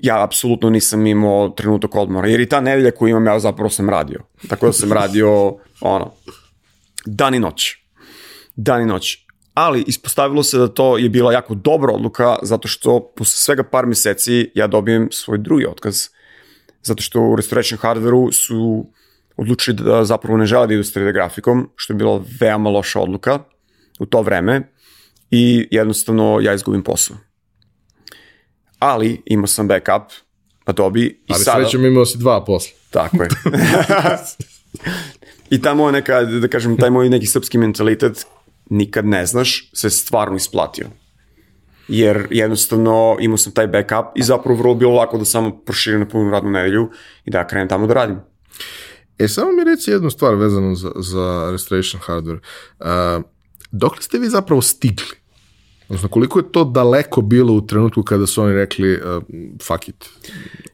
Ja apsolutno nisam imao trenutak odmora, jer i ta nedelja koju imam ja zapravo sam radio. Tako da sam radio, ono, dan i noć. Dan i noć. Ali ispostavilo se da to je bila jako dobra odluka, zato što posle svega par meseci ja dobijem svoj drugi otkaz. Zato što u Restoration Hardwareu su odlučili da zapravo ne žele da idu s 3D grafikom, što je bila veoma loša odluka u to vreme i jednostavno ja izgubim posao ali imao sam backup Adobe i ali sada... Ali srećom imao si dva posla. Tako je. <laughs> I ta moja neka, da kažem, taj moj neki srpski mentalitet nikad ne znaš, se stvarno isplatio. Jer jednostavno imao sam taj backup i zapravo vrlo bilo lako da samo proširim na punu radnu nedelju i da krenem tamo da radim. E, samo mi reci jednu stvar vezanu za, za Restoration Hardware. Uh, dok ste vi zapravo stigli? Odnosno, koliko je to daleko bilo u trenutku kada su oni rekli uh, fuck it?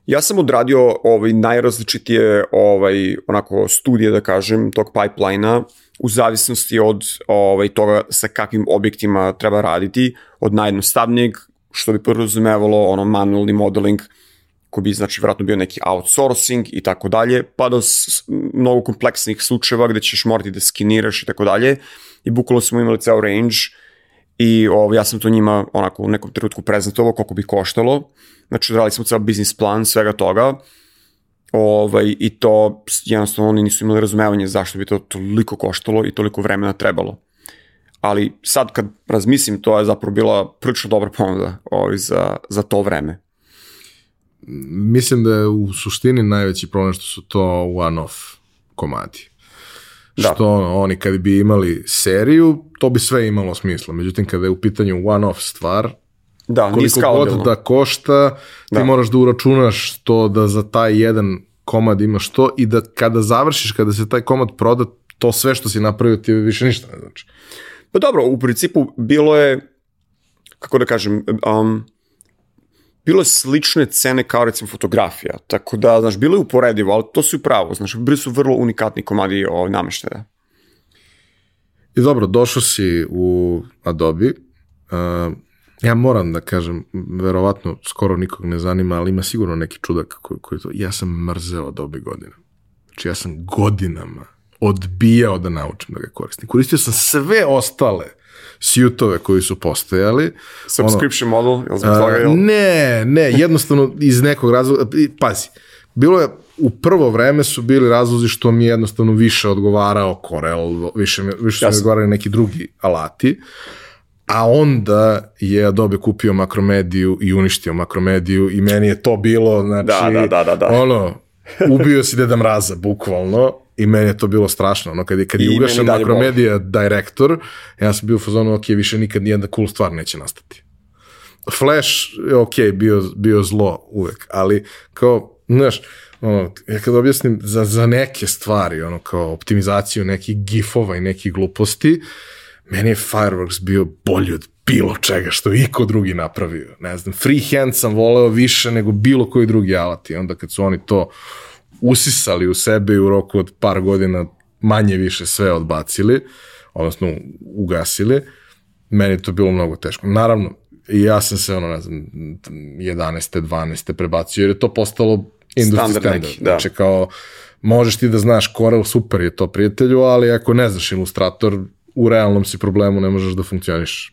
Ja sam odradio ovaj, najrazličitije ovaj, onako studije, da kažem, tog pipeline-a u zavisnosti od ovaj, toga sa kakvim objektima treba raditi, od najjednostavnijeg, što bi podrazumevalo ono manualni modeling, koji bi znači vratno bio neki outsourcing i tako dalje, pa do mnogo kompleksnih slučajeva gde ćeš morati da skiniraš i tako dalje. I bukvalo smo imali ceo range i ovo, ja sam to njima onako u nekom trenutku prezentovao koliko bi koštalo. Znači, odrali smo ceo biznis plan svega toga ovaj, i to jednostavno oni nisu imali razumevanje zašto bi to toliko koštalo i toliko vremena trebalo. Ali sad kad razmislim, to je zapravo bila prilično dobra ponuda ovaj, za, za to vreme. Mislim da je u suštini najveći problem što su to one-off komadi. Da. Što oni kad bi imali seriju, to bi sve imalo smisla. Međutim, kada je u pitanju one-off stvar, da, koliko god da košta, ti da. moraš da uračunaš to da za taj jedan komad imaš to i da kada završiš, kada se taj komad proda, to sve što si napravio ti više ništa ne znači. Pa dobro, u principu bilo je, kako da kažem, um, bilo je slične cene kao recimo fotografija, tako da, znaš, bilo je uporedivo, ali to su i pravo, znaš, bili su vrlo unikatni komadi o, nameštaja. I dobro, došao si u Adobe, uh, ja moram da kažem, verovatno skoro nikog ne zanima, ali ima sigurno neki čudak koji, koji to, ja sam mrzeo Adobe godina. Znači ja sam godinama odbijao da naučim da ga koristim. Koristio sam sve ostale sjutove koji su postojali. Subscription ono, model, ili zbog toga, jel? Ne, ne, jednostavno iz nekog razloga, pazi, bilo je, u prvo vreme su bili razlozi što mi je jednostavno više odgovarao Corel, više, više su mi odgovarali neki drugi alati, a onda je Adobe kupio makromediju i uništio makromediju i meni je to bilo, znači, da, da, da, da, da. ono, ubio si Deda Mraza, bukvalno, i meni je to bilo strašno, ono, kad je, kad je ugašen makromedija direktor, ja sam bio u fazonu, ok, više nikad nijedna cool stvar neće nastati. Flash je ok, bio, bio zlo uvek, ali kao, znaš, ono, ja kad objasnim za, za neke stvari, ono, kao optimizaciju nekih gifova i nekih gluposti, meni je Fireworks bio bolji od bilo čega što je iko drugi napravio. Ne znam, freehand sam voleo više nego bilo koji drugi alat i onda kad su oni to usisali u sebe i u roku od par godina manje više sve odbacili, odnosno ugasili, meni je to bilo mnogo teško. Naravno, i ja sam se, ono, ne znam, 11. 12. prebacio, jer je to postalo industry standard. standard. Neki, da. Znači, kao, možeš ti da znaš Corel, super je to prijatelju, ali ako ne znaš Illustrator, u realnom si problemu ne možeš da funkcioniš.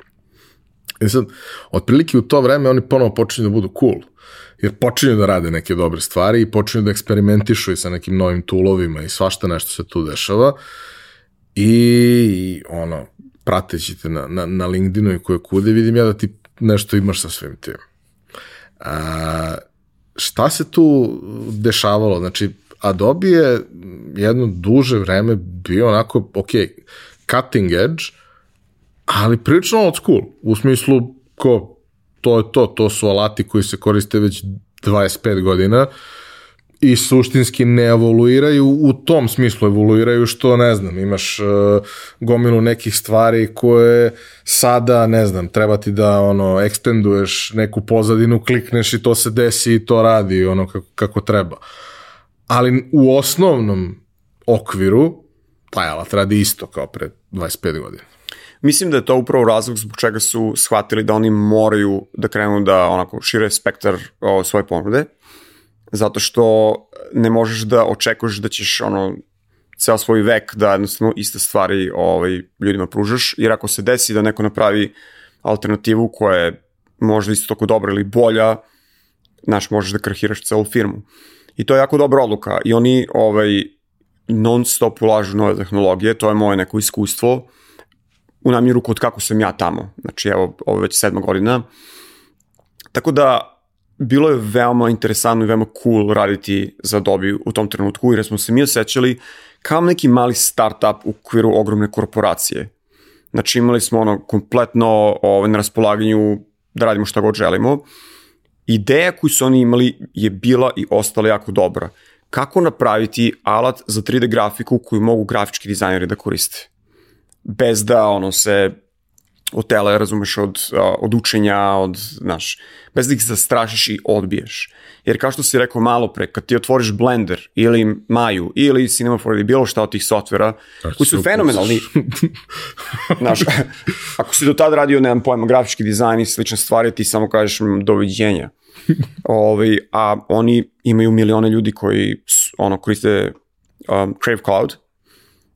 I sad, otprilike u to vreme oni ponovo počinju da budu cool jer počinju da rade neke dobre stvari i počinju da eksperimentišu i sa nekim novim toolovima i svašta nešto se tu dešava i ono, prateći te na, na, na LinkedInu i koje kude, vidim ja da ti nešto imaš sa svim tim. A, šta se tu dešavalo? Znači, Adobe je jedno duže vreme bio onako, ok, cutting edge, ali prilično old school, u smislu ko to je to, to su alati koji se koriste već 25 godina i suštinski ne evoluiraju u tom smislu evoluiraju što ne znam imaš uh, gomilu nekih stvari koje sada ne znam treba ti da ono ekstenduješ neku pozadinu klikneš i to se desi i to radi ono kako, kako treba. Ali u osnovnom okviru taj alat radi isto kao pre 25 godina Mislim da je to upravo razlog zbog čega su shvatili da oni moraju da krenu da onako šire spektar o, svoje ponude, zato što ne možeš da očekuješ da ćeš ono ceo svoj vek da jednostavno iste stvari ovaj, ljudima pružaš, jer ako se desi da neko napravi alternativu koja je možda isto tako dobra ili bolja, znaš, možeš da krahiraš celu firmu. I to je jako dobra odluka. I oni ovaj, non stop ulažu nove tehnologije, to je moje neko iskustvo, u namjeru kod kako sam ja tamo. Znači, evo, ovo je već sedma godina. Tako da, bilo je veoma interesantno i veoma cool raditi za Adobe u tom trenutku, jer smo se mi osjećali kao neki mali startup u okviru ogromne korporacije. Znači, imali smo ono kompletno ovaj, na raspolaganju da radimo šta god želimo. Ideja koju su oni imali je bila i ostala jako dobra. Kako napraviti alat za 3D grafiku koju mogu grafički dizajneri da koriste bez da ono se otele, razumeš, od, od učenja, od, znaš, bez da ih zastrašiš i odbiješ. Jer kao što si rekao malo pre, kad ti otvoriš Blender ili Maju ili Cinema 4 ili bilo šta od tih softvera, koji su fenomenalni, <laughs> znaš, ako si do tada radio, nemam pojma, grafički dizajn i slične stvari, ti samo kažeš doviđenja. Ovi, <laughs> ovaj, a oni imaju milione ljudi koji ono, koriste um, Crave Cloud,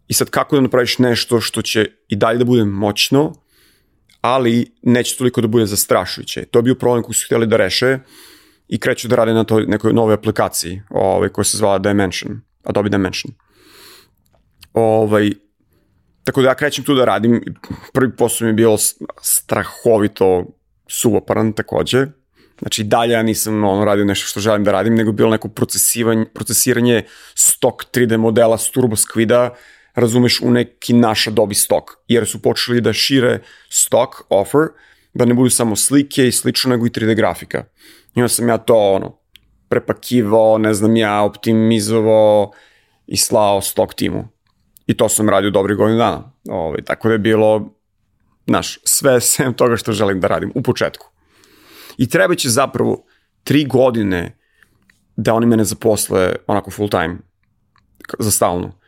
I sad kako da napraviš nešto što će i dalje da bude moćno, ali neće toliko da bude zastrašujuće. To je bio problem koji su htjeli da reše i kreću da rade na toj nekoj nove aplikaciji ovaj, koja se zvala Dimension, Adobe Dimension. Ovaj, tako da ja krećem tu da radim. Prvi posao mi je bilo strahovito suvoparan takođe. Znači, dalje ja nisam ono, radio nešto što želim da radim, nego bilo neko procesiranje stok 3D modela s Turbo Squida, razumeš, u neki naš Adobe stok, jer su počeli da šire stock offer, da ne budu samo slike i slično, nego i 3D grafika. I onda sam ja to, ono, prepakivao, ne znam ja, optimizovao i slao stok timu. I to sam radio dobri godinu dana. Ovaj, tako da je bilo, znaš, sve <laughs> sem toga što želim da radim u početku. I treba će zapravo tri godine da oni mene zaposle onako full time, za stalno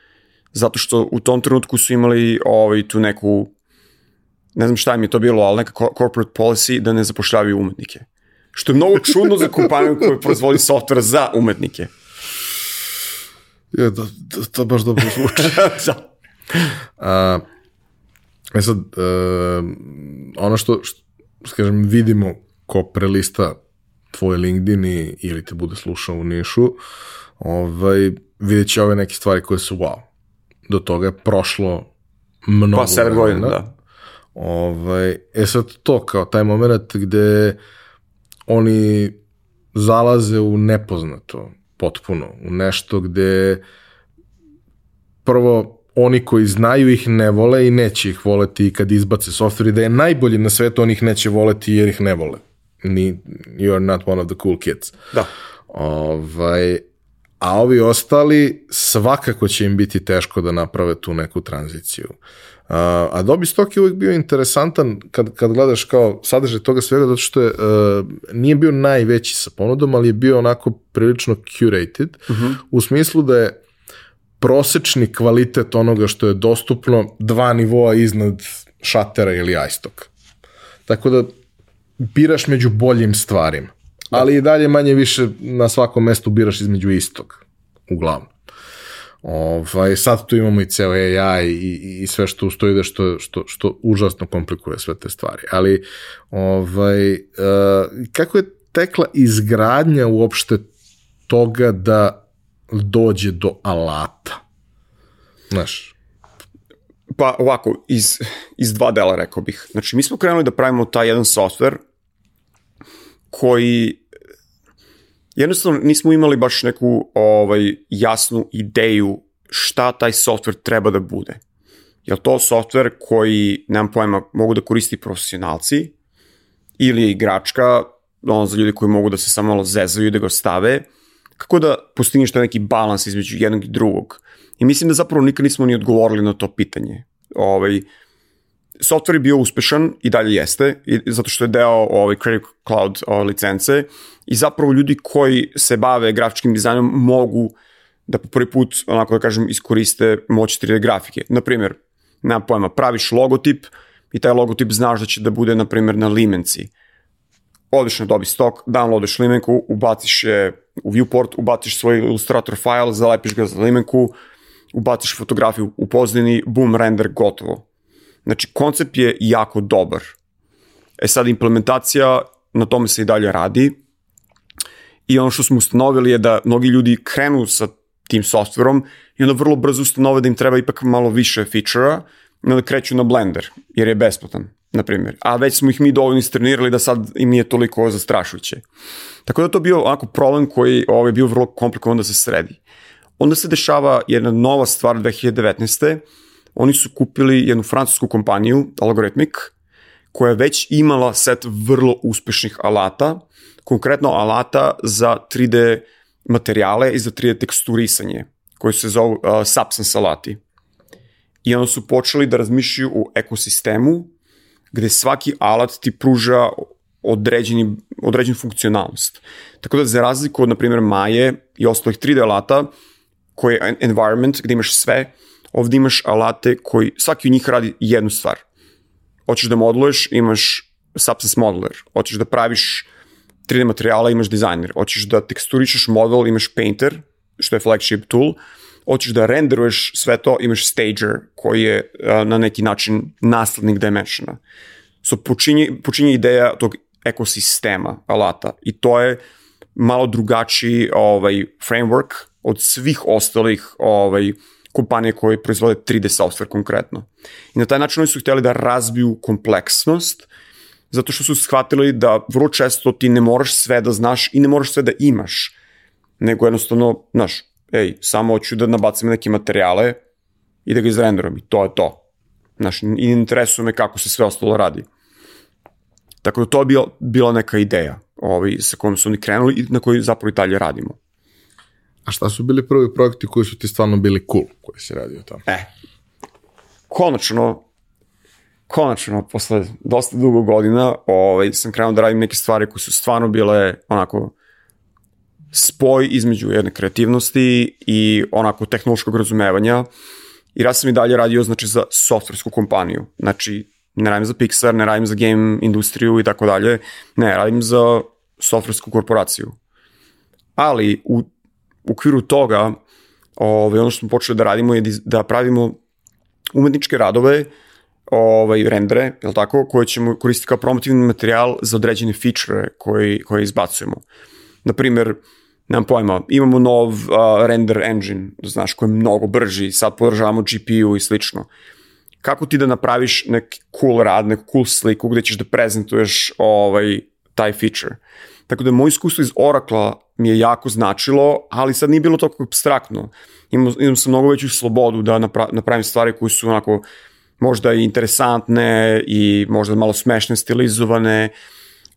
zato što u tom trenutku su imali ovaj, tu neku, ne znam šta im je to bilo, ali neka corporate policy da ne zapošljavaju umetnike. Što je mnogo čudno za kompaniju koja proizvodi software za umetnike. Je, da, da, to baš dobro zvuči. <laughs> da. A, E sad, uh, ono što, što, što kažem, vidimo ko prelista tvoj LinkedIn i, ili te bude slušao u Nišu, ovaj, vidjet će ove neke stvari koje su wow. Do toga je prošlo mnogo Pa 7 godina, da. Ovaj, e sad to kao taj moment gde oni zalaze u nepoznato potpuno, u nešto gde prvo oni koji znaju ih ne vole i neće ih voleti kad izbace software i da je najbolji na svetu, oni ih neće voleti jer ih ne vole. Ni, you are not one of the cool kids. Da. Ovaj, a ovi ostali svakako će im biti teško da naprave tu neku tranziciju. Uh, a Adobe Stock je uvijek bio interesantan kad, kad gledaš kao sadržaj toga svega, zato što je, uh, nije bio najveći sa ponudom, ali je bio onako prilično curated, uh -huh. u smislu da je prosečni kvalitet onoga što je dostupno dva nivoa iznad šatera ili iStock. Tako da biraš među boljim stvarima. Ali i dalje manje više na svakom mestu biraš između istog, uglavnom. Ovaj, sad tu imamo i ceo AI i, i sve što ustoji da što, što, što užasno komplikuje sve te stvari. Ali ovaj, uh, kako je tekla izgradnja uopšte toga da dođe do alata? Znaš, Pa ovako, iz, iz dva dela rekao bih. Znači, mi smo krenuli da pravimo taj jedan software koji jednostavno nismo imali baš neku ovaj, jasnu ideju šta taj software treba da bude. Je to software koji, nemam pojma, mogu da koristi profesionalci ili igračka, ono za ljudi koji mogu da se samo malo zezaju i da ga stave, kako da postigneš taj neki balans između jednog i drugog. I mislim da zapravo nikad nismo ni odgovorili na to pitanje. Ovaj, software je bio uspešan i dalje jeste, i, zato što je deo ovaj, Creative Cloud ovaj, licence i zapravo ljudi koji se bave grafičkim dizajnom mogu da po prvi put, onako da kažem, iskoriste moć 3D grafike. Naprimjer, nema pojma, praviš logotip i taj logotip znaš da će da bude, na primjer, na limenci. Odeš na Adobe Stock, downloadiš limenku, ubaciš je u viewport, ubaciš svoj Illustrator file, zalepiš ga za limenku, ubaciš fotografiju u pozdini, boom, render, gotovo. Znači, koncept je jako dobar. E sad, implementacija, na tome se i dalje radi. I ono što smo ustanovili je da mnogi ljudi krenu sa tim softverom i onda vrlo brzo ustanove da im treba ipak malo više feature-a i onda kreću na Blender, jer je besplatan, na primjer. A već smo ih mi dovoljno istrenirali da sad im nije toliko zastrašujuće. Tako da to bio onako problem koji ovaj, bio vrlo komplikovan da se sredi. Onda se dešava jedna nova stvar 2019. Oni su kupili jednu francusku kompaniju, Algorithmic, koja je već imala set vrlo uspešnih alata, konkretno alata za 3D materijale i za 3D teksturisanje, koji se zovu uh, Substance alati. I onda su počeli da razmišljaju o ekosistemu, gde svaki alat ti pruža određeni, određenu funkcionalnost. Tako da za razliku od, na primjer, Maje i ostalih 3D alata, koji je environment gde imaš sve, ovde imaš alate koji, svaki od njih radi jednu stvar. Hoćeš da modeluješ, imaš Substance Modeler. Hoćeš da praviš 3D materijala, imaš dizajner. Hoćeš da teksturišeš model, imaš Painter, što je flagship tool. Hoćeš da renderuješ sve to, imaš Stager, koji je uh, na neki način naslednik Dimensiona. So, počinje, počinje ideja tog ekosistema alata i to je malo drugačiji ovaj, framework od svih ostalih ovaj, kompanije koje proizvode 3D software konkretno. I na taj način oni su hteli da razbiju kompleksnost, zato što su shvatili da vrlo često ti ne moraš sve da znaš i ne moraš sve da imaš, nego jednostavno, znaš, ej, samo hoću da nabacim neke materijale i da ga izrenderujem i to je to. Znaš, i interesuje me kako se sve ostalo radi. Tako da to je bila, bila neka ideja ovaj, sa kojom su oni krenuli i na kojoj zapravo i dalje radimo. A šta su bili prvi projekti koji su ti stvarno bili cool, koji si radio tamo? E, konačno, konačno, posle dosta dugo godina, ovaj, sam krenuo da radim neke stvari koje su stvarno bile onako spoj između jedne kreativnosti i onako tehnološkog razumevanja. I ja sam i dalje radio znači za softversku kompaniju. Znači, ne radim za Pixar, ne radim za game industriju i tako dalje. Ne, radim za softversku korporaciju. Ali u u okviru toga ovaj, ono što smo počeli da radimo je da pravimo umetničke radove ovaj, rendere, je tako, koje ćemo koristiti kao promotivni materijal za određene feature koji, koje izbacujemo. Naprimer, nemam pojma, imamo nov uh, render engine, znaš, koji je mnogo brži, sad podržavamo GPU i slično. Kako ti da napraviš neki cool rad, neku cool sliku gde ćeš da prezentuješ ovaj, taj feature? Tako da moje iskustvo iz Oracle mi je jako značilo, ali sad nije bilo toliko abstraktno. Imam, imam sam mnogo veću slobodu da napravim stvari koje su onako možda i interesantne i možda malo smešne, stilizovane.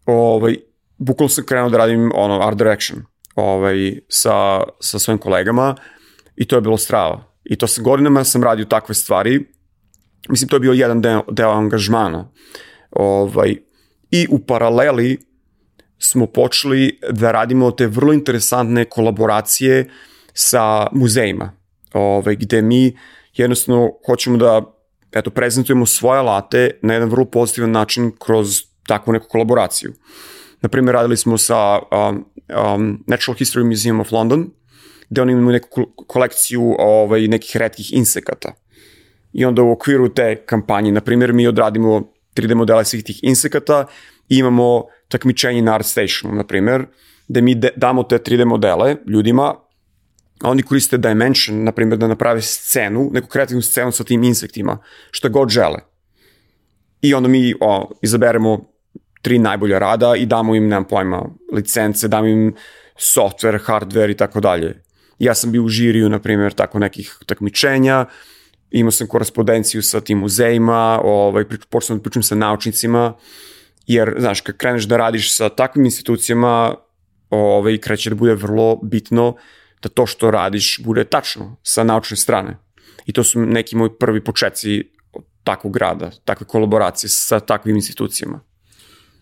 Ovaj, bukvalno sam krenuo da radim ono, art direction ovaj, sa, sa svojim kolegama i to je bilo strava. I to sam godinama sam radio takve stvari. Mislim, to je bio jedan deo, deo angažmana. Ovaj, I u paraleli smo počeli da radimo te vrlo interesantne kolaboracije sa muzejima, ovaj, gde mi jednostavno hoćemo da eto, prezentujemo svoje alate na jedan vrlo pozitivan način kroz takvu neku kolaboraciju. Naprimer, radili smo sa um, um, Natural History Museum of London, gde oni imaju neku kolekciju ovaj, nekih redkih insekata. I onda u okviru te kampanje, na primjer, mi odradimo 3D modele svih tih insekata i imamo takmičenje na Art Stationu, na primjer, gde mi de, damo te 3D modele ljudima, a oni koriste Dimension, na primjer, da naprave scenu, neku kreativnu scenu sa tim insektima, što god žele. I onda mi o, izaberemo tri najbolja rada i damo im, nemam pojma, licence, damo im software, hardware i tako dalje. Ja sam bio u žiriju, na primjer, tako nekih takmičenja, imao sam korespondenciju sa tim muzejima, ovaj, počeo da pričam sa naučnicima, jer, znaš, kad kreneš da radiš sa takvim institucijama, ovaj, kreće da bude vrlo bitno da to što radiš bude tačno sa naučne strane. I to su neki moji prvi početci takvog rada, takve kolaboracije sa takvim institucijama.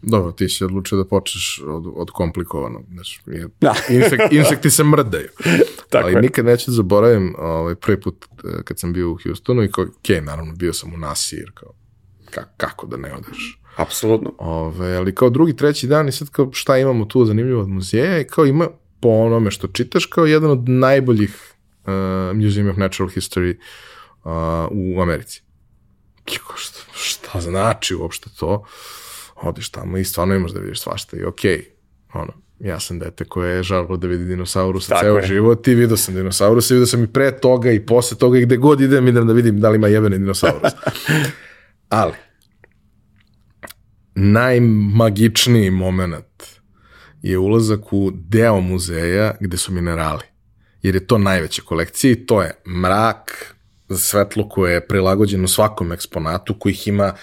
Dobro, ti si odlučio da počneš od, od komplikovanog. Znači, je, da. <laughs> insek, insekti se mrdaju. <laughs> Tako Ali je. nikad neću da zaboravim ovaj, prvi put eh, kad sam bio u Houstonu i kao, okay, naravno, bio sam u Nasir, kao, ka, kako da ne odeš. Apsolutno. Ove, ali kao drugi, treći dan i sad kao šta imamo tu zanimljivo od muzeja i kao ima po onome što čitaš kao jedan od najboljih uh, Museum of Natural History uh, u Americi. Kako, šta, šta znači uopšte to? Odiš tamo i stvarno imaš da vidiš svašta i okej, okay, ono, ja sam dete koje je žalilo da vidi dinosaurusa Tako ceo je. život i vidio sam dinosaurusa i vidio sam i pre toga i posle toga i gde god idem idem da vidim da li ima jebeni dinosaurus. <laughs> Ali, najmagičniji moment je ulazak u deo muzeja gde su minerali. Jer je to najveća kolekcija i to je mrak, svetlo koje je prilagođeno svakom eksponatu, kojih ima,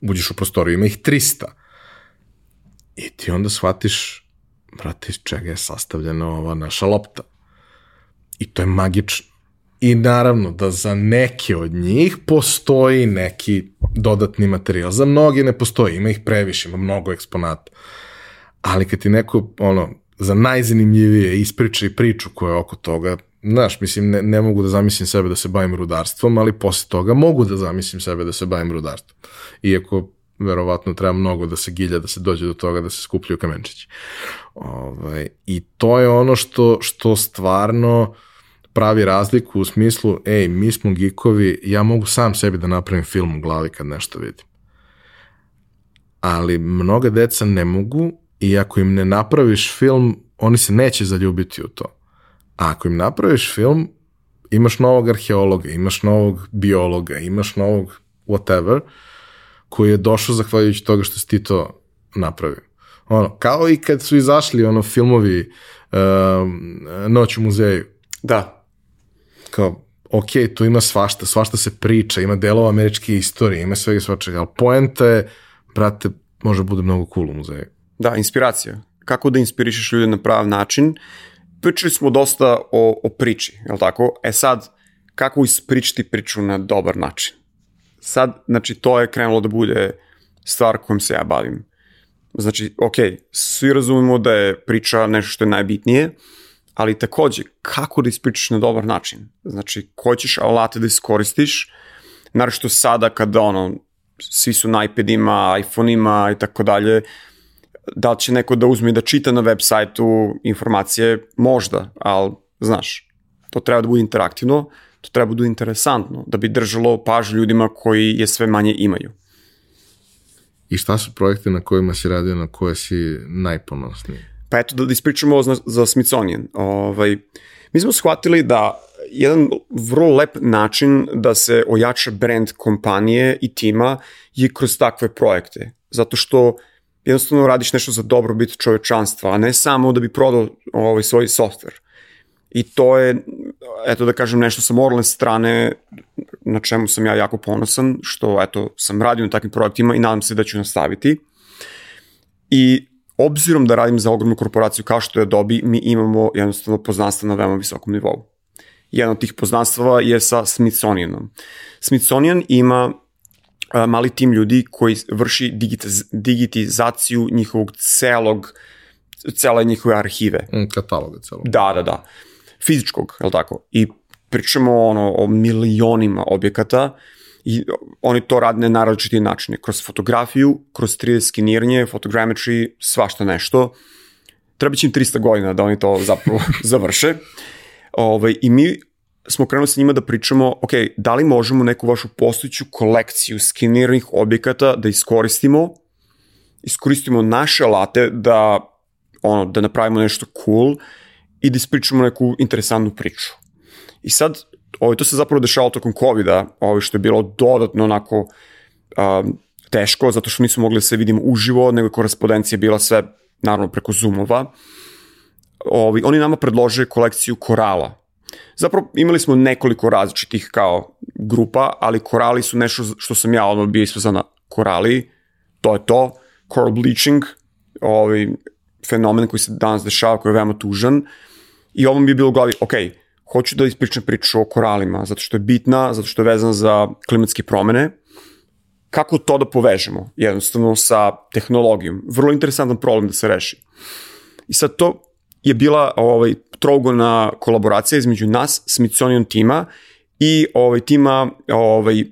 uđeš u prostoriju, ima ih 300. I ti onda shvatiš, brate, iz čega je sastavljena ova naša lopta. I to je magično. I naravno da za neke od njih postoji neki dodatni materijal. Za mnogi ne postoji, ima ih previše, ima mnogo eksponata. Ali kad ti neko, ono, za najzanimljivije ispriča i priču koja je oko toga, znaš, mislim, ne, ne mogu da zamislim sebe da se bavim rudarstvom, ali posle toga mogu da zamislim sebe da se bavim rudarstvom. Iako verovatno treba mnogo da se gilja, da se dođe do toga da se skupljaju kamenčići. Ovaj, I to je ono što, što stvarno uh, pravi razliku u smislu, ej, mi smo gikovi, ja mogu sam sebi da napravim film u glavi kad nešto vidim. Ali mnoga deca ne mogu i ako im ne napraviš film, oni se neće zaljubiti u to. A ako im napraviš film, imaš novog arheologa, imaš novog biologa, imaš novog whatever, koji je došao zahvaljujući toga što si ti to napravio. Ono, kao i kad su izašli ono filmovi uh, Noć u muzeju. Da kao, ok, tu ima svašta, svašta se priča, ima delova američke istorije, ima svega svačega, ali poenta je, brate, može bude mnogo cool u muzeju. Da, inspiracija. Kako da inspirišeš ljude na prav način. Pričali smo dosta o, o priči, je li tako? E sad, kako ispričati priču na dobar način? Sad, znači, to je krenulo da bude stvar kojom se ja bavim. Znači, ok, svi razumemo da je priča nešto što je najbitnije, ali takođe, kako da ispričaš na dobar način? Znači, ko ćeš alate da iskoristiš, naravno sada kada ono, svi su na iPadima, iPhoneima i tako dalje, da li će neko da uzme da čita na web sajtu informacije, možda, ali znaš, to treba da bude interaktivno, To treba budu interesantno, da bi držalo pažnju ljudima koji je sve manje imaju. I šta su projekte na kojima si radio, na koje si najponosniji? Pa eto, da ispričamo za, za Smithsonian. Ovaj, mi smo shvatili da jedan vrlo lep način da se ojača brand kompanije i tima je kroz takve projekte. Zato što jednostavno radiš nešto za dobrobit čovečanstva, a ne samo da bi prodao ovaj svoj software. I to je, eto da kažem, nešto sa moralne strane na čemu sam ja jako ponosan, što eto, sam radio na takvim projektima i nadam se da ću nastaviti. I obzirom da radim za ogromnu korporaciju kao što je Adobe, mi imamo jednostavno poznanstva na veoma visokom nivou. Jedan od tih poznanstava je sa Smithsonianom. Smithsonian ima a, mali tim ljudi koji vrši digitiz, digitizaciju njihovog celog cele njihove arhive. Mm, kataloga celog. Da, da, da. Fizičkog, je li tako? I pričamo ono, o milionima objekata i oni to rade na različiti načine. Kroz fotografiju, kroz 3D skeniranje, fotogrammetry, svašta nešto. Treba će im 300 godina da oni to zapravo <laughs> završe. Ovaj, I mi smo krenuli sa njima da pričamo, ok, da li možemo neku vašu postojiću kolekciju skeniranih objekata da iskoristimo, iskoristimo naše alate da, ono, da napravimo nešto cool i da ispričamo neku interesantnu priču. I sad, ovaj, to se zapravo dešavalo tokom COVID-a, ovaj, što je bilo dodatno onako um, teško, zato što nismo mogli da se vidimo uživo, nego korespondencija je bila sve, naravno, preko Zoomova. Ovaj, oni nama predlože kolekciju korala, Zapravo imali smo nekoliko različitih kao grupa, ali korali su nešto što sam ja odmah bio isvezan na korali, to je to, coral bleaching, ovaj fenomen koji se danas dešava, koji je veoma tužan, i ovo mi je bilo u glavi, ok, hoću da ispričam priču o koralima, zato što je bitna, zato što je vezana za klimatske promene, kako to da povežemo, jednostavno sa tehnologijom. Vrlo interesantan problem da se reši. I sad to je bila ovaj, trougona kolaboracija između nas, Smithsonian tima i ovaj, tima ovaj,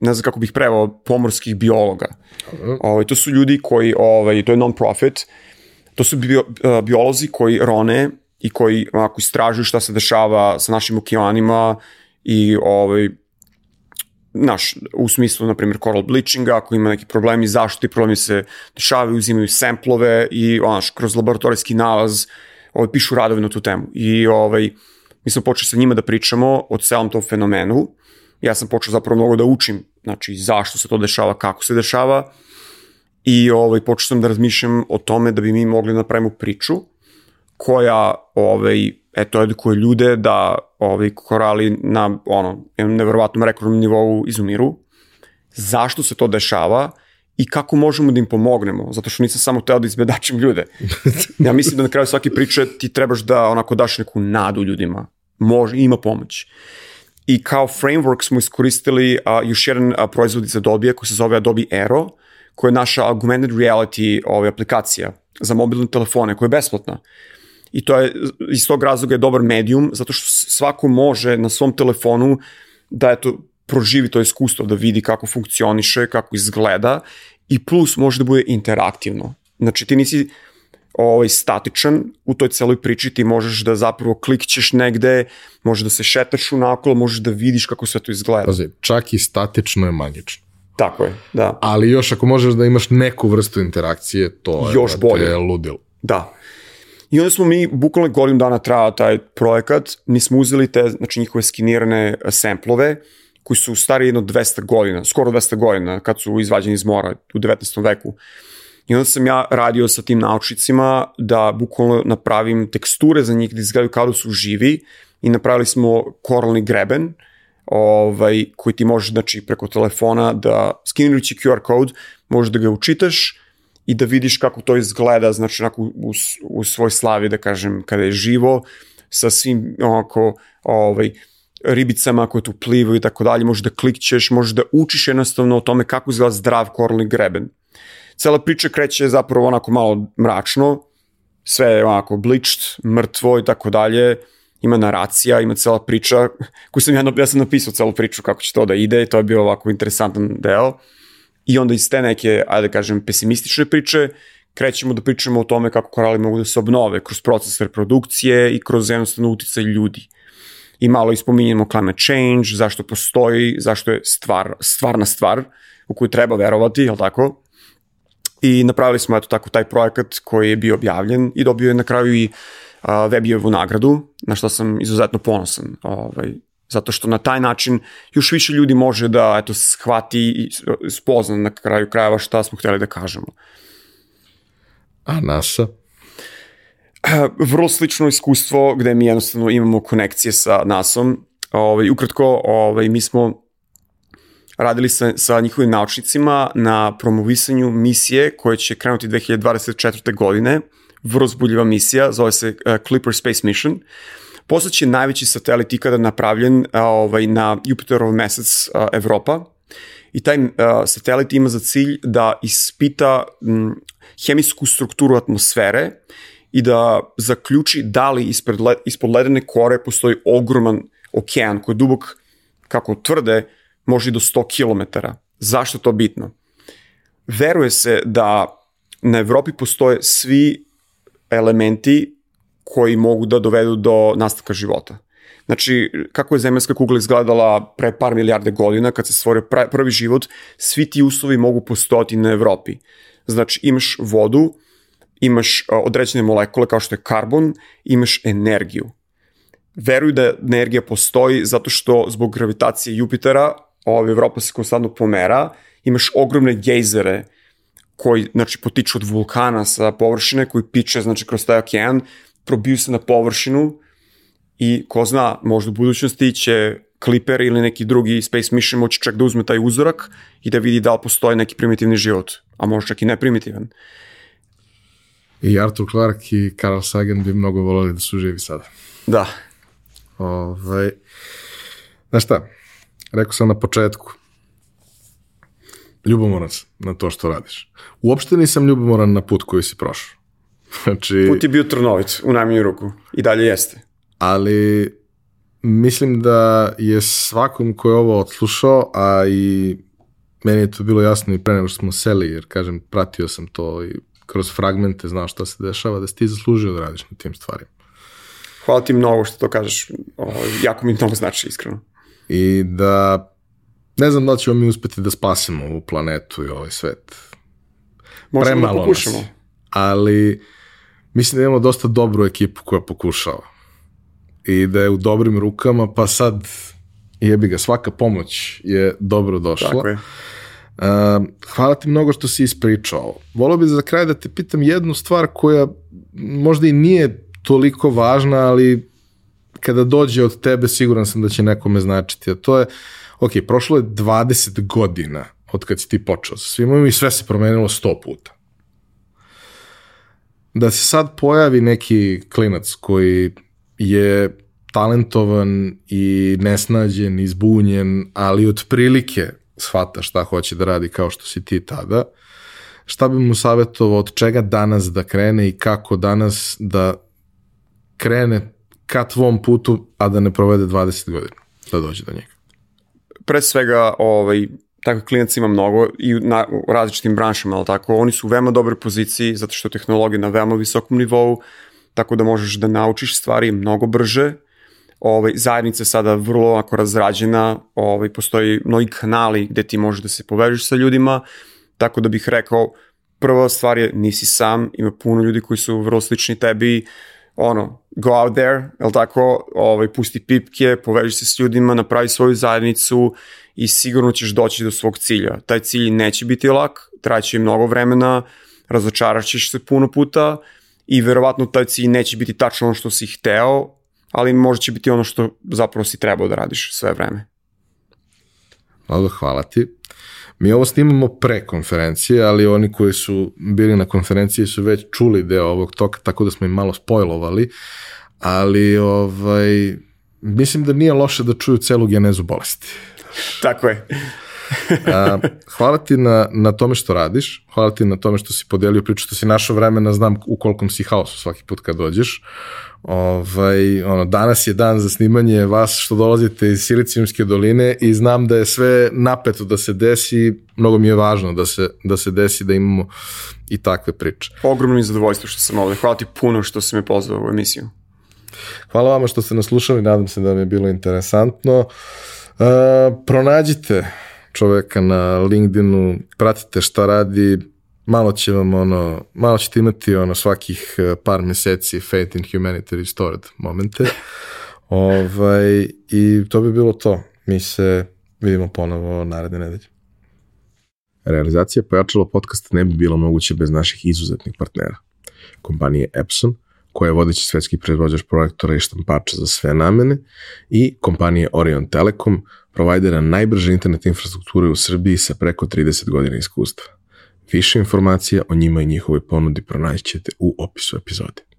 ne znam kako bih prevao, pomorskih biologa. Ovaj, to su ljudi koji, ovaj, to je non-profit, to su bio, biolozi koji rone i koji ako istražuju šta se dešava sa našim okeanima i ovaj, naš, u smislu, na primjer, coral bleachinga, ako ima neki problemi, zašto ti problemi se dešavaju, uzimaju semplove i, onaš, kroz laboratorijski nalaz ovaj, pišu radove na tu temu. I ovaj, mi smo počeli sa njima da pričamo o celom tom fenomenu. Ja sam počeo zapravo mnogo da učim, znači zašto se to dešava, kako se dešava i ovaj, počeo sam da razmišljam o tome da bi mi mogli da napravimo priču koja ovaj, eto, edukuje ljude da ovaj, korali na ono, neverovatnom rekordnom nivou izumiru. Zašto se to dešava i kako možemo da im pomognemo, zato što nisam samo teo da izbedačim ljude. <laughs> Ja mislim da na kraju svake priče ti trebaš da onako daš neku nadu ljudima. Može, ima pomoć. I kao framework smo iskoristili a, još jedan a, proizvod iz Adobe koji se zove Adobe Aero, koja je naša augmented reality ovaj, aplikacija za mobilne telefone, koja je besplatna. I to je, iz tog razloga je dobar medium, zato što svako može na svom telefonu da eto, proživi to iskustvo, da vidi kako funkcioniše, kako izgleda i plus može da bude interaktivno. Znači ti nisi ovaj, statičan u toj celoj priči, ti možeš da zapravo klikćeš negde, možeš da se šetaš unakolo, možeš da vidiš kako sve to izgleda. Pazi, čak i statično je magično. Tako je, da. Ali još ako možeš da imaš neku vrstu interakcije, to je, još bolje. je ludilo. Da. I onda smo mi, bukvalno godinu dana trajao taj projekat, mi smo uzeli te, znači njihove skinirane semplove, koji su stari jedno 200 godina, skoro 200 godina, kad su izvađeni iz mora u 19. veku. I onda sam ja radio sa tim naučnicima da bukvalno napravim teksture za njih da izgledaju kao da su živi i napravili smo koralni greben ovaj, koji ti možeš znači, preko telefona da skinirajući QR kod možeš da ga učitaš i da vidiš kako to izgleda znači onako u, u svoj slavi da kažem kada je živo sa svim onako ovaj, ribicama koje tu plivaju i tako dalje, možeš da klikćeš, možeš da učiš jednostavno o tome kako izgleda zdrav koralni greben. Cela priča kreće zapravo onako malo mračno, sve je onako bleached, mrtvo i tako dalje, ima naracija, ima cela priča, <laughs> koju sam ja, ja sam napisao celu priču kako će to da ide i to je bio ovako interesantan deo. I onda iz te neke, ajde da kažem, pesimistične priče, krećemo da pričamo o tome kako korali mogu da se obnove kroz proces reprodukcije i kroz jednostavno uticaj ljudi i malo ispominjemo climate change, zašto postoji, zašto je stvar, stvarna stvar u koju treba verovati, jel tako? I napravili smo eto tako taj projekat koji je bio objavljen i dobio je na kraju i Webijevu nagradu, na što sam izuzetno ponosan. Ovaj, zato što na taj način još više ljudi može da eto, shvati i spozna na kraju krajeva šta smo hteli da kažemo. A NASA? <clears throat> Vrlo slično iskustvo gde mi jednostavno imamo konekcije sa NASA-om. Ovaj, ukratko, ovaj, mi smo radili sa, sa njihovim naučnicima na promovisanju misije koje će krenuti 2024. godine. Vrlo zbuljiva misija, zove se uh, Clipper Space Mission. Posle je najveći satelit ikada napravljen ovaj, na Jupiterov mesec Evropa i taj satelit ima za cilj da ispita hemijsku strukturu atmosfere i da zaključi da li ispred ispod ledene kore postoji ogroman okean koji je dubok, kako tvrde, može i do 100 km. Zašto to bitno? Veruje se da na Evropi postoje svi elementi koji mogu da dovedu do nastavka života. Znači, kako je zemaljska kugla izgledala pre par milijarde godina, kad se stvorio prvi život, svi ti uslovi mogu postojati na Evropi. Znači, imaš vodu, imaš određene molekule kao što je karbon, imaš energiju. Veruju da energija postoji zato što zbog gravitacije Jupitera ova Evropa se konstantno pomera, imaš ogromne gejzere koji znači, potiču od vulkana sa površine, koji piče znači, kroz taj okean, probiju se na površinu i ko zna, možda u budućnosti će Clipper ili neki drugi Space Mission moći čak da uzme taj uzorak i da vidi da li postoji neki primitivni život, a možda čak i neprimitivan. I Arthur Clarke i Carl Sagan bi mnogo volali da su živi sada. Da. Ovaj, znaš šta, rekao sam na početku, ljubomoran sam na to što radiš. Uopšte nisam ljubomoran na put koji si prošao. Znači, put je bio trnovit u najmanju ruku i dalje jeste. Ali mislim da je svakom ko je ovo odslušao, a i meni je to bilo jasno i pre nego što smo seli, jer kažem, pratio sam to i kroz fragmente znao šta se dešava, da si ti zaslužio da radiš na tim stvarima. Hvala ti mnogo što to kažeš, o, jako mi mnogo znači, iskreno. I da, ne znam da ćemo mi uspeti da spasimo ovu planetu i ovaj svet. Možemo da Premalo da pokušamo. Nas, ali mislim da imamo dosta dobru ekipu koja pokušava. I da je u dobrim rukama, pa sad jebi ga, svaka pomoć je dobro došla. Tako je. Uh, hvala ti mnogo što si ispričao. Volio bih za kraj da te pitam jednu stvar koja možda i nije toliko važna, ali kada dođe od tebe siguran sam da će nekome značiti. A to je, ok, prošlo je 20 godina od kad si ti počeo sa svima i sve se promenilo 100 puta. Da se sad pojavi neki klinac koji je talentovan i nesnađen, izbunjen, ali otprilike shvata šta hoće da radi kao što si ti tada, šta bi mu savjetovao od čega danas da krene i kako danas da krene ka tvom putu, a da ne provede 20 godina da dođe do njega? Pre svega, ovaj, takvih klinaca ima mnogo i na, u različitim branšama, ali tako, oni su u veoma dobroj poziciji zato što je tehnologija na veoma visokom nivou, tako da možeš da naučiš stvari mnogo brže, ovaj, zajednica je sada vrlo ako razrađena, ovaj, postoji mnogi kanali gde ti možeš da se povežeš sa ljudima, tako da bih rekao, prva stvar je nisi sam, ima puno ljudi koji su vrlo slični tebi, ono, go out there, jel tako, ovaj, pusti pipke, poveži se s ljudima, napravi svoju zajednicu i sigurno ćeš doći do svog cilja. Taj cilj neće biti lak, traće mnogo vremena, razočarat ćeš se puno puta i verovatno taj cilj neće biti tačno ono što si hteo, ali možda će biti ono što zapravo si trebao da radiš sve vreme. Vlado, hvala ti. Mi ovo snimamo pre konferencije, ali oni koji su bili na konferenciji su već čuli deo ovog toka, tako da smo im malo spojlovali, ali ovaj, mislim da nije loše da čuju celu genezu bolesti. <laughs> Tako je. A, hvala ti na, na tome što radiš, hvala ti na tome što si podelio priču, što si našo vremena, znam u kolkom si haosu svaki put kad dođeš. Ovaj, ono, danas je dan za snimanje vas što dolazite iz Silicijumske doline i znam da je sve napeto da se desi, mnogo mi je važno da se, da se desi, da imamo i takve priče. Ogromno mi zadovoljstvo što sam ovde. Hvala ti puno što si me pozvao u emisiju. Hvala vama što ste nas slušali, nadam se da vam je bilo interesantno. Uh, pronađite čoveka na LinkedInu, pratite šta radi, malo će vam ono, malo ćete imati ono svakih e, par meseci Fate in Humanity Restored momente. <laughs> ovaj, I to bi bilo to. Mi se vidimo ponovo naredne nedelje. Realizacija pojačalo podcasta ne bi bila moguća bez naših izuzetnih partnera. Kompanije Epson, koja je vodeći svetski proizvođač projektora i štampača za sve namene, i kompanije Orion Telekom, provajdera najbrže internet infrastrukture u Srbiji sa preko 30 godina iskustva. Više informacija o njima i njihovoj ponudi pronaći ćete u opisu epizode.